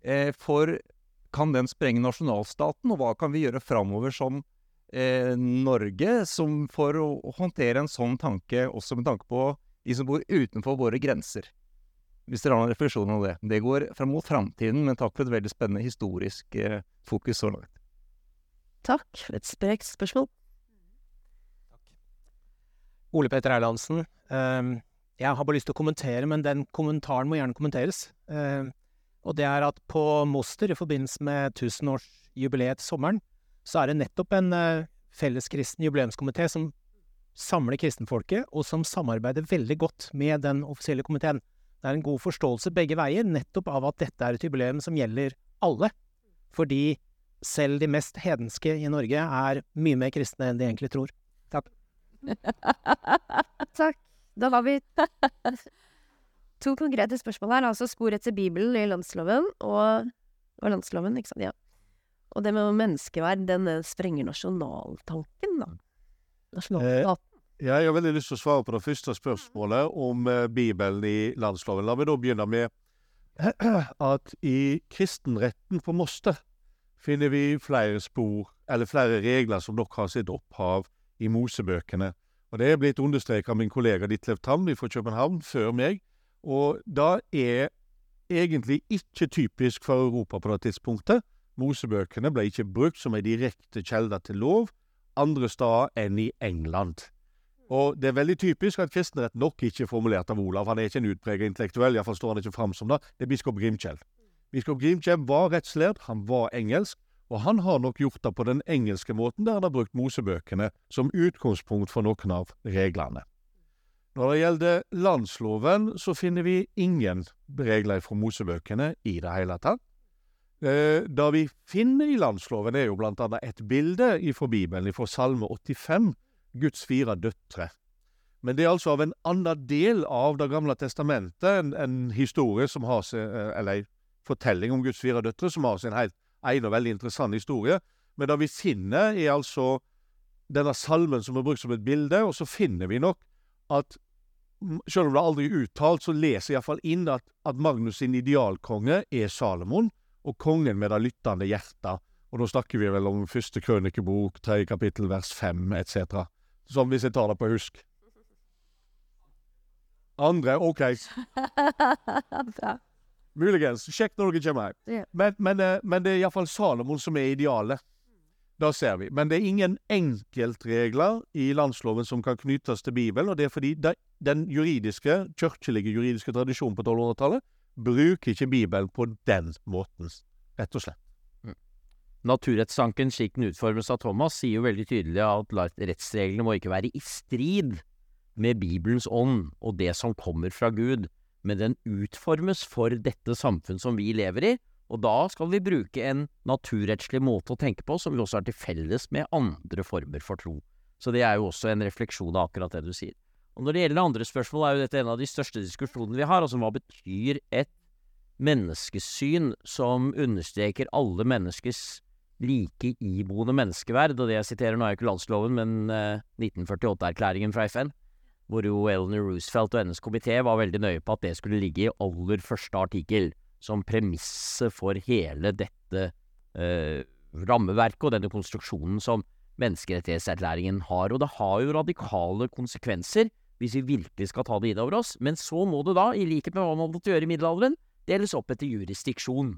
Eh, for kan den sprenge nasjonalstaten, og hva kan vi gjøre framover som eh, Norge som for å håndtere en sånn tanke, også med tanke på de som bor utenfor våre grenser? Hvis dere har noen refleksjoner om det. Det går fram mot framtiden, men takk for et veldig spennende historisk eh, fokus så langt. Takk for et sprekt spørsmål. Ole Petter Erlandsen. Um, jeg har bare lyst til å kommentere, men den kommentaren må gjerne kommenteres. Um, og det er at på Moster, i forbindelse med tusenårsjubileet til sommeren, så er det nettopp en uh, felleskristen jubileumskomité som samler kristenfolket, og som samarbeider veldig godt med den offisielle komiteen. Det er en god forståelse begge veier, nettopp av at dette er et jubileum som gjelder alle. Fordi selv de mest hedenske i Norge er mye mer kristne enn de egentlig tror. Takk. Da har vi to konkrete spørsmål her. Altså spor etter Bibelen i landsloven og, og landsloven, ikke sant. Ja. Og det med menneskeverd, den eh, sprenger nasjonaltanken, da. Nasjonalstaten. Ja, jeg har veldig lyst til å svare på det første spørsmålet om eh, Bibelen i landsloven. La meg da begynne med at i kristenretten på Moster finner vi flere spor, eller flere regler som nok har sitt opphav i Mosebøkene. Og Det er blitt understreket av min kollega Ditlev Tam fra København før meg. Og det er egentlig ikke typisk for Europa på det tidspunktet. Mosebøkene ble ikke brukt som en direkte kilde til lov andre steder enn i England. Og det er veldig typisk at kristenrett nok ikke er formulert av Olav. Han er ikke en utpreget intellektuell, iallfall står han ikke fram som det. Det er biskop Grimkjell. Biskop Grimkjell var rettslært, han var engelsk, og han har nok gjort det på den engelske måten, der han har brukt Mosebøkene som utgangspunkt for noen av reglene. Når det gjelder landsloven, så finner vi ingen regler fra Mosebøkene i det hele tatt. Eh, det vi finner i landsloven, er jo blant annet et bilde fra Bibelen, fra Salme 85, Guds fire døtre. Men det er altså av en annen del av Det gamle testamentet, en, en historie som har seg, eh, eller en fortelling om Guds fire døtre, som har sin helt egen og veldig interessant historie. Men det vi finner, er altså denne salmen som er brukt som et bilde, og så finner vi nok at selv om det aldri er uttalt, så leser iallfall inn at, at Magnus sin idealkonge er Salomon, og kongen med det lyttende hjertet. Og da snakker vi vel om første krønikebok, tredje kapittel, vers fem etc. Sånn hvis jeg tar det på husk. Andre, OK. Muligens. Sjekk når dere kommer her. Yeah. Men, men, eh, men det er iallfall Salomon som er idealet. Det ser vi. Men det er ingen enkeltregler i landsloven som kan knyttes til Bibelen, og det er fordi de, den juridiske, kirkelige juridiske tradisjonen på 1200-tallet bruker ikke Bibelen på den måten, rett og slett. Naturrettstanken slik den utformes av Thomas, sier jo veldig tydelig at rettsreglene må ikke være i strid med Bibelens ånd og det som kommer fra Gud, men den utformes for dette samfunn som vi lever i, og da skal vi bruke en naturrettslig måte å tenke på som vi også har til felles med andre former for tro. Så det er jo også en refleksjon av akkurat det du sier. Og når det gjelder andre spørsmål, er jo dette en av de største diskusjonene vi har, altså hva betyr et menneskesyn som understreker alle menneskers like iboende menneskeverd, og det jeg siterer nå er jo ikke landsloven, men eh, 1948-erklæringen fra FN, hvor jo Eleanor Roosevelt og hennes komité var veldig nøye på at det skulle ligge i aller første artikkel, som premisset for hele dette eh, rammeverket og denne konstruksjonen som menneskerettighetserklæringen har. Og det har jo radikale konsekvenser hvis vi virkelig skal ta det inn over oss, men så må det da, i likhet med hva man måtte gjøre i middelalderen, deles opp etter jurisdiksjon.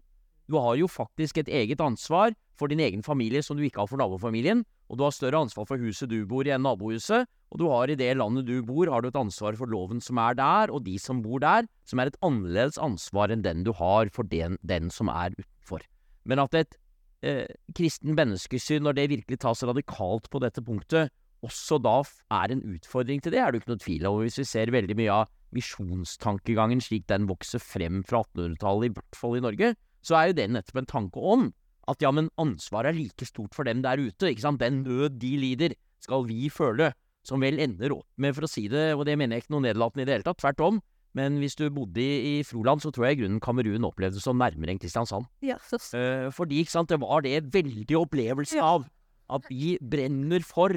Du har jo faktisk et eget ansvar for din egen familie som du ikke har for nabofamilien, og du har større ansvar for huset du bor i enn nabohuset, og du har i det landet du bor, har du et ansvar for loven som er der, og de som bor der, som er et annerledes ansvar enn den du har for den, den som er utenfor. Men at et eh, kristen menneskesyn, når det virkelig tas radikalt på dette punktet, også da er en utfordring til det, er det ikke noe tvil om. Hvis vi ser veldig mye av misjonstankegangen slik den vokser frem fra 1800-tallet, i hvert fall i Norge, så er jo det nettopp en tanke om at ja, men ansvaret er like stort for dem der ute, ikke sant. Den nød de lider, skal vi føle, som vel ender opp med, for å si det, og det mener jeg ikke noe nedlatende i det hele tatt, tvert om. Men hvis du bodde i, i Froland, så tror jeg i grunnen Kamerun opplevde det som nærmere enn Kristiansand. Ja, så Eh, fordi ikke sant, det var det veldig opplevelse ja. av at vi brenner for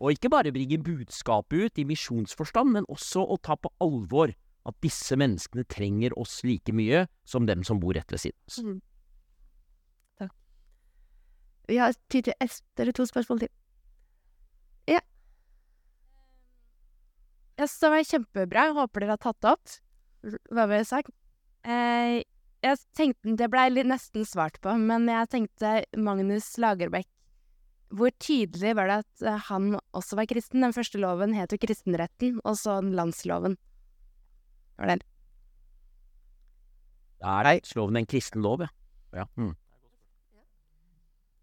å ikke bare bringe budskapet ut i misjonsforstand, men også å ta på alvor at disse menneskene trenger oss like mye som dem som bor rett ved siden av oss. Mm. Takk. Vi har tid til ett eller to spørsmål til. Ja. Jeg syns det var kjempebra. Jeg håper dere har tatt det opp. Hva vil jeg sagt? Eh, jeg tenkte Det blei nesten svart på, men jeg tenkte Magnus Lagerbäck Hvor tydelig var det at eh, han også var kristen? Den første loven het jo kristenretten, og så landsloven. Var det Er landsloven en kristen lov, ja? ja. Mm.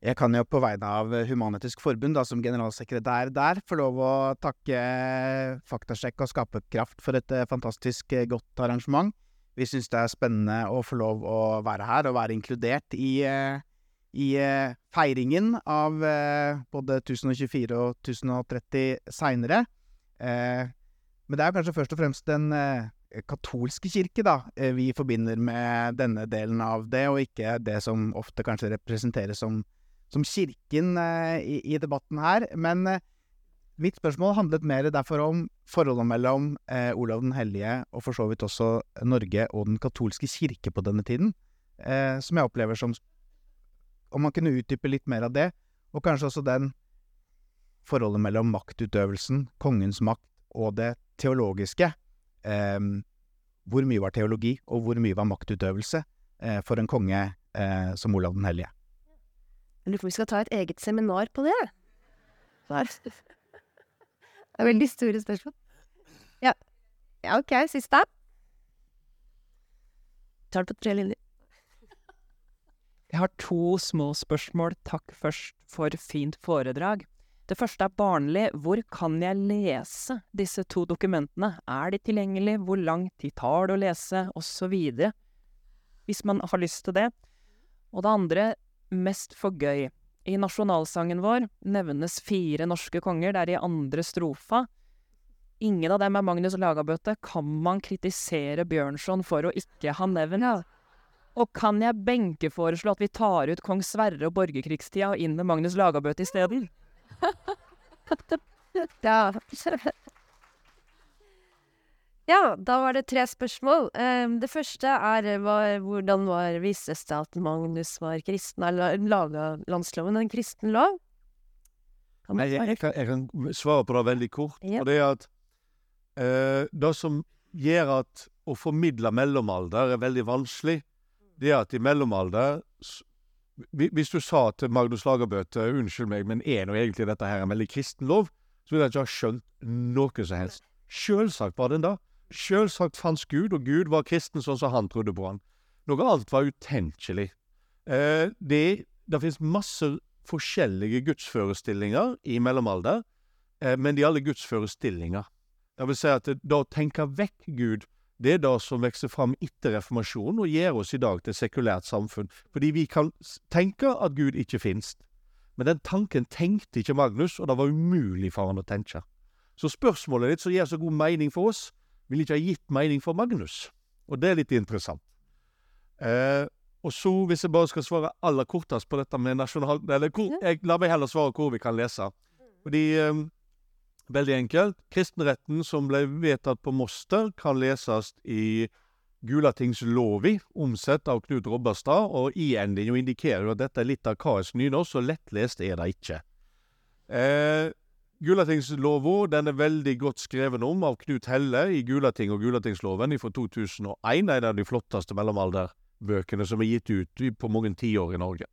Jeg kan jo på vegne av Human-Etisk Forbund, da, som generalsekretær der, få lov å takke Faktasjekk og Skaperkraft for et eh, fantastisk eh, godt arrangement. Vi syns det er spennende å få lov å være her og være inkludert i, eh, i eh, feiringen av eh, både 1024 og 1030 seinere. Eh, men det er kanskje først og fremst den eh, katolske kirke da, eh, vi forbinder med denne delen av det, og ikke det som ofte kanskje representeres som som kirken eh, i, i debatten her. Men eh, mitt spørsmål handlet mer derfor om forholdet mellom eh, Olav den hellige og for så vidt også Norge og den katolske kirke på denne tiden. Eh, som jeg opplever som Om man kunne utdype litt mer av det, og kanskje også den forholdet mellom maktutøvelsen, kongens makt, og det teologiske. Eh, hvor mye var teologi, og hvor mye var maktutøvelse eh, for en konge eh, som Olav den hellige? Jeg lurer på om vi skal ta et eget seminar på det. Der. Det er veldig store spørsmål. Ja. ja, ok. Siste. Tar det på tre linjer. Jeg har to små spørsmål. Takk først for fint foredrag. Det første er barnlig. Hvor kan jeg lese disse to dokumentene? Er de tilgjengelige? Hvor lang tid tar det å lese? Og så videre. Hvis man har lyst til det. Og det andre, mest for gøy. I nasjonalsangen vår nevnes fire norske konger. Det er i andre strofa. Ingen av dem er Magnus Lagabøte. Kan man kritisere Bjørnson for å ikke ha nevnt? Og kan jeg benkeforeslå at vi tar ut kong Sverre og borgerkrigstida og inn med Magnus Lagabøte isteden? Ja. ja, da var det tre spørsmål. Um, det første er hva, hvordan var vises det at Magnus var kristen, eller laga landsloven en kristen lov? Kan Nei, jeg, jeg, kan, jeg kan svare på det veldig kort. Ja. Og det er at uh, det som gjør at å formidle mellomalder er veldig vanskelig, det er at i mellomalder Hvis du sa til Magnus Lagerbøte unnskyld meg, men er nå egentlig dette her en veldig kristen lov, så ville jeg ikke ha skjønt noe som helst. Selvsagt var den det. Selvsagt fantes Gud, og Gud var kristen sånn som han trodde på han. Noe annet var utenkelig. Eh, det, det finnes masse forskjellige gudsforestillinger i mellomalder, eh, men de er alle gudsforestillinger. Det vil si at det, det å tenke vekk Gud, det er det som vokser fram etter reformasjonen og gjør oss i dag til et sekulært samfunn. Fordi vi kan tenke at Gud ikke finnes. Men den tanken tenkte ikke Magnus, og det var umulig for han å tenke. Så spørsmålet ditt, som gir så god mening for oss, vil ikke ha gitt mening for Magnus. Og det er litt interessant. Eh, og så, hvis jeg bare skal svare aller kortest på dette med nasjonal... Eller hvor, jeg, la meg heller svare hvor vi kan lese. Fordi eh, Veldig enkelt. Kristenretten som ble vedtatt på Moster, kan leses i Gulatings lovi, omsett av Knut Robberstad, og i-endinga indikerer jo at dette er litt arkaisk nynorsk, så lettlest er det ikke. Eh, Gulatingslova den er veldig godt skreven om av Knut Helle i Gulating og Gulatingsloven fra 2001. En av de flotteste mellomalderbøkene som er gitt ut på mange tiår i Norge.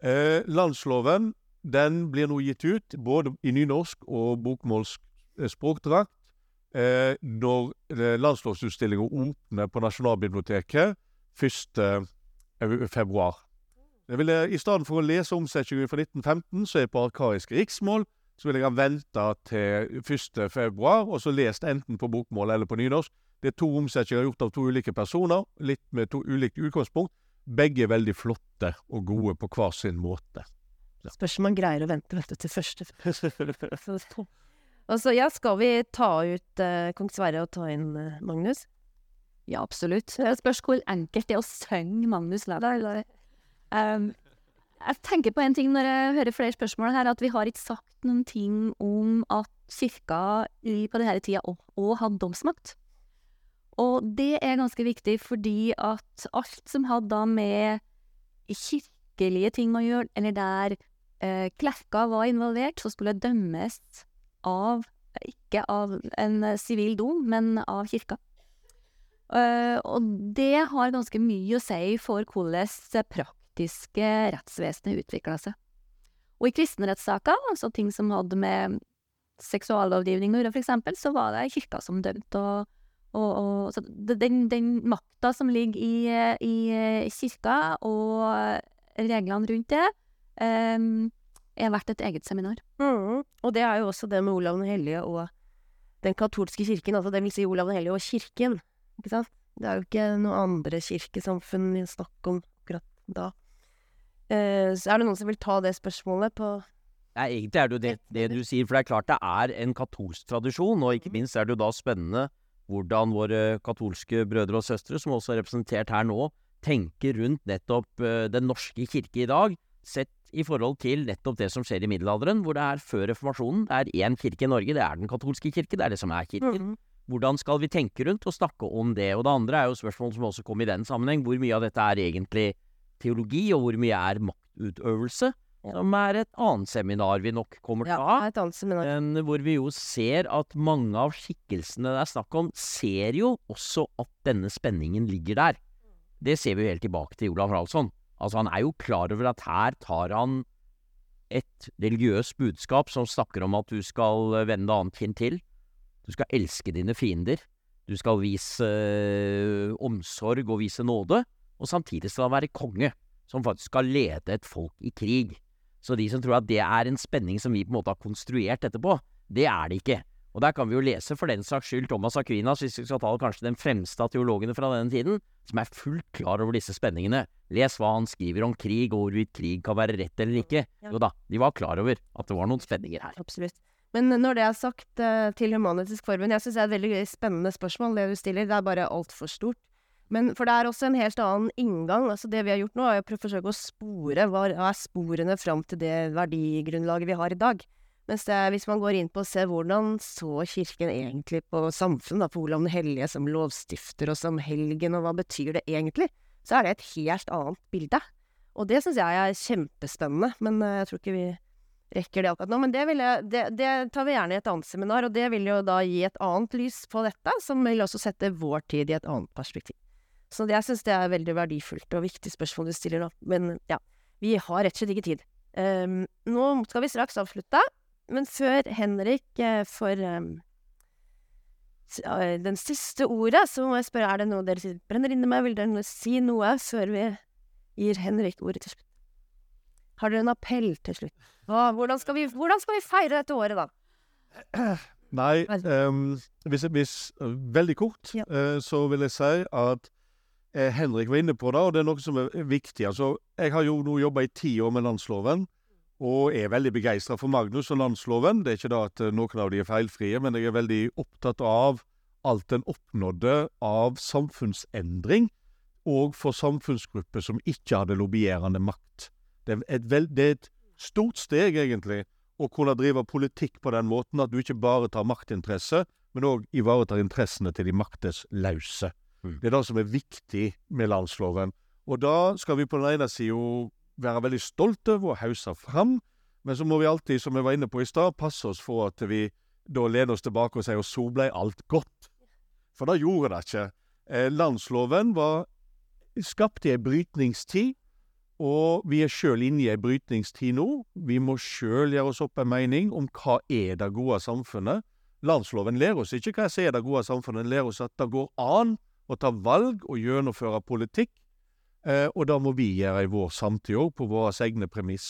Eh, landsloven den blir nå gitt ut både i nynorsk og bokmålsk eh, språkdrakt eh, når eh, landslovsutstillinga åpner på Nasjonalbiblioteket 1. februar. Jeg vil, I stedet for å lese omsetningen fra 1915, så er på arkaisk riksmål, så vil jeg ha venta til 1. februar, og så lest enten på bokmål eller på nynorsk. Det er to omsetninger gjort av to ulike personer, litt med to ulikt utgangspunkt. Begge er veldig flotte og gode på hver sin måte. Spørs om man greier å vente vente til første Så- Og så, ja, skal vi ta ut uh, Kong Sverre og ta inn uh, Magnus? Ja, absolutt. Det spørs hvor enkelt det er å synge Magnus Lad. Um, jeg tenker på en ting når jeg hører flere spørsmål her, at vi har ikke sagt noen ting om at kirka på denne tida òg hadde domsmakt. Og det er ganske viktig fordi at alt som hadde da med kirkelige ting å gjøre, eller der eh, klerker var involvert, så skulle dømmes av ikke av en eh, sivil dom, men av kirka. Eh, og det har ganske mye å si for hvordan det praktiske rettsvesenet utvikla seg. Og i kristenrettssaker, altså ting som hadde med seksuallovgivning å gjøre, eksempel, så var det kirka som dømte. Og, og, og den, den makta som ligger i, i eh, kirka, og reglene rundt det, eh, er verdt et eget seminar. Mm. Og det er jo også det med Olav den hellige og den katolske kirken, altså det vil si Olav den hellige og kirken, ikke sant? Det er jo ikke noe andre kirkesamfunn vi snakker om akkurat da. Eh, så er det noen som vil ta det spørsmålet på Nei, egentlig er det jo det, det du sier, for det er klart det er en katolsk tradisjon, og ikke minst er det jo da spennende hvordan våre katolske brødre og søstre, som også er representert her nå, tenker rundt nettopp eh, Den norske kirke i dag, sett i forhold til nettopp det som skjer i middelalderen, hvor det er før reformasjonen. Det er én kirke i Norge, det er den katolske kirke, det er det som er kirken. Hvordan skal vi tenke rundt og snakke om det? Og det andre er jo spørsmål som også kom i den sammenheng, hvor mye av dette er egentlig teologi, og hvor mye er maktutøvelse? Som er et annet seminar vi nok kommer til å ha. et annet seminar. Hvor vi jo ser at mange av skikkelsene det er snakk om, ser jo også at denne spenningen ligger der. Det ser vi jo helt tilbake til Olav Haraldsson. Altså, han er jo klar over at her tar han et religiøst budskap som snakker om at du skal vende det annet kinn til. Du skal elske dine fiender. Du skal vise øh, omsorg og vise nåde. Og samtidig skal han være konge, som faktisk skal lede et folk i krig. Så de som tror at det er en spenning som vi på en måte har konstruert etterpå, det er det ikke. Og der kan vi jo lese for den saks skyld Thomas Aquinas, hvis vi skal ta kanskje den fremste av teologene fra denne tiden, som er fullt klar over disse spenningene. Les hva han skriver om krig, og hvorvidt krig kan være rett eller ikke. Jo da, de var klar over at det var noen spenninger her. Absolutt. Men når det er sagt eh, til Human-Etisk Forbund, jeg syns det er et veldig spennende spørsmål det du stiller, det er bare altfor stort. Men for det er også en helt annen inngang. altså Det vi har gjort nå, er å forsøke å spore hva er sporene fram til det verdigrunnlaget vi har i dag. Mens er- hvis man går inn på å se hvordan så Kirken egentlig på samfunn, da, på Olav den hellige som lovstifter og som helgen, og hva betyr det egentlig, så er det et helt annet bilde. Og det syns jeg er kjempespennende, men eh, jeg tror ikke vi rekker det akkurat nå. Men det, jeg, det, det tar vi gjerne i et annet seminar, og det vil jo da gi et annet lys på dette, som vil også sette vår tid i et annet perspektiv. Så jeg syns det er veldig verdifullt og viktig spørsmål du stiller nå. Men ja, vi har rett og slett ikke tid. Um, nå skal vi straks avslutte, men før Henrik eh, får ehm, eh, den siste ordet, så må jeg spørre, er det noe dere brenner inni meg? Vil dere si noe før vi gir Henrik ordet til slutt? Har dere en appell til slutt? Åh, hvordan, skal vi, hvordan skal vi feire dette året, da? Nei, um, hvis, hvis Veldig kort, eh, så vil jeg si at eh, Henrik var inne på det, og det er noe som er viktig. Altså, jeg har jo nå jobba i ti år med landsloven, og er veldig begeistra for Magnus og landsloven. Det er ikke da at eh, noen av de er feilfrie, men jeg er veldig opptatt av alt den oppnådde av samfunnsendring, og for samfunnsgrupper som ikke hadde lobbyerende makt. Det er et, veld, det er et stort steg, egentlig, å kunne drive politikk på den måten at du ikke bare tar maktinteresse, men òg ivaretar interessene til de maktesløse. Det er det som er viktig med landsloven. Og da skal vi på den ene sida være veldig stolte over å hause fram, men så må vi alltid, som vi var inne på i stad, passe oss for at vi da lener oss tilbake og sier at så ble alt godt'. For det gjorde det ikke. Eh, landsloven var skapt i ei brytningstid, og vi er sjøl inne i ei brytningstid nå. Vi må sjøl gjøre oss opp en mening om hva er det gode samfunnet. Landsloven lærer oss ikke hva som er det gode samfunnet, den lærer oss at det går an å ta valg og gjennomføre politikk. Eh, og det må vi gjøre i vår samtid òg, på våre egne premiss.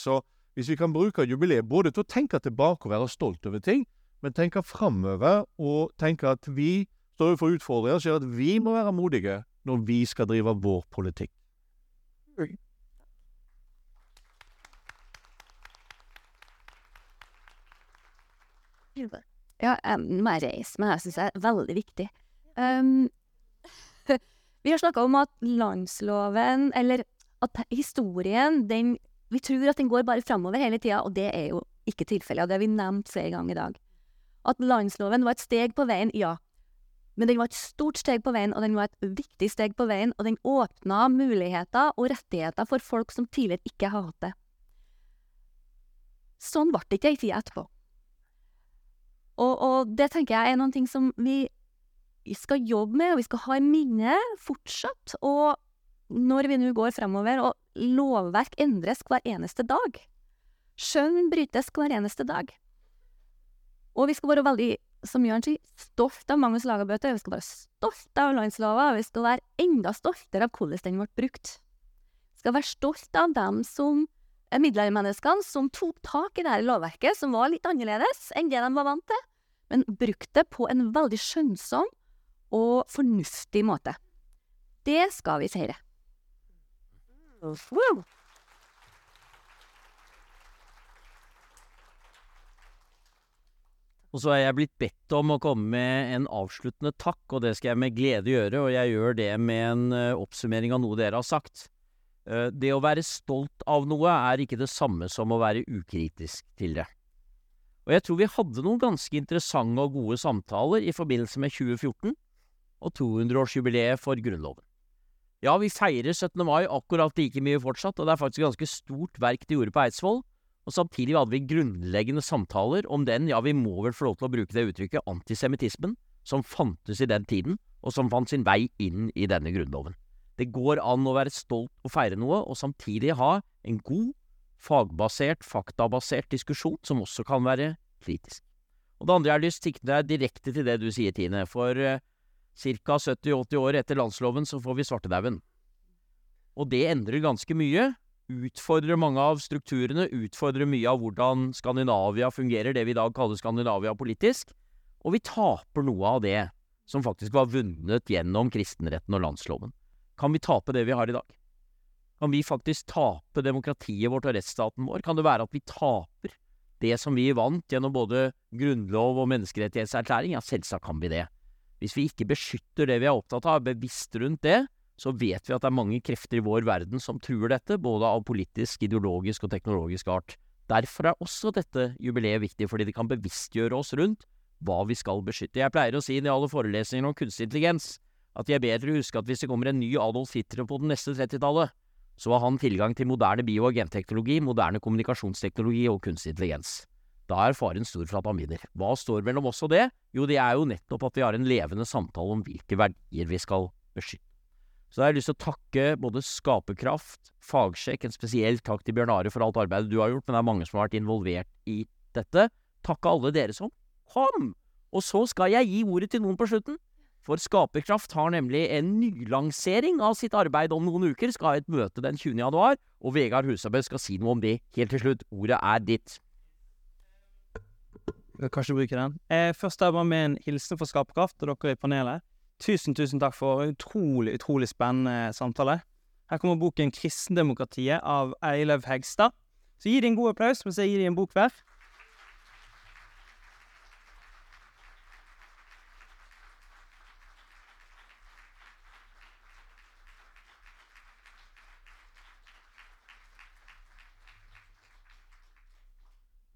Hvis vi kan bruke jubileet både til å tenke tilbake og være stolt over ting, men tenke framover og tenke at vi står overfor utfordringer som gjør at vi må være modige når vi skal drive vår politikk. Ja, jeg må jeg reise meg. Jeg syns det er veldig viktig. Um, vi har snakka om at landsloven, eller at historien, den Vi tror at den går bare framover hele tida, og det er jo ikke tilfellet. Og det har vi nevnt flere ganger i dag. At landsloven var et steg på veien, ja. Men den var et stort steg på veien, og den var et viktig steg på veien, og den åpna muligheter og rettigheter for folk som tidligere ikke har hatt det. Sånn ble det ikke ei tid etterpå. Og, og, det tenker jeg er noen ting som vi skal jobbe med, og vi skal ha i minne fortsatt. Og når vi nå går fremover, og lovverk endres hver eneste dag. Skjønn brytes hver eneste dag. Og vi skal være veldig, som Jørn sier, stolt av Magnus Lagabøte. Vi skal være stolt av landslova, og vi skal være enda stoltere av hvordan den ble brukt. Vi skal være stolt av dem som middelaldermenneskene som tok tak i dette lovverket, som var litt annerledes enn det de var vant til, men brukte det på en veldig skjønnsom og fornuftig måte. Det skal vi feire. Wow. Og så er jeg blitt bedt om å komme med en avsluttende takk, og det skal jeg med glede gjøre, og jeg gjør det med en uh, oppsummering av noe dere har sagt. Uh, det å være stolt av noe er ikke det samme som å være ukritisk til det. Og jeg tror vi hadde noen ganske interessante og gode samtaler i forbindelse med 2014 og 200-årsjubileet for Grunnloven. Ja, vi feirer 17. mai akkurat like mye fortsatt, og det er faktisk et ganske stort verk de gjorde på Eidsvoll. Og samtidig hadde vi grunnleggende samtaler om den, ja, vi må vel få lov til å bruke det uttrykket, antisemittismen, som fantes i den tiden, og som fant sin vei inn i denne grunnloven. Det går an å være stolt og feire noe, og samtidig ha en god, fagbasert, faktabasert diskusjon, som også kan være kritisk. Og det andre jeg har lyst til å sikte deg direkte til det du sier, Tine, for uh, ca. 70-80 år etter landsloven så får vi svartedauden. Og det endrer ganske mye utfordrer mange av strukturene, utfordrer mye av hvordan Skandinavia fungerer, det vi i dag kaller Skandinavia politisk, og vi taper noe av det som faktisk var vunnet gjennom kristenretten og landsloven. Kan vi tape det vi har i dag? Kan vi faktisk tape demokratiet vårt og rettsstaten vår? Kan det være at vi taper det som vi vant gjennom både grunnlov og menneskerettighetserklæring? Ja, selvsagt kan vi det. Hvis vi ikke beskytter det vi er opptatt av, bevisst rundt det, så vet vi at det er mange krefter i vår verden som truer dette, både av politisk, ideologisk og teknologisk art. Derfor er også dette jubileet viktig, fordi det kan bevisstgjøre oss rundt hva vi skal beskytte. Jeg pleier å si i alle forelesninger om kunstig intelligens at jeg bedre å huske at hvis det kommer en ny Adolf Hitler på den neste 30-tallet, så har han tilgang til moderne bio- og genteknologi, moderne kommunikasjonsteknologi og kunstig intelligens. Da er faren stor for at han vinner. Hva står mellom oss og det? Jo, det er jo nettopp at vi har en levende samtale om hvilke verdier vi skal beskytte. Så da har jeg lyst til å takke både Skaperkraft, Fagsjekk, en spesiell takk til Bjørn Are for alt arbeidet du har gjort, men det er mange som har vært involvert i dette. Takke alle dere som kom! Og så skal jeg gi ordet til noen på slutten. For Skaperkraft har nemlig en nylansering av sitt arbeid om noen uker. Skal ha et møte den 20. januar, og Vegard Husabø skal si noe om det helt til slutt. Ordet er ditt. Kanskje bruke den. Eh, først er jeg bare med en hilsen for Skaperkraft og dere i panelet. Tusen, tusen takk for en utrolig, utrolig spennende samtale. Her kommer boken 'Kristendemokratiet' av Eilev Hegstad. Så gi dem en god applaus mens jeg gir dem en bok hver.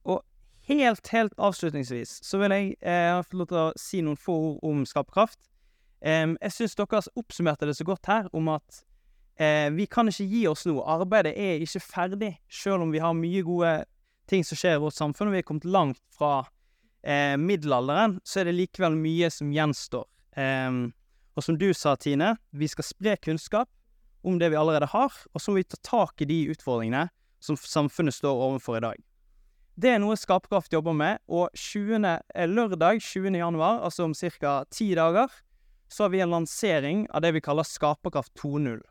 Og helt, helt avslutningsvis så vil jeg eh, få lov til å si noen få ord om skaperkraft. Um, jeg syns dere oppsummerte det så godt her, om at eh, vi kan ikke gi oss nå. Arbeidet er ikke ferdig, selv om vi har mye gode ting som skjer i vårt samfunn, og vi er kommet langt fra eh, middelalderen, så er det likevel mye som gjenstår. Um, og som du sa, Tine, vi skal spre kunnskap om det vi allerede har, og så må vi ta tak i de utfordringene som samfunnet står overfor i dag. Det er noe Skapkraft jobber med, og 20. Eh, lørdag 20. januar, altså om ca. ti dager, så har vi en lansering av det vi kaller Skaperkraft 2.0.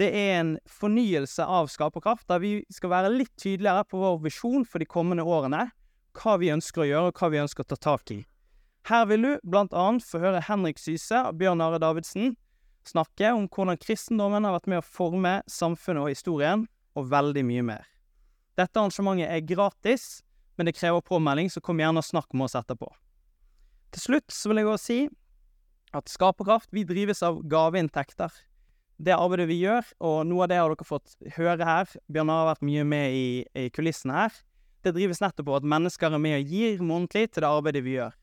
Det er en fornyelse av Skaperkraft, der vi skal være litt tydeligere på vår visjon for de kommende årene. Hva vi ønsker å gjøre, og hva vi ønsker å ta tak i. Her vil du annet få høre Henrik Syse og Bjørn Are Davidsen snakke om hvordan kristendommen har vært med å forme samfunnet og historien, og veldig mye mer. Dette arrangementet er gratis, men det krever påmelding, så kom gjerne og snakk med oss etterpå. Til slutt så vil jeg også si at Skaperkraft vi drives av gaveinntekter. Det arbeidet vi gjør, og noe av det har dere fått høre her, Bjørn har vært mye med i, i kulissene her, det drives nettopp på at mennesker er med og gir månedlig til det arbeidet vi gjør.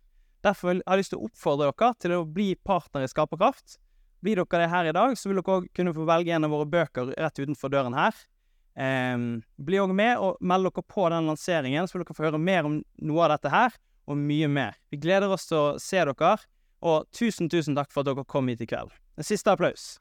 Derfor har jeg lyst til å oppfordre dere til å bli partner i Skaperkraft. Blir dere det her i dag, så vil dere òg kunne få velge en av våre bøker rett utenfor døren her. Um, bli òg med og meld dere på den lanseringen, så vil dere få høre mer om noe av dette her, og mye mer. Vi gleder oss til å se dere, og tusen, tusen takk for at dere kom hit i kveld. En siste applaus.